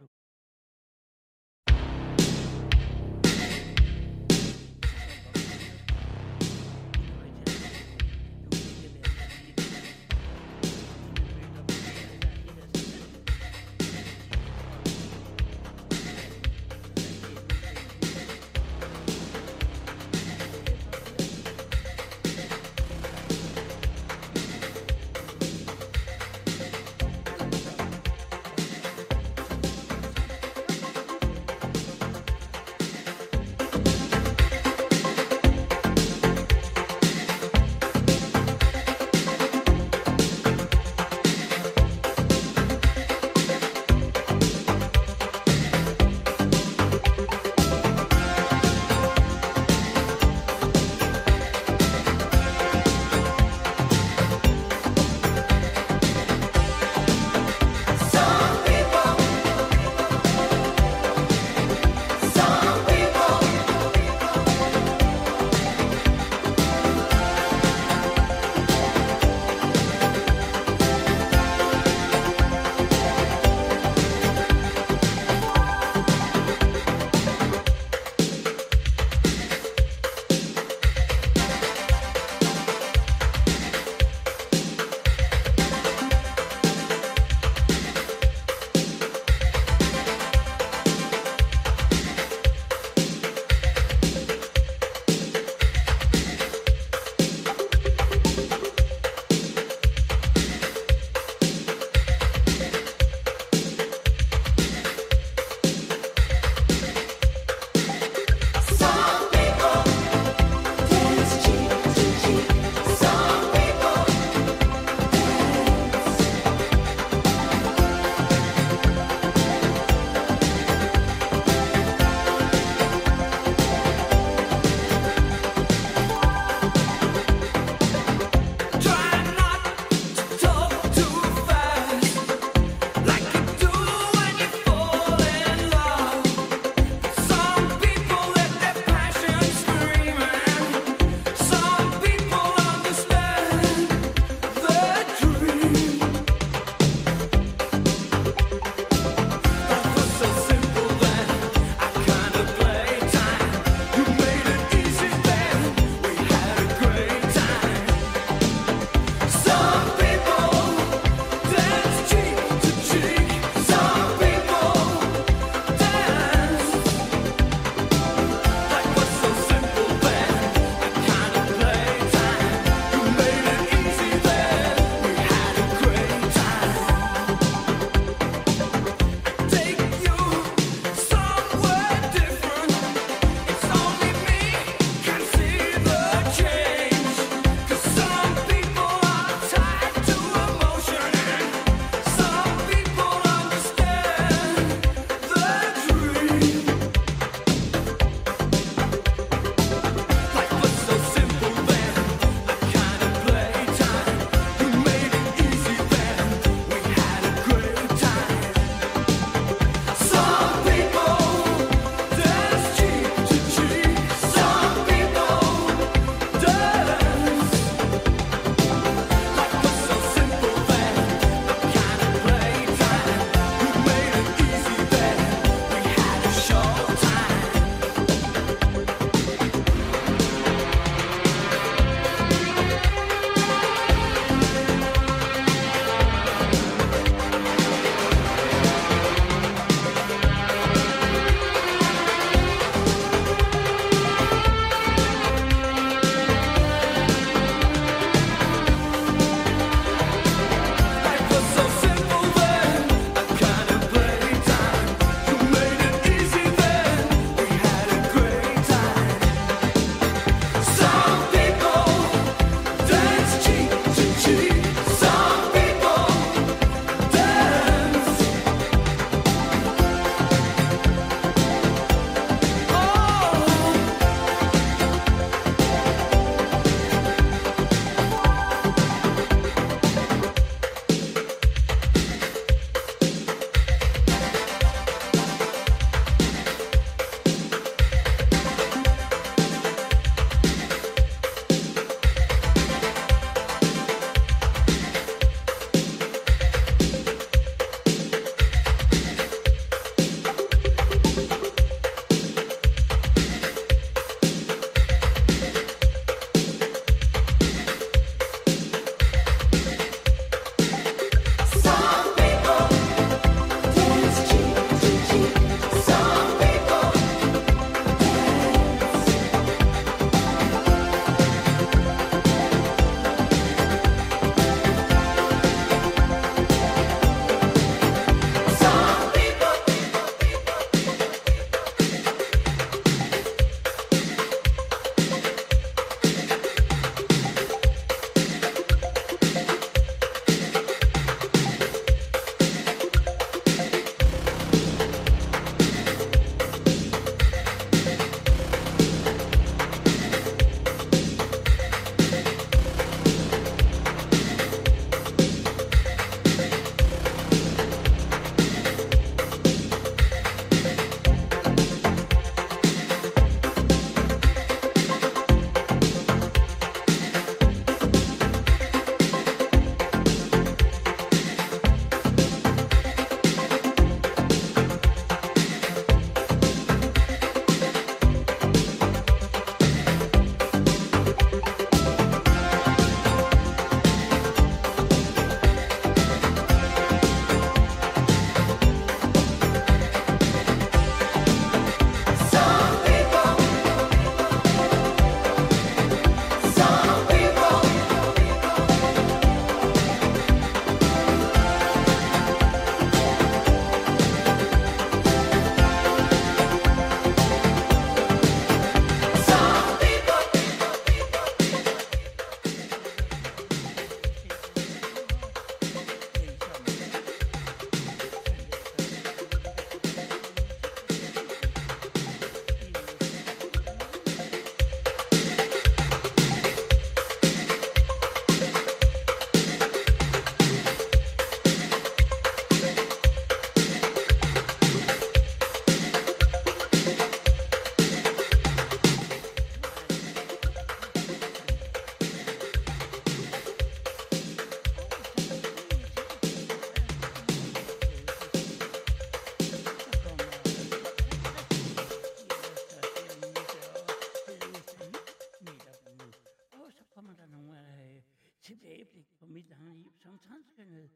lange transkønnet,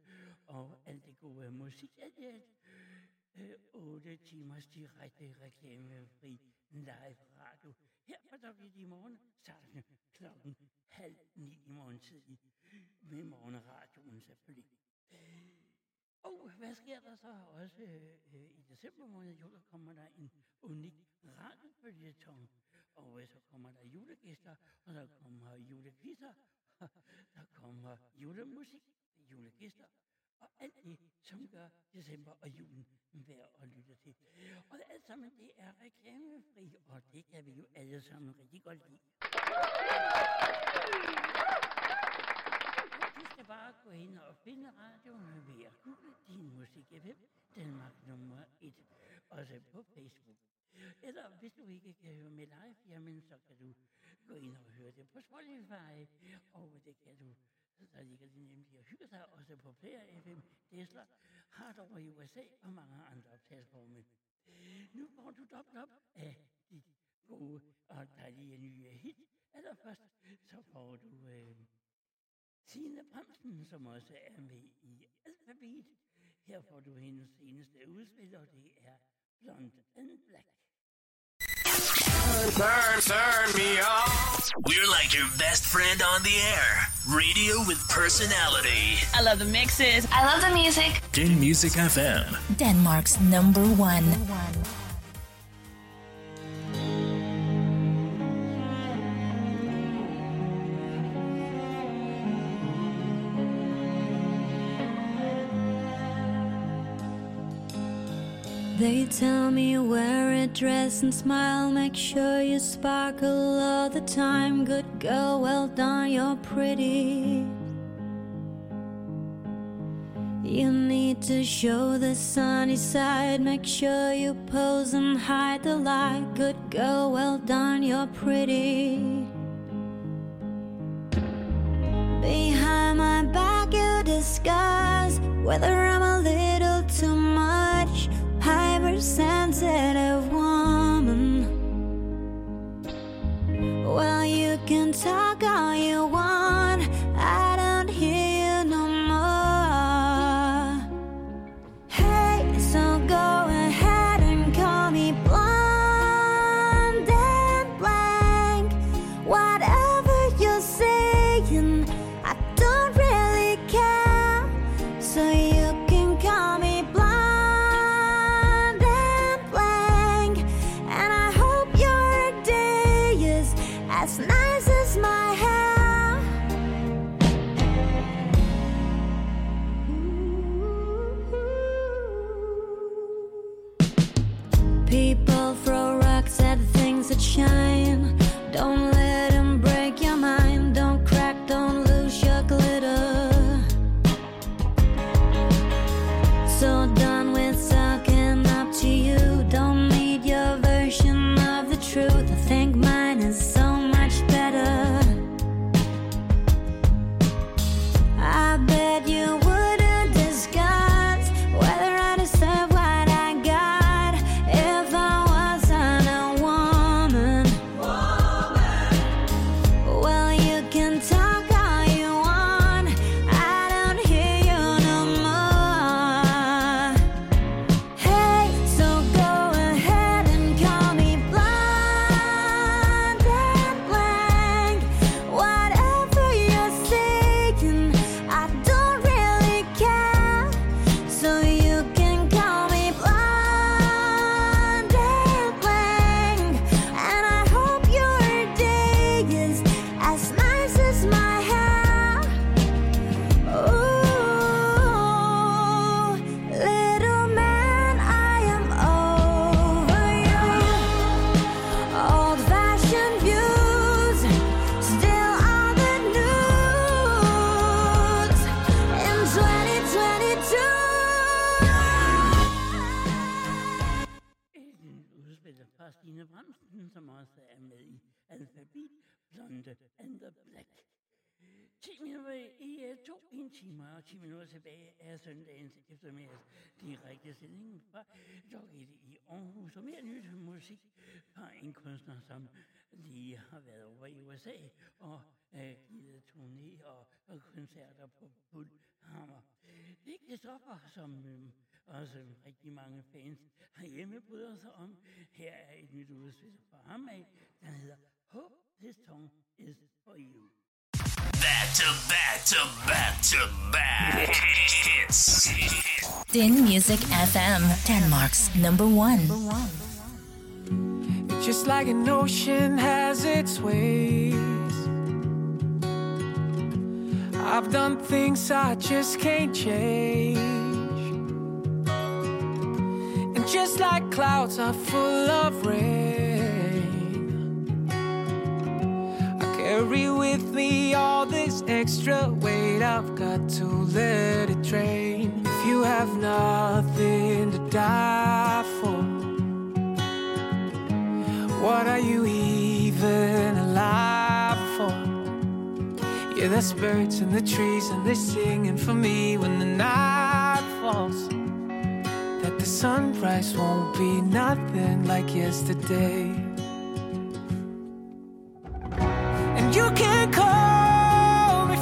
og alt det gode musik, alt det. Øh, 8 timers direkte reklamefri live radio. Her på Dagligt i morgen, starter klokken halv ni i morgen tidlig med morgenradioen selvfølgelig. Og hvad sker der så også øh, i december måned? Jo, der kommer der en unik radiofølgetong. Og øh, så kommer der julegæster, og der kommer julekvisser, der kommer julemusik, julegister og alt det, som gør december og julen værd at lytte til. Og alt sammen, det er reklamefri, og det kan vi jo alle sammen rigtig godt lide. Du skal bare gå ind og finde radioen ved at google din musik FM, Danmark nummer 1, også på Facebook. Eller hvis du ikke kan høre med live, jamen så kan du gå ind og høre det på Spotify, og det kan du der ligger de nemlig og hygger sig også på Player FM, Tesla, Hard over i USA og mange andre platforme. Nu får du dobbelt op af dit gode og dejlige nye hit. Allerførst så får du øh, Signe Bremsen, som også er med i Alphabet. Her får du hendes seneste udspil, og det er Blond and Black. Turn, turn me on. We're like your best friend on the air. Radio with personality. I love the mixes. I love the music. Din Music FM. Denmark's number one. They tell me wear a dress and smile, make sure you sparkle all the time. Good girl, well done, you're pretty. You need to show the sunny side, make sure you pose and hide the light. Good girl, well done, you're pretty. Behind my back, you disguise whether I'm a little. Hypersensitive woman. Well, you can talk Alphabet, Blonde and the Black. 10 minutter i uh, to en time og 10 minutter tilbage af søndagens eftermiddags direkte sending fra Dog 1 i Aarhus. Og mere nyt musik fra en kunstner, som lige har været over i USA og uh, givet turné og, og koncerter på Bullhammer. Det er som um, også rigtig mange fans herhjemme bryder sig om. Her er et nyt udspil fra ham af, der hedder Hope This Song Is For You. Back to back to back to back. Hits. Din Music FM, Denmark's number one. Just like an ocean has its ways. I've done things I just can't change. And just like clouds are full of rain, carry with me all this extra weight. I've got to let it drain. If you have nothing to die for. What are you even alive for? Yeah, there's birds in the trees and they're singing for me when the night falls. That the sunrise won't be nothing like yesterday. You can call me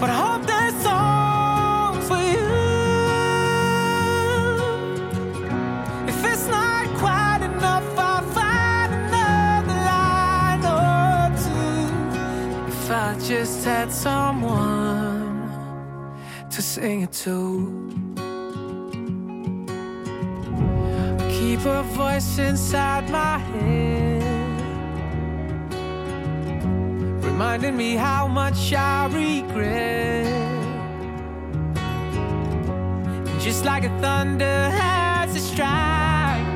but I hope that song for you. If it's not quite enough, I'll find another line or two. If I just had someone to sing it to. A voice inside my head, reminding me how much I regret. Just like a thunder has a strike.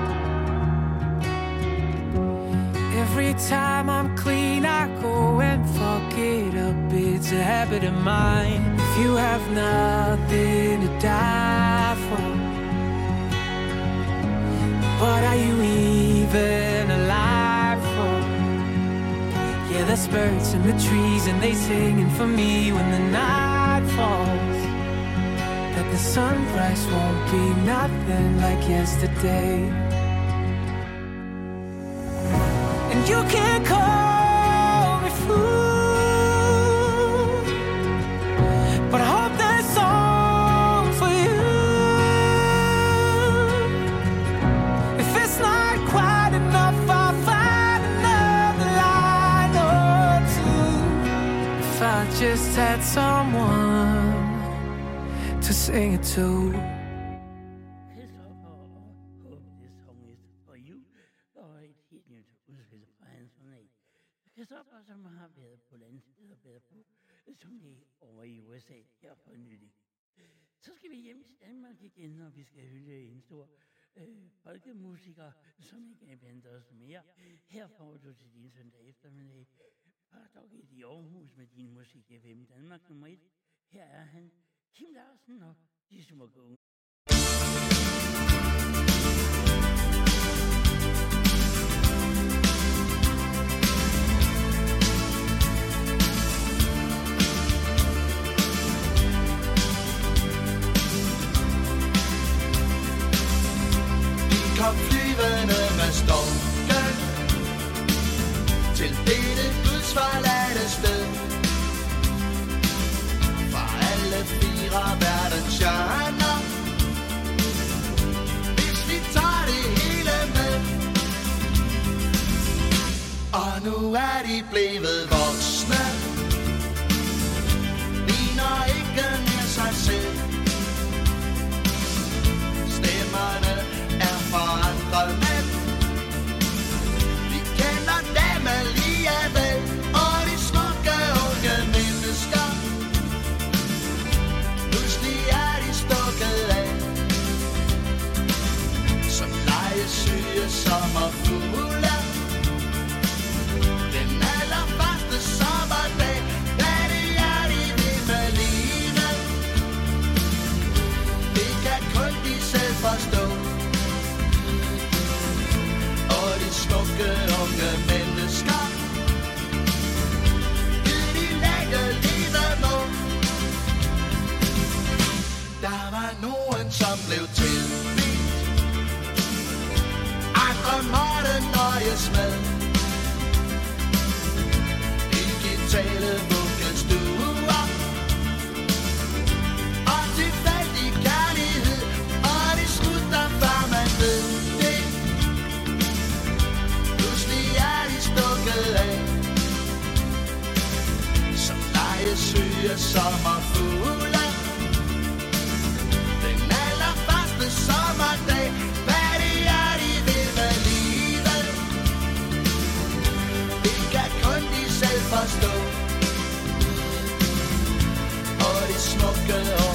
Every time I'm clean, I go and fuck it up. It's a habit of mine. If you have nothing to die for, what are you even alive for? Yeah, there's birds in the trees and they singing for me when the night falls that the sunrise won't be nothing like yesterday. And you can't call just had someone to sing it to. Christopher Hope This Song Is For You, og et helt nyt udspil fra hans forlag. Christopher, som har været på landsted og været på turné over i USA her for nylig. Så skal vi hjem til Danmark igen, og vi skal hylde en stor øh, folkemusiker, som ikke er blandt os mere. Her får du til din søndag eftermiddag fra dog i Aarhus med din musik FM Danmark nummer 1. Her er han, Kim Larsen og de smukke unge. Nu er de blevet voksne skønne unge mennesker. Gid de længe leve må Der var nogen, som blev tilbidt Andre måtte nøjes med. Digitale legesyge sommerfugle. Den allerførste sommerdag Hvad det er de vil med livet. Det kan kun de selv forstå. Og det smukke år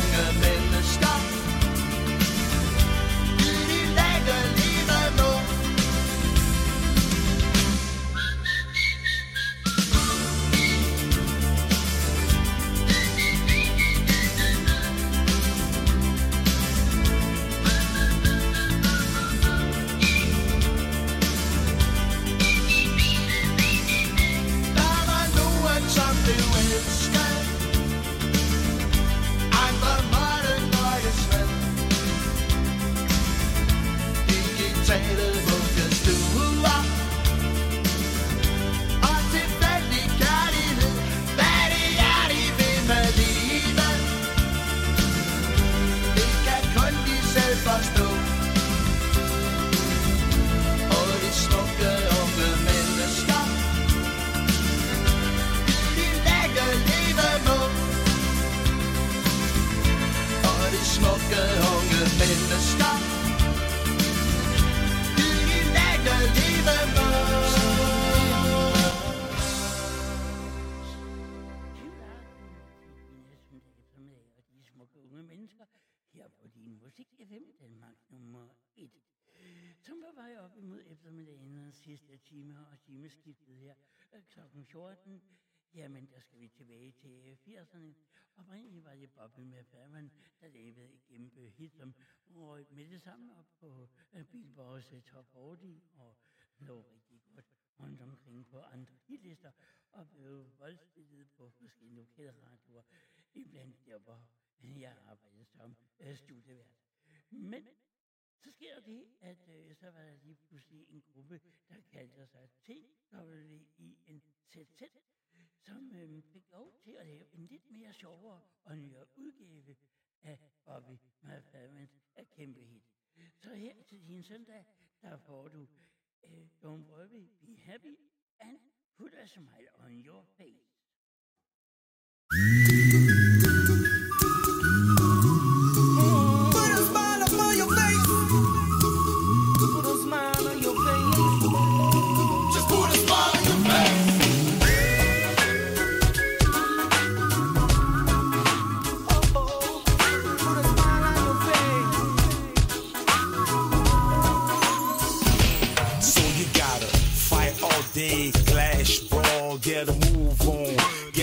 Oprindeligt var det Bobby McFerrin, der lavede et kæmpe hit, som røg med det samme op på øh, Billboards øh, Top 40 og lå rigtig godt rundt omkring på andre hitlister og blev voldspillet på forskellige lokale radioer. Iblandt der, hvor jeg arbejdede som øh, studievært. Men så sker det, at øh, så var der lige pludselig en gruppe, der kaldte sig TWINZZ, som øh, fik lov til at lave en lidt mere sjovere og nyere udgave af Bobby McFerrins af kæmpe hit. Så her til din søndag, der får du øh, Don't Worry, Be Happy and Put a Smile on Your Face. Day, clash, brawl, get a move on,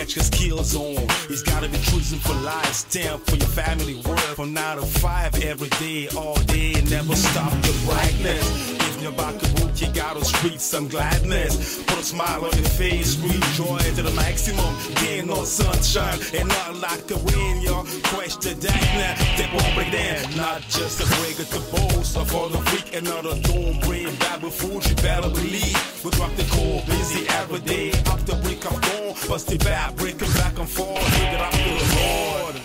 get your skills on. He's gotta be choosing for life, stand for your family, work from nine to five every day, all day, never stop the brightness. Back to book, you gotta street some gladness. Put a smile on your face, joy to the maximum. Gain no sunshine, and not like the rain, y'all. Question that now, they won't break down. Not just a break at the boast, or for the weak, another don't bring Bible food, you better believe. We drop the core, busy every day, up the break of dawn. Bust the back, breaking back and forth, give it up to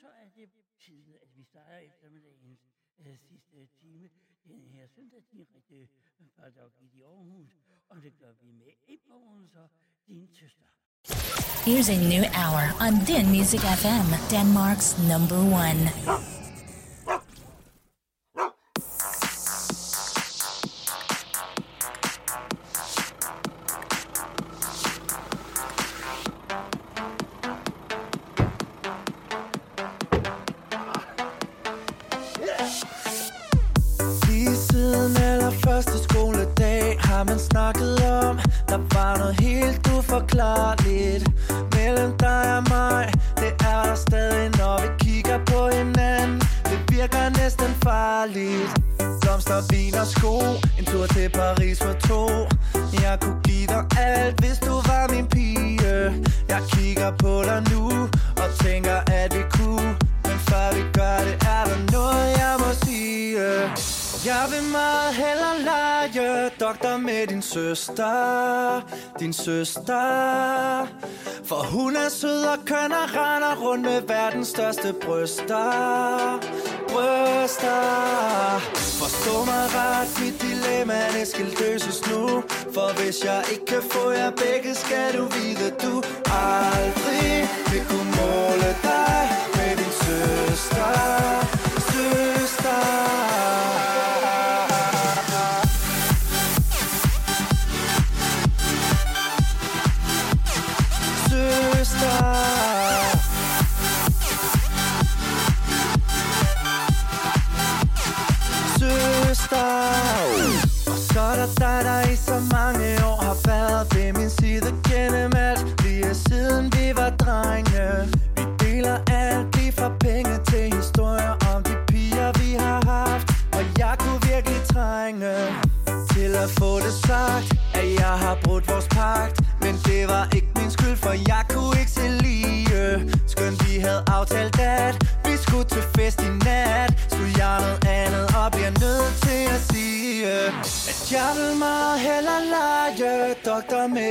så er det tiden, at vi starter eftermiddagens øh, sidste time den her øh, fra i Aarhus, og det gør vi med så din. Here's a new hour on Din Music FM, Denmark's number one. din søster. For hun er sød og køn og render rundt med verdens største bryster. Bryster. Forstå mig ret, mit dilemma det skal løses nu. For hvis jeg ikke kan få jer begge, skal du vide du aldrig vil kunne måle dig.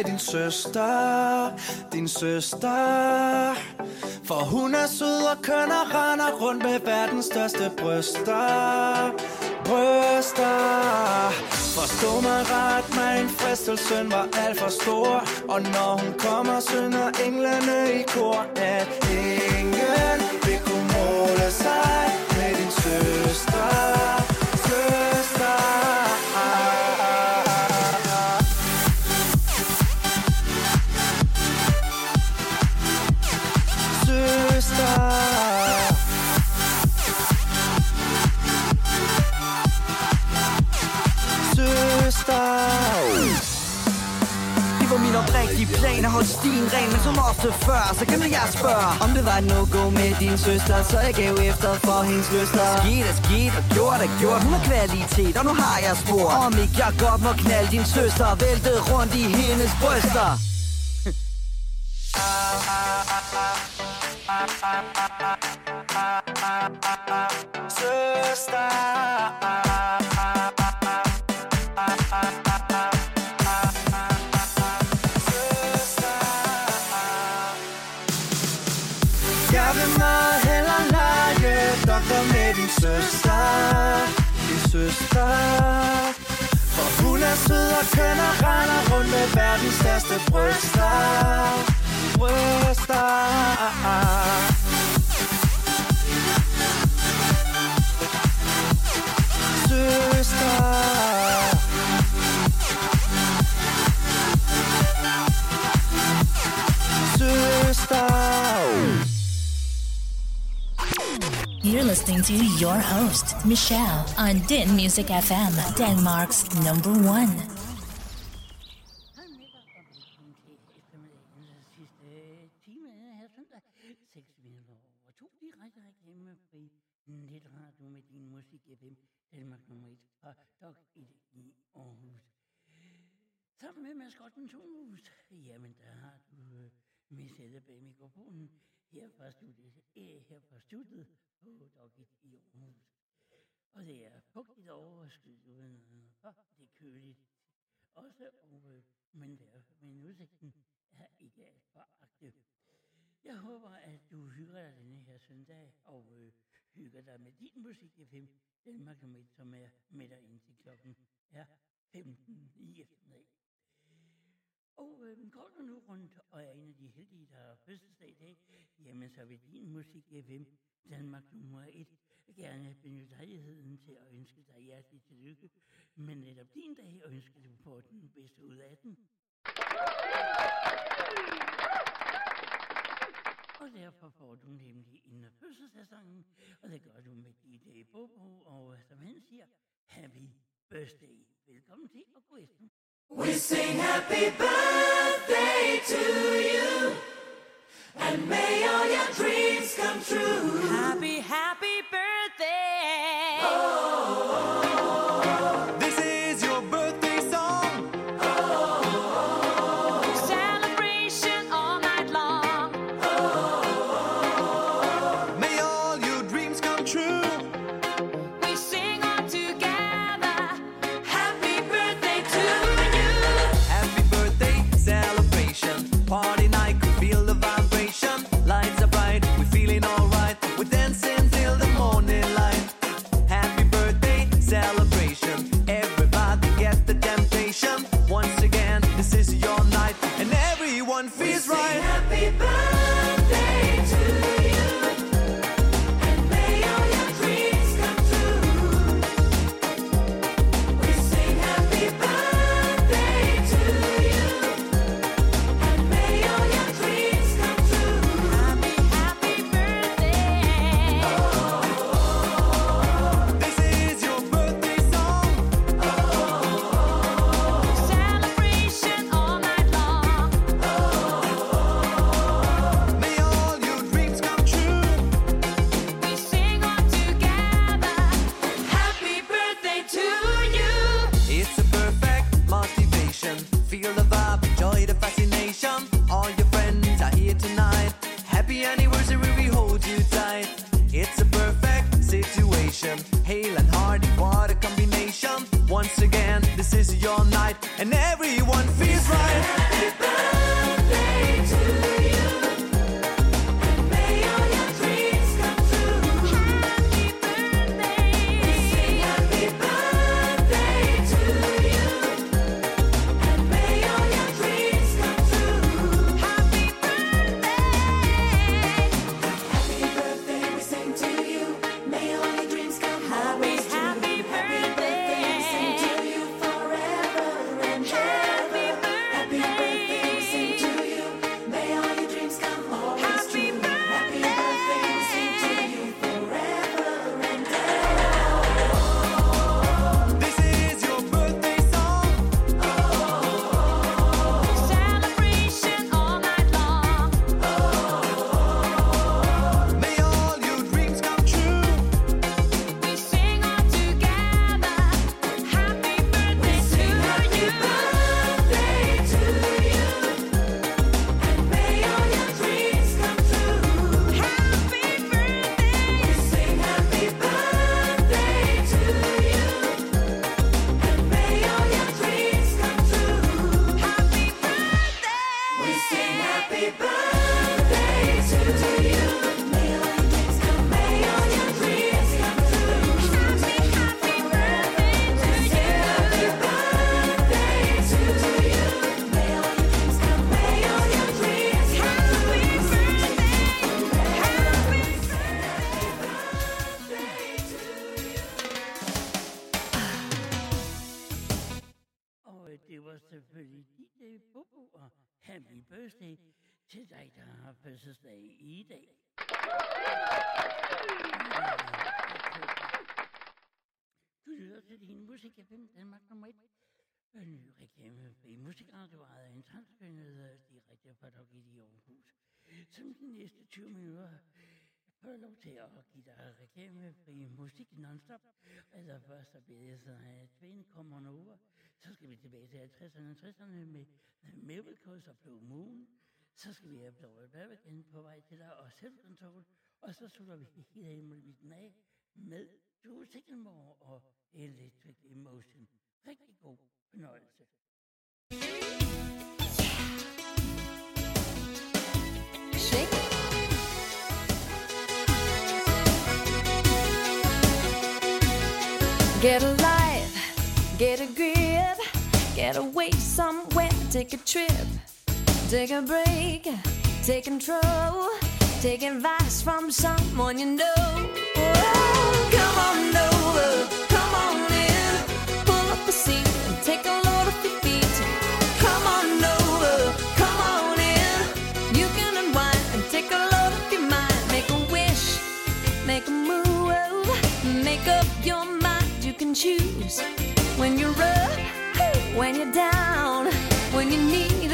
din søster, din søster. For hun er sød og køn og render rundt med verdens største bryster. Bryster. Forstå mig ret, min fristelsen var alt for stor. Og når hun kommer, synger englene i kor At ingen vil kunne måle sig med din søster. Holde stien ren Men som ofte før, så kan jeg spørge Om det var no-go med din søster Så jeg gav efter for hendes lyster. Skidt er skidt, og gjort er gjort. Hun har kvalitet, og nu har jeg spor. Om ikke jeg godt må knalde din søster Væltet rundt i hendes bryster. Jeg er render rundt med verdens største bryster Bryster Søster You're listening to your host, Michelle, on Din Music FM, Denmark's number one. FM, Danmark nummer 1, som er med dig indtil klokken er 15 i eftermiddag. Og øh, går du nu rundt og er en af de heldige, der har fødselsdag i dag, jamen så vil din musik FM, Danmark nummer 1, gerne benytte lejligheden til at ønske dig hjertelig tillykke. Men netop din dag ønsker du får den bedste ud af den. Og derfor får du nemlig en af fødselsdagssangen, og det gør du med DJ øh, Bobo, og øh, som han siger, Happy Birthday. Velkommen til at gå efter. We sing happy birthday to you, and may all your dreams come true. Happy, happy birthday. Oh, This is your birthday fået lov til at give dig reklamefri musik non-stop. Altså først så bliver det sådan, at Twin kommer over. Så skal vi tilbage til 50'erne og 60'erne med Miracles og Blue Moon. Så skal vi have Blue igen på vej til dig og Self Control. Og så slutter vi hele himmelviden af med Drew Sicklemore og Electric Emotion. Rigtig god fornøjelse. thank you Get a life, get a grip, get away somewhere, take a trip, take a break, take control, take advice from someone you know. Oh, come on over, come on in, pull up a seat choose. When you're up, when you're down, when you need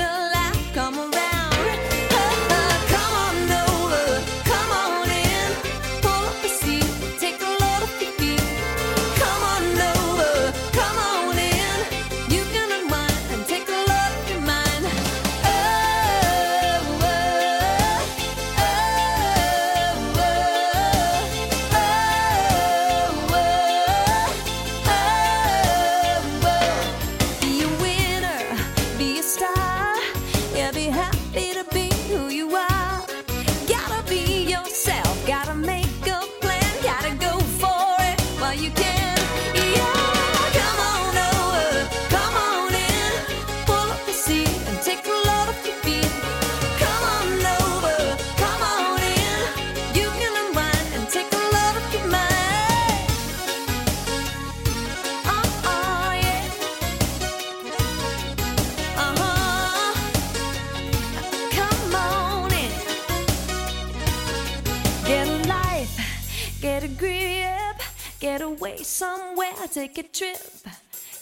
somewhere, take a trip,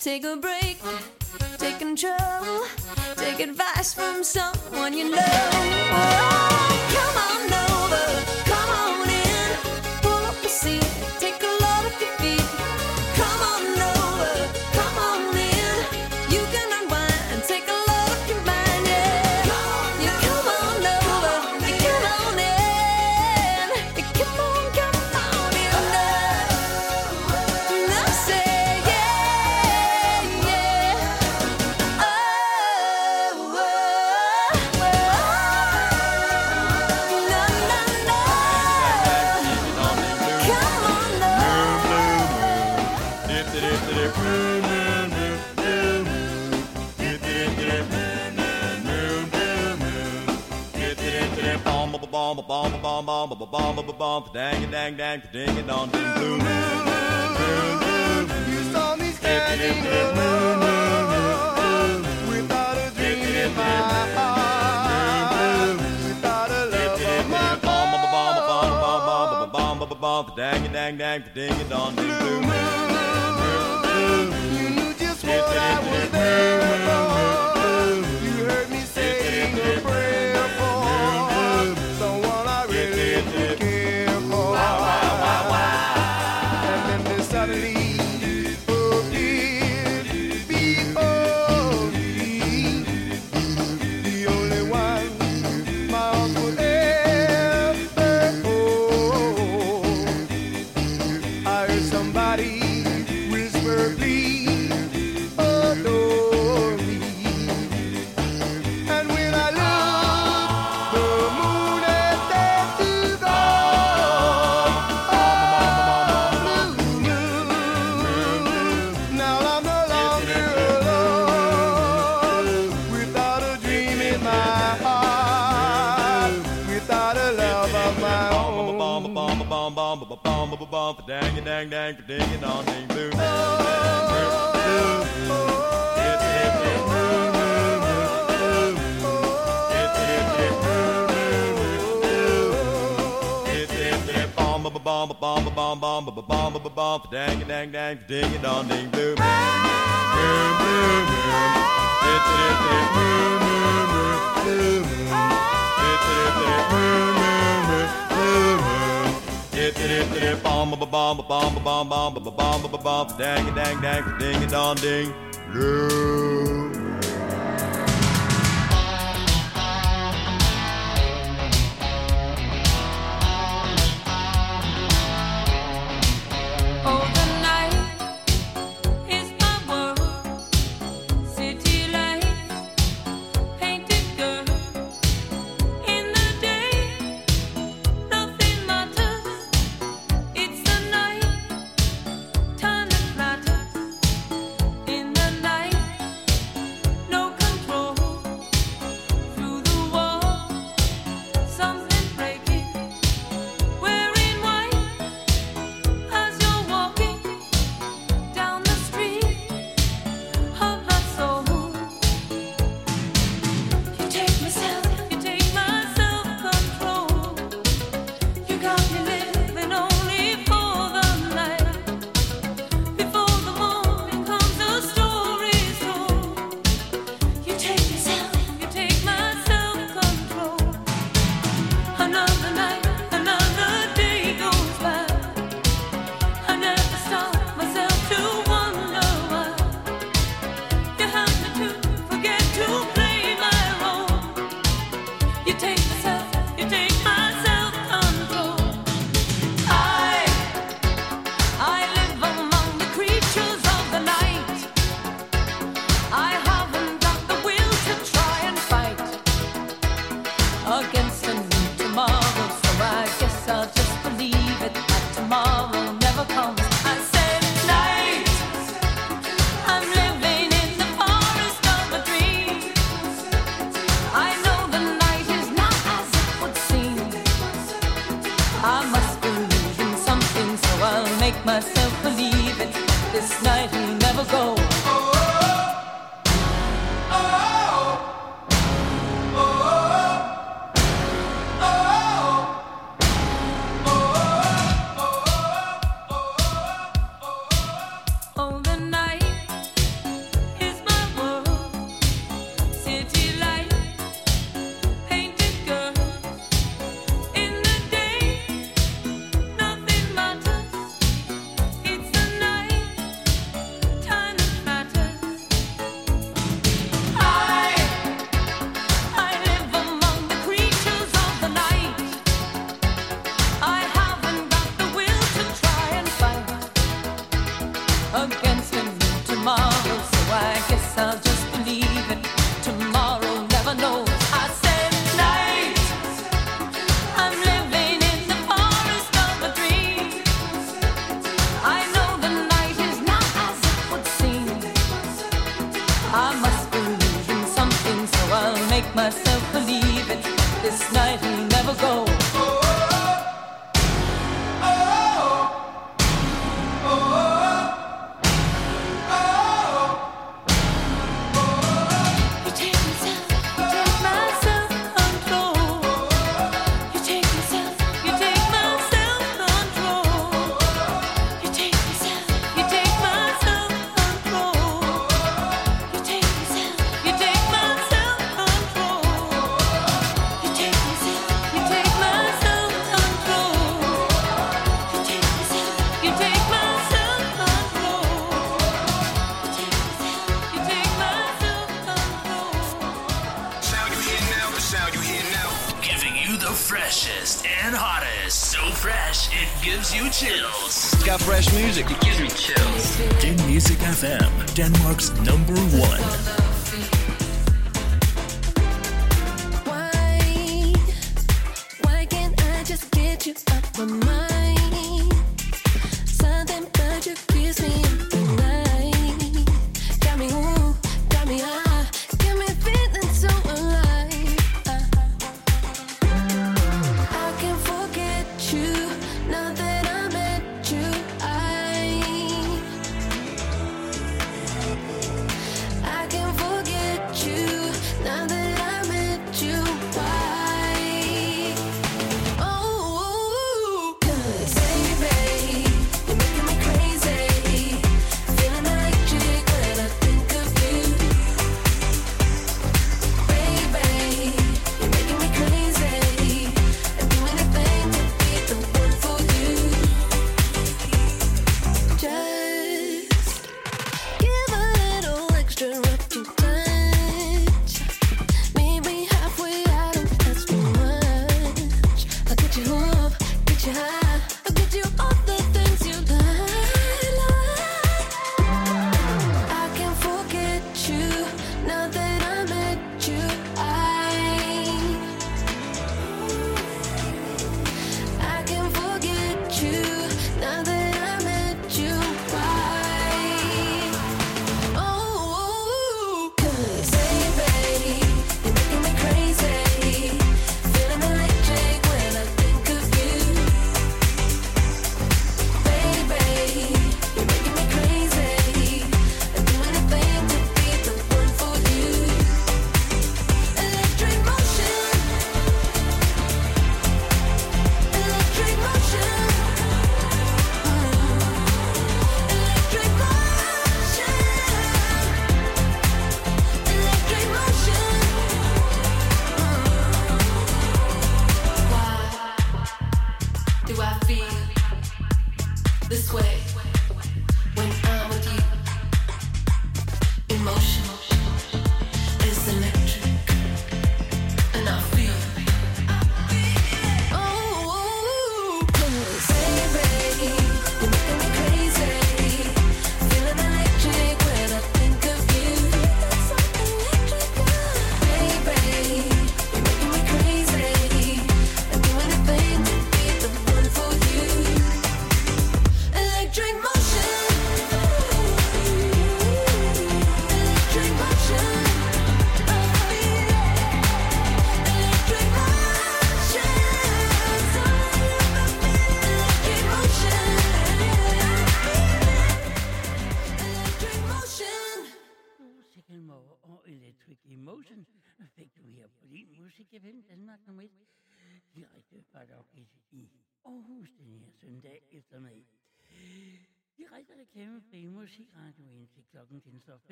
take a break, take control, take advice from someone you know. Oh, come on over, Dang dang dang ding it on ding blue moon. You saw me standing alone without a dream in my heart, without a love of my Dang dang dang ding it on ding blue moon. You knew just what I was there for. You heard me saying a prayer for Give it. Give dang it dang dang ding it dong ding blue boom boom. bomb bomb bomb boom boom boom. it boom, boom, boom, it on ding boom boom boom boom boom, it it boom boom boom boom boom boom. it it boom boom boom boom Dip dip dip bomb bomb bomb bomb bomb bomb bomb bomb bomb dang dang dang ding dong ding. Love.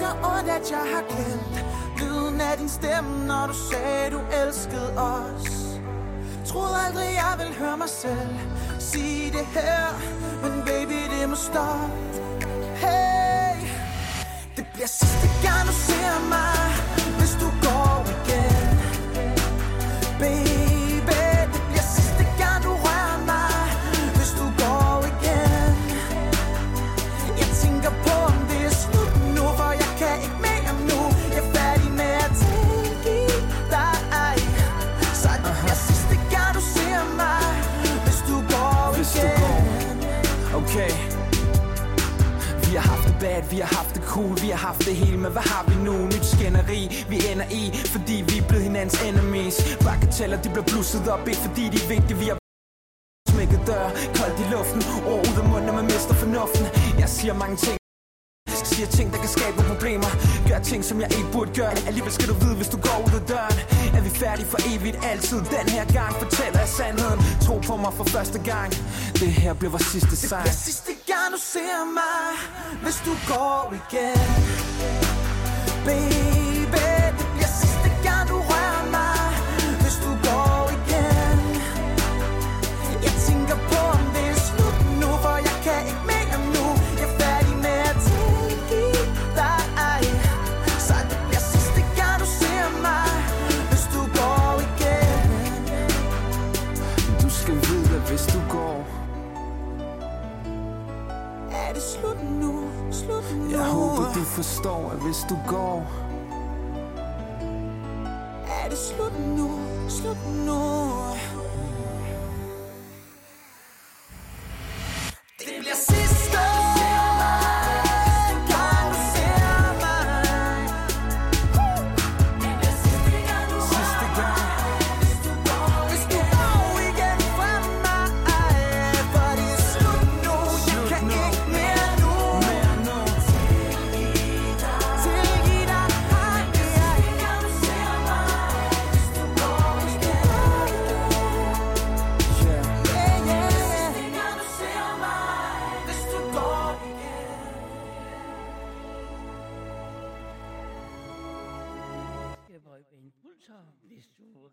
Tænker gør ondt, at jeg har glemt Lyden af din stemme, når du sagde, du elskede os. Troede aldrig, jeg ville høre mig selv Sige det her Men baby, det må stoppe. Hey Det bliver sidste gang, du ser mig. Bad, vi har haft det cool, vi har haft det hele, men hvad har vi nu? Nyt skænderi, vi ender i, fordi vi er blevet hinandens enemies. Bagateller, de bliver blusset op, ikke fordi de er vigtige, vi har smækket dør, koldt i luften, ord ud af munden, man mister fornuften. Jeg siger mange ting. Siger ting, der kan skabe problemer. Gør ting, som jeg ikke burde gøre. Alligevel skal du vide, hvis du går ud af døren. Er vi færdige for evigt? Altid Den her gang. Fortæller jeg sandheden. Tro på mig for første gang. Det her bliver vores sidste sang. Det sidste gang, du ser mig Hvis du går igen Baby, Jeg håber, du forstår, at hvis du går Er det slut nu, slut nu?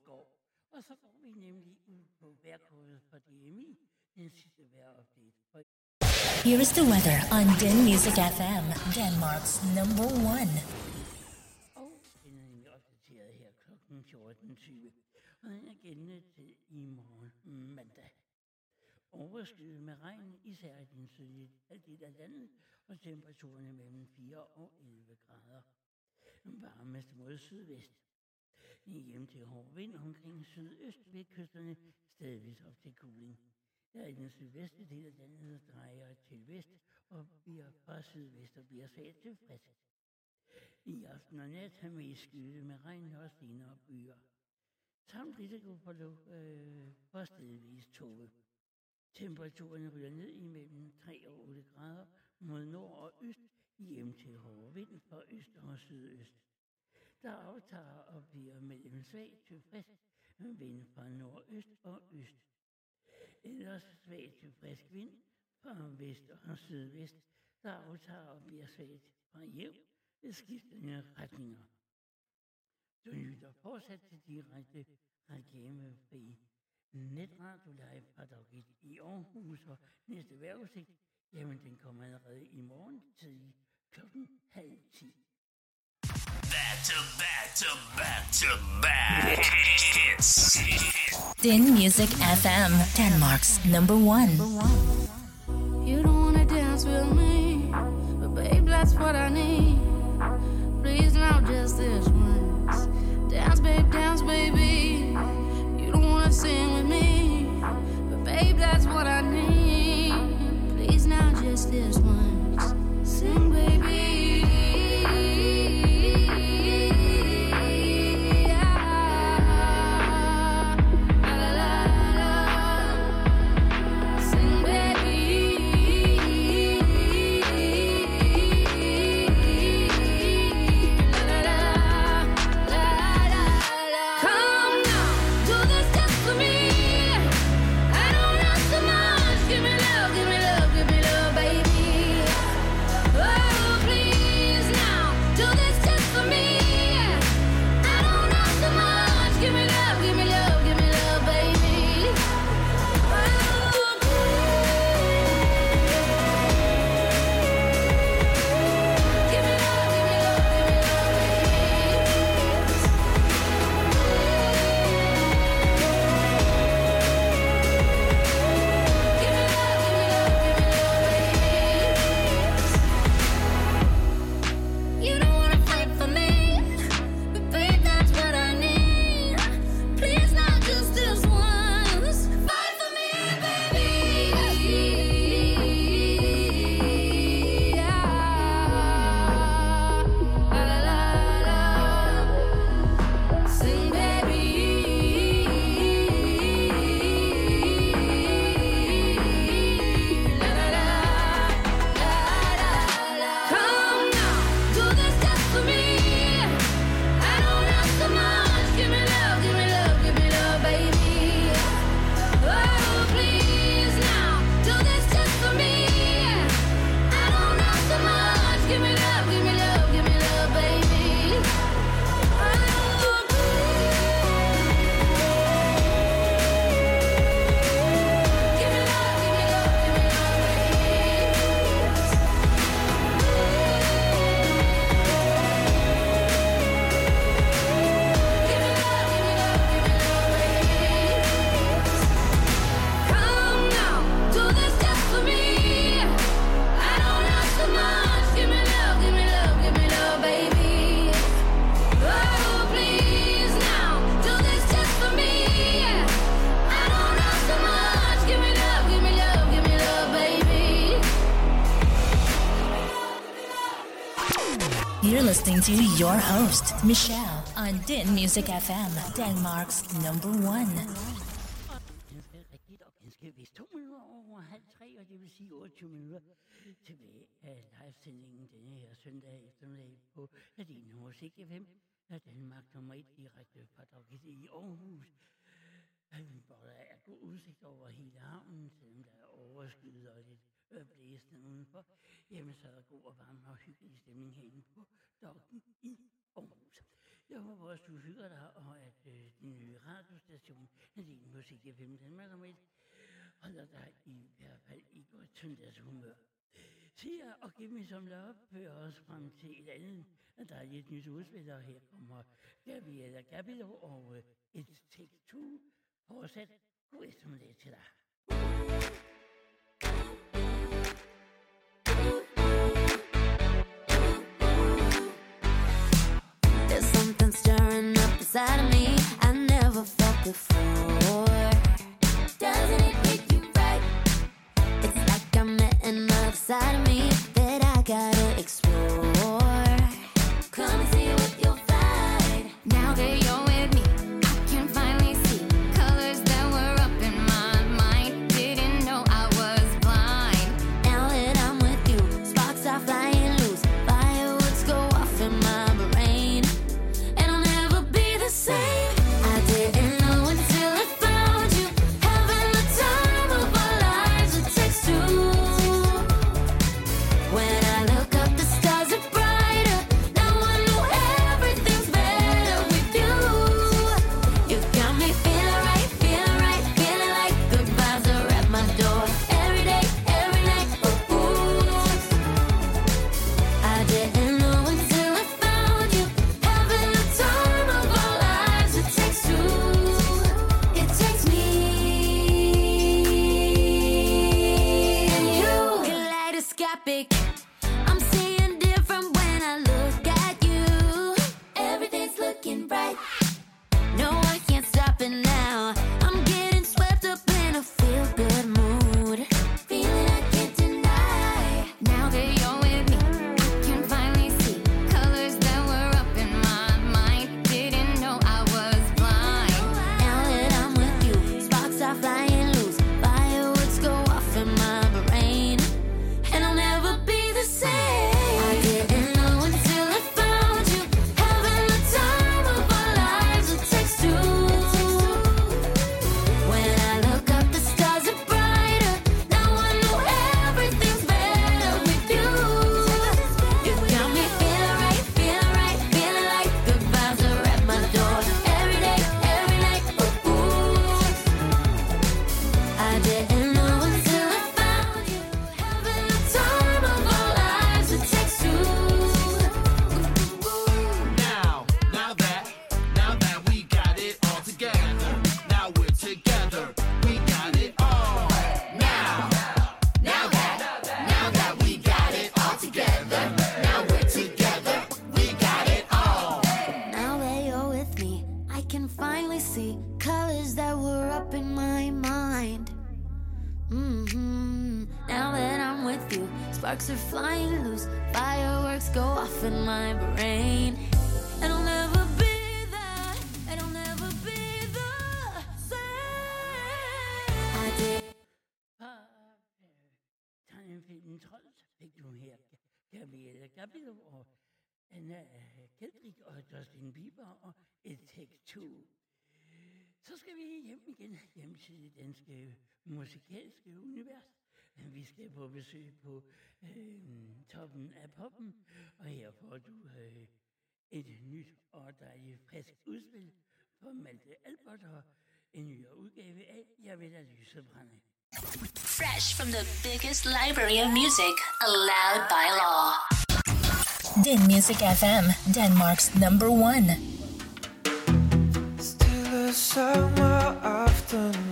Går. Og så går vi nemlig ud på DMI, den sidste vejrupdate. Here is the weather on Den Music FM, Denmark's number one. Og den er opdateret her kl. 14.20. Og den er til i morgen mandag. Overskyet med regn, især i den sydlige halvdel af landet, og temperaturerne mellem 4 og 11 grader. Varmest mod sydvest. Hjem til hård vind omkring sydøst ved kysterne, stadigvis op til kuling. Der i den sydvestlige del af landet drejer til vest og bliver fra sydvest og bliver svagt til frisk. I aften og nat har vi skyde med regn og senere byer. Samt risiko for, lu- øh, for stedvis tåge. Temperaturen ryger ned imellem 3 og 8 grader mod nord og øst hjem til hårde vind fra øst og sydøst der aftager og bliver mellem svag til frisk vind fra nordøst og øst. Ellers svag til frisk vind fra vest og sydvest, der aftager og bliver svagt fra jævn ved skiftende retninger. Du lytter fortsat til direkte reklamefri netradio live fra Dog i Aarhus, og næste vejrudsigt, jamen den kommer allerede i morgen tidlig klokken halv 10. back to back to back to back. Din Music FM, Denmark's number one. You don't wanna dance with me, but babe, that's what I need. Please now, just this once. Dance, babe, dance, baby. You don't wanna sing with me, but babe, that's what I need. Please now, just this once. listening to your host, Michelle, on Din Music FM, Denmark's number one. i hvert fald Siger og giv mig som fører os frem til et andet er nyt udspil, og her kommer Gabriela Gabilo og øh, et take two. God eftermiddag til dig. There's something stirring up inside of me I never felt before. Doesn't it inside of me en trold fik du her, Gabriela Gabriel og Anna Kendrick og Justin Bieber og et Take Two. Så skal vi hjem igen, hjem til det danske musikalske univers. Vi skal på besøg på øh, toppen af poppen, og her får du øh, et nyt og dejligt frisk udspil for Malte Albert og en ny udgave af Jeg vil at lyse brænde. Fresh from the biggest library of music allowed by law. Din Music FM, Denmark's number one. Still a summer afternoon.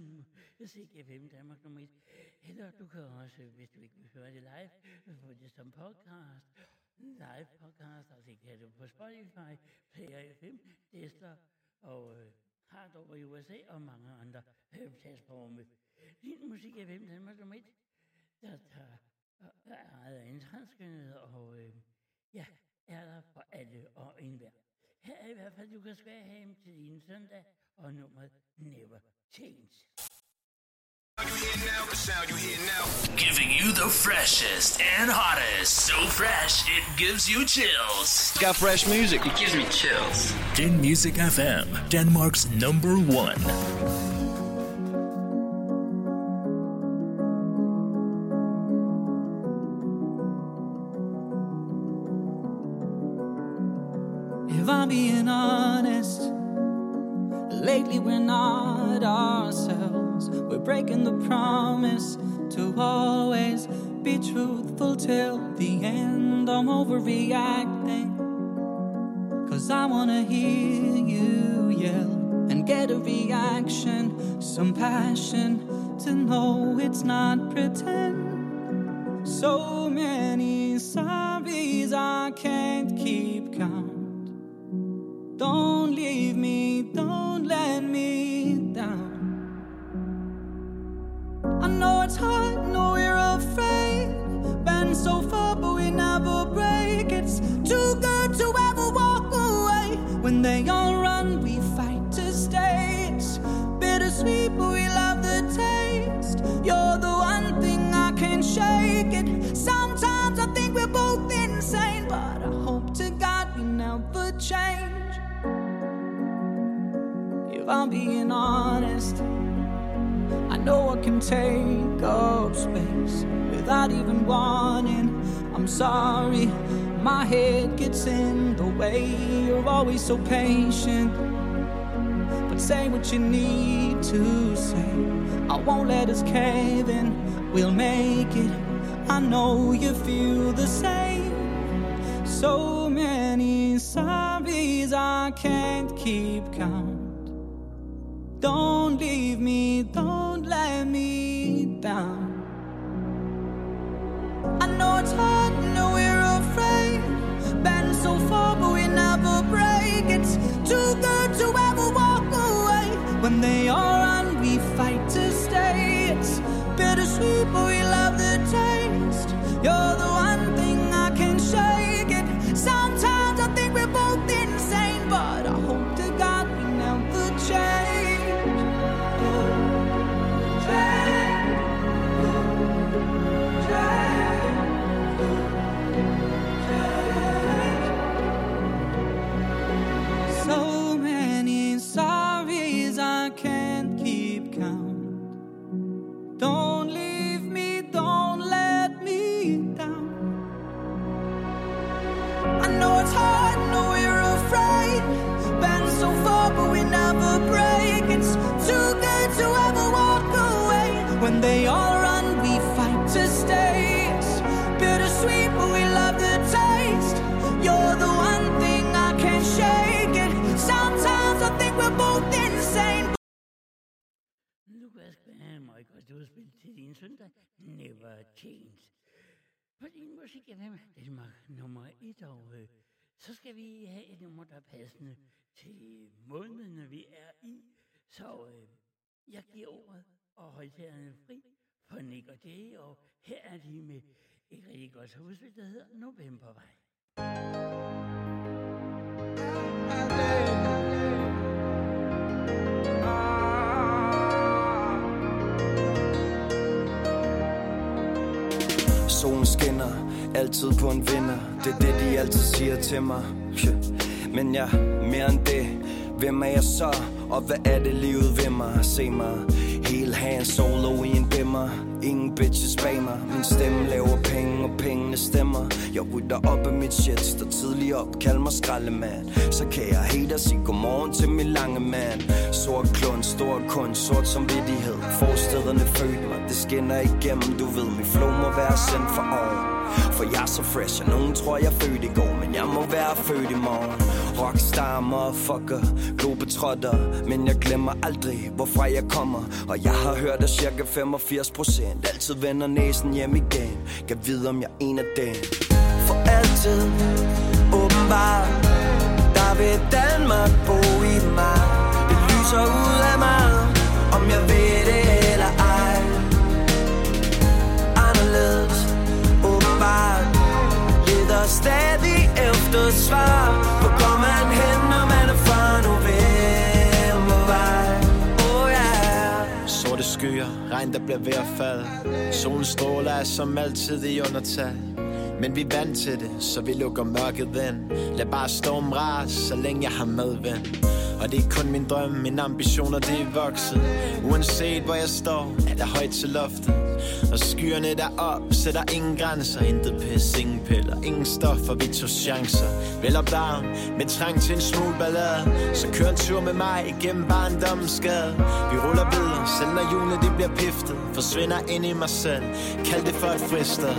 Google din musik Danmark nummer 1, eller du kan også, hvis du ikke vil høre det live, få det som podcast, live podcast, altså ikke det på Spotify, Player FM, Destler og øh, Hard over i USA og mange andre øh, platforme. Din musik er hvem Danmark nummer 1, der tager og er ejet af en transkønnet, og øh, ja, er der for alle og enhver. Her er i hvert fald, du kan skære ham til din søndag, og nummeret Never Change. Giving you the freshest and hottest. So fresh, it gives you chills. Got fresh music. It gives me chills. Den Music FM, Denmark's number one. If I'm being honest, lately we're not ourselves. We're breaking the promise to always be truthful till the end. I'm overreacting. Cause I wanna hear you yell and get a reaction, some passion to know it's not pretend. So many sorries I can't keep count. Don't leave me, don't let me down. I know it's hard, know we're afraid. Been so far, but we never break. It's too good to ever walk away. When they all run, we fight to stay. It's bittersweet, but we love the taste. You're the one thing I can't shake it. Sometimes I think we're both insane, but I hope to God we never change. I'm being honest, I know I can take up space without even wanting. I'm sorry, my head gets in the way. You're always so patient, but say what you need to say. I won't let us cave in, we'll make it. I know you feel the same. So many sorries I can't keep count. Don't leave me, don't let me down. I know it's hard, know we're afraid. Been so far, but we never break. It's too good to ever walk away. When they all run, we fight to stay. It's bittersweet, but we love the taste. You're the one Graham et udspil til din søndag. Never Change. På din musik er det Danmark nummer et, og øh, så skal vi have et nummer, der er passende til måneden, vi er i. Så øh, jeg giver ordet og højtalerne fri for Nick og Jay, og her er de med et rigtig godt udspil, der hedder Novembervej. Ah. Solen skinner, altid på en vinder. Det er det, de altid siger til mig. Men jeg, mere end det. Hvem er jeg så, og hvad er det livet ved mig? Se mig, helt hand solo i en dimmer. Ingen bitches bag mig. Min stemme laver penge, og pengene stemmer. Jeg rydder op af mit shit, står tidligt op. Kald mig skraldemand. Så kan jeg hate og sige godmorgen til min lange mand. Sort klund, stor kun, sort som vidtighed Forstederne født mig, det skinner igennem Du ved, min flow må være sendt for oven for jeg er så fresh, og nogen tror jeg født i går Men jeg må være født i morgen. Rockstar, motherfucker, globetrotter. Men jeg glemmer aldrig, hvorfra jeg kommer. Og jeg har hørt, at cirka 85 procent Altid vender næsen hjem igen. Kan vide, om jeg er en af dem. For altid, åbenbart Der vil Danmark bo. mig så ud af mig Om jeg ved det eller ej. Anderledes åbenbart. Leder stadig efter svar Hvor går man hen, når man er fra novembervej. Oh yeah. Sorte skyer, regn der bliver ved at falde. Solen stråler er som altid i undertal. Men vi er vant til det, så vi lukker mørket ind. Lad bare storm ras, så længe jeg har medvind. Og det er kun min drøm, min ambitioner det er vokset. Uanset hvor jeg står, er der højt til loftet. Og skyerne der op, sætter ingen grænser. Intet pis, ingen piller, ingen stoffer, vi tog chancer. Vel op down, med trang til en smule ballade. Så kør en tur med mig igennem barndommens skade Vi ruller videre, selv når julene de bliver piftet. Forsvinder ind i mig selv, kald det for et fristed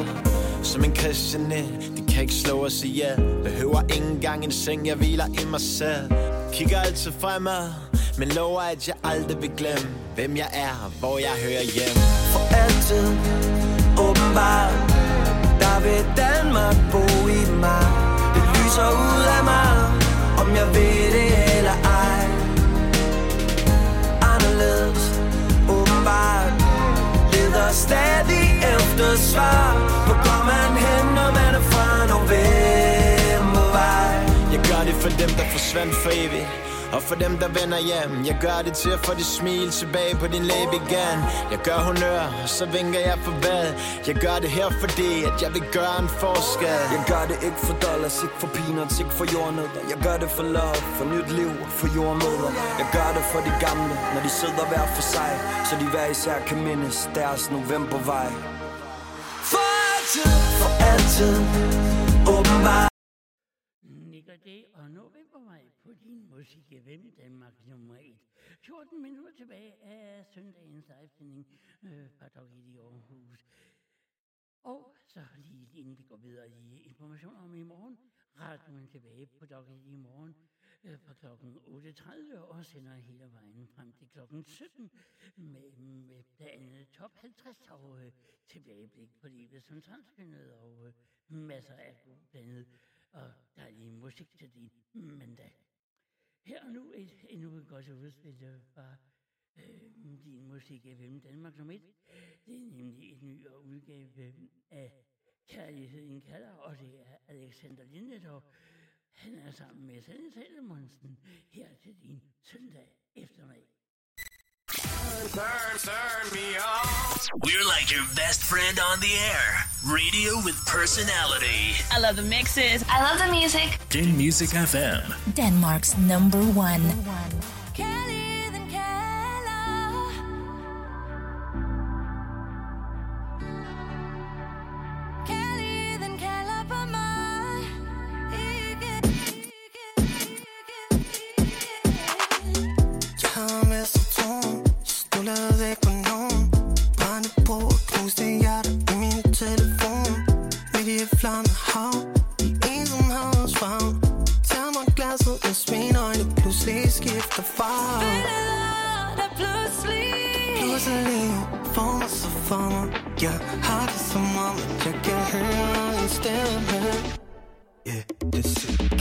som en kristianet, de kan ikke slå os ihjel. Behøver ikke engang en seng, jeg hviler i mig selv. Kigger altid fremad, men lover at jeg aldrig vil glemme Hvem jeg er og hvor jeg hører hjem. For altid, åbenbart Der vil Danmark bo i mig. Det lyser ud af mig Om jeg ved det eller ej. Anderledes, åbenbart Leder stadig efter svar. På fra novembervej Jeg gør det for dem, der forsvandt for evigt. Og for dem, der vender hjem. Jeg gør det til at få det smil tilbage på din læbe igen. Jeg gør honør, og så vinker jeg farvel Jeg gør det her, fordi at jeg vil gøre en forskel. Jeg gør det ikke for dollars, ikke for peanuts, ikke for jordnødder. Jeg gør det for love, for nyt liv, for jordmøder Jeg gør det for de gamle, når de sidder hver for sig Så de hver især kan mindes deres novembervej. For altid, for altid, åbenbart Nikker det og novembervej på din musik i Hvem Danmark nummer 1. 14 minutter tilbage af søndagens livesending øh, fra Dog i Aarhus. Og så lige inden vi går videre i information om i morgen, radioen tilbage på Dog i morgen øh, fra klokken 8.30 og sender hele vejen frem til klokken 17 med, med blandt andet top 50 og øh, tilbageblik på livet som transkønnet og øh, masser af blandet og dejlig musik til din mandag. Her og nu et endnu et godt udspil øh, fra øh, din musik FM Danmark som et. Det er nemlig et ny udgave øh, af Kærligheden kalder, og det er Alexander Lindedorf. Han er sammen med Sanne Salomonsen her til din søndag eftermiddag. Turn, turn me on. We're like your best friend on the air. Radio with personality. I love the mixes. I love the music. Din Music FM. Denmark's number one. Kærligheden mig Jeg har det som om, at jeg kan høre en stemme Yeah, det er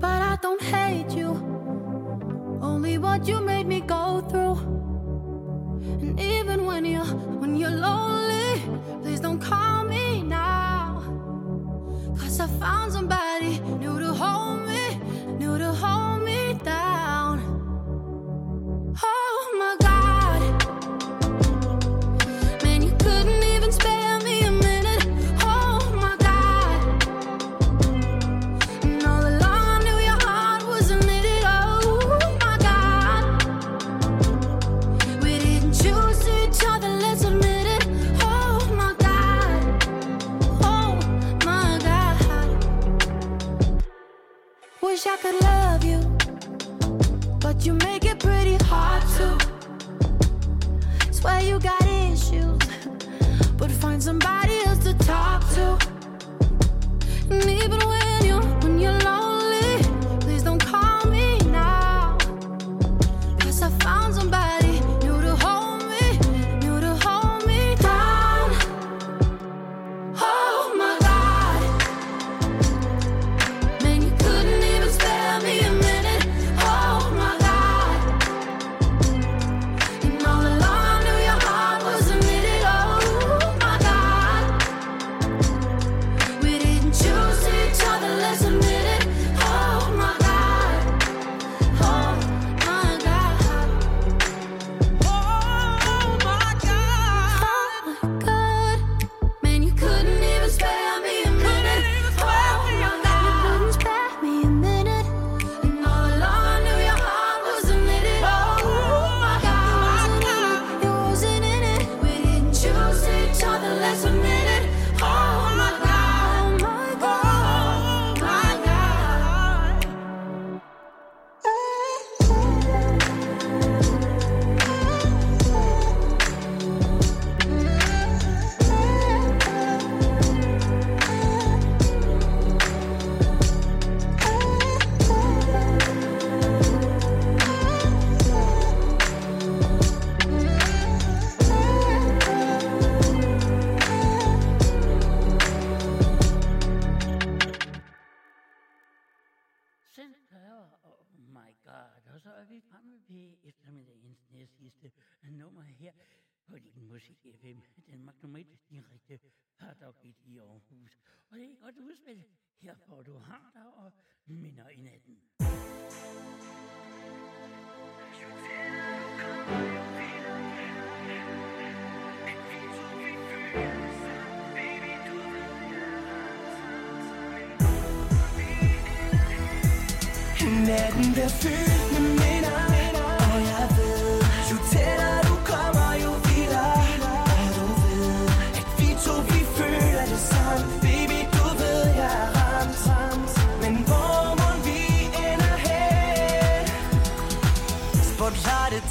but I don't hate you. Only what you made me go through. And even when you're when you're lonely, please don't call me now. Cause I found somebody new to hold me, new to hold me down. Oh my god. could love you, but you make it pretty hard to. Swear you got issues, but find somebody else to talk to. And even when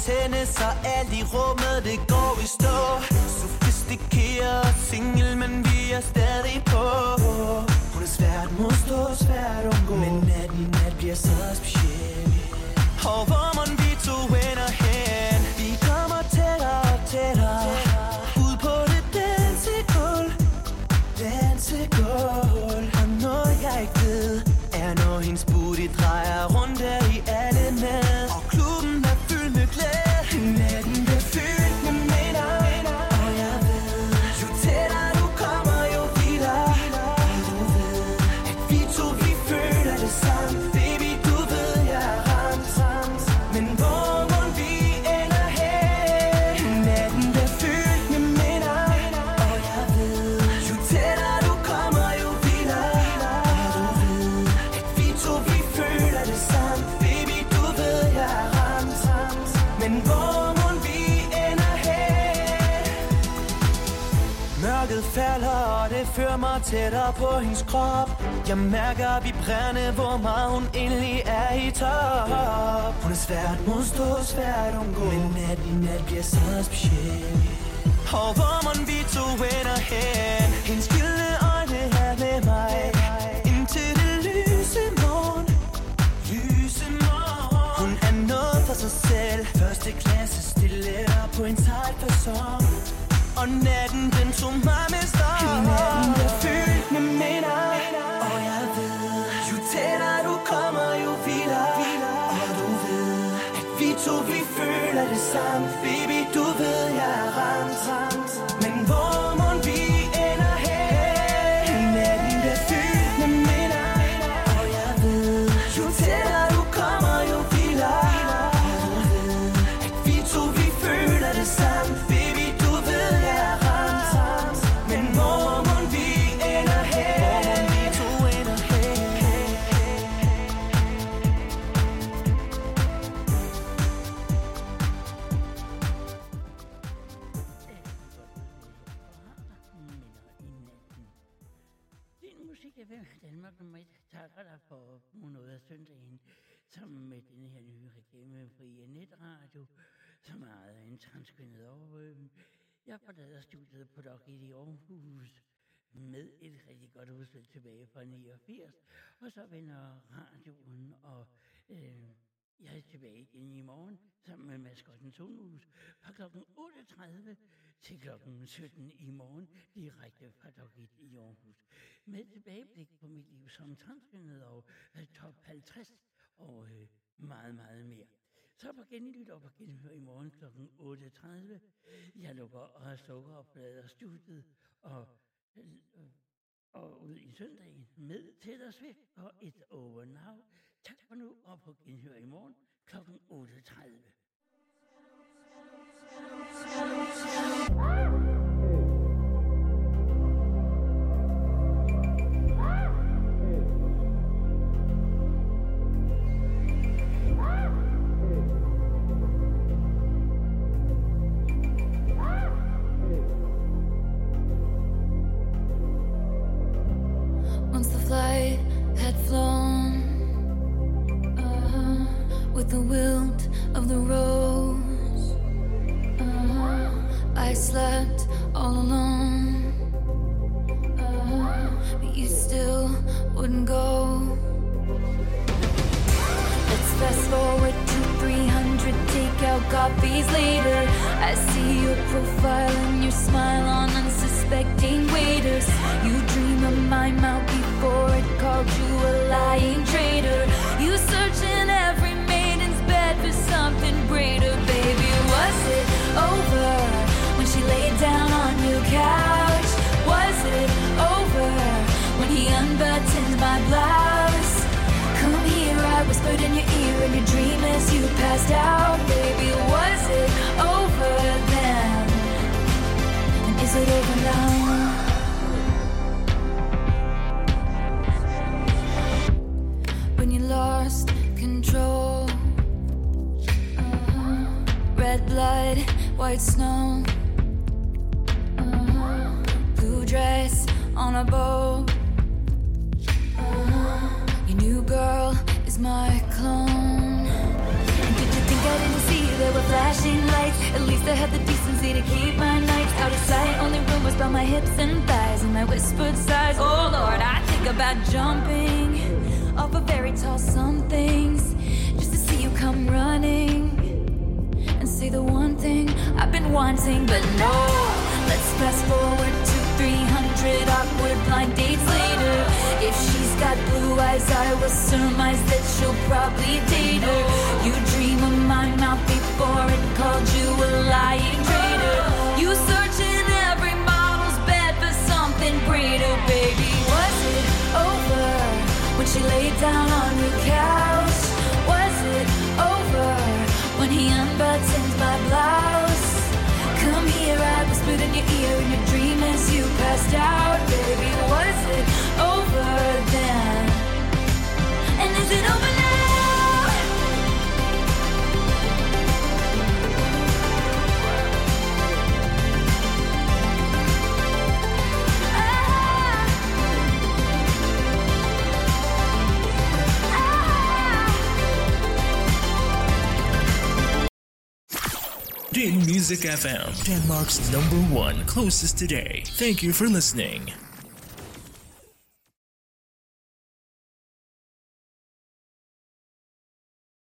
tændes, og alt i rummet, det går i stå. Sofistikeret single, men vi er stadig på. Hun er svært modstå, svært undgå Men natten i nat bliver så speciel og hvor tættere på hendes krop. Jeg mærker vi brænde, hvor meget hun egentlig er i top. Hun er svært modstå, svært undgå. Men nat i nat bliver så speciel. Og hvor man vi to ender hen. Hendes gilde øjne er med mig. Indtil det lyse morgen. Lyse morgen. Hun er noget for sig selv. Første klasse stille på en tight person og natten den tog mig med storm Natten er fyldt med minder. Og jeg ved Jo tættere du kommer, jo vildere. Og du ved At vi to, vi føler det samme. Baby, du ved, jeg er ramt. Jeg forlader studiet på Rocket i Aarhus med et rigtig godt udspil tilbage fra 89, og så vender radioen, og øh, jeg er tilbage igen i morgen sammen med maskotten Tonhus fra kl. 38 til kl. 17 i morgen direkte fra Dogit i Aarhus. Med tilbageblik på mit liv som transkønnet og øh, top 50 og øh, meget, meget mere. Så på genlyt og på genhør i morgen kl. 8.30. Jeg lukker og sukker og blader studiet og, øh, og ud i søndagen med til os ved og et over now. Tak for nu og på genhør i morgen kl. 8.30. Once Music FM, Denmark's number one closest today. Thank you for listening.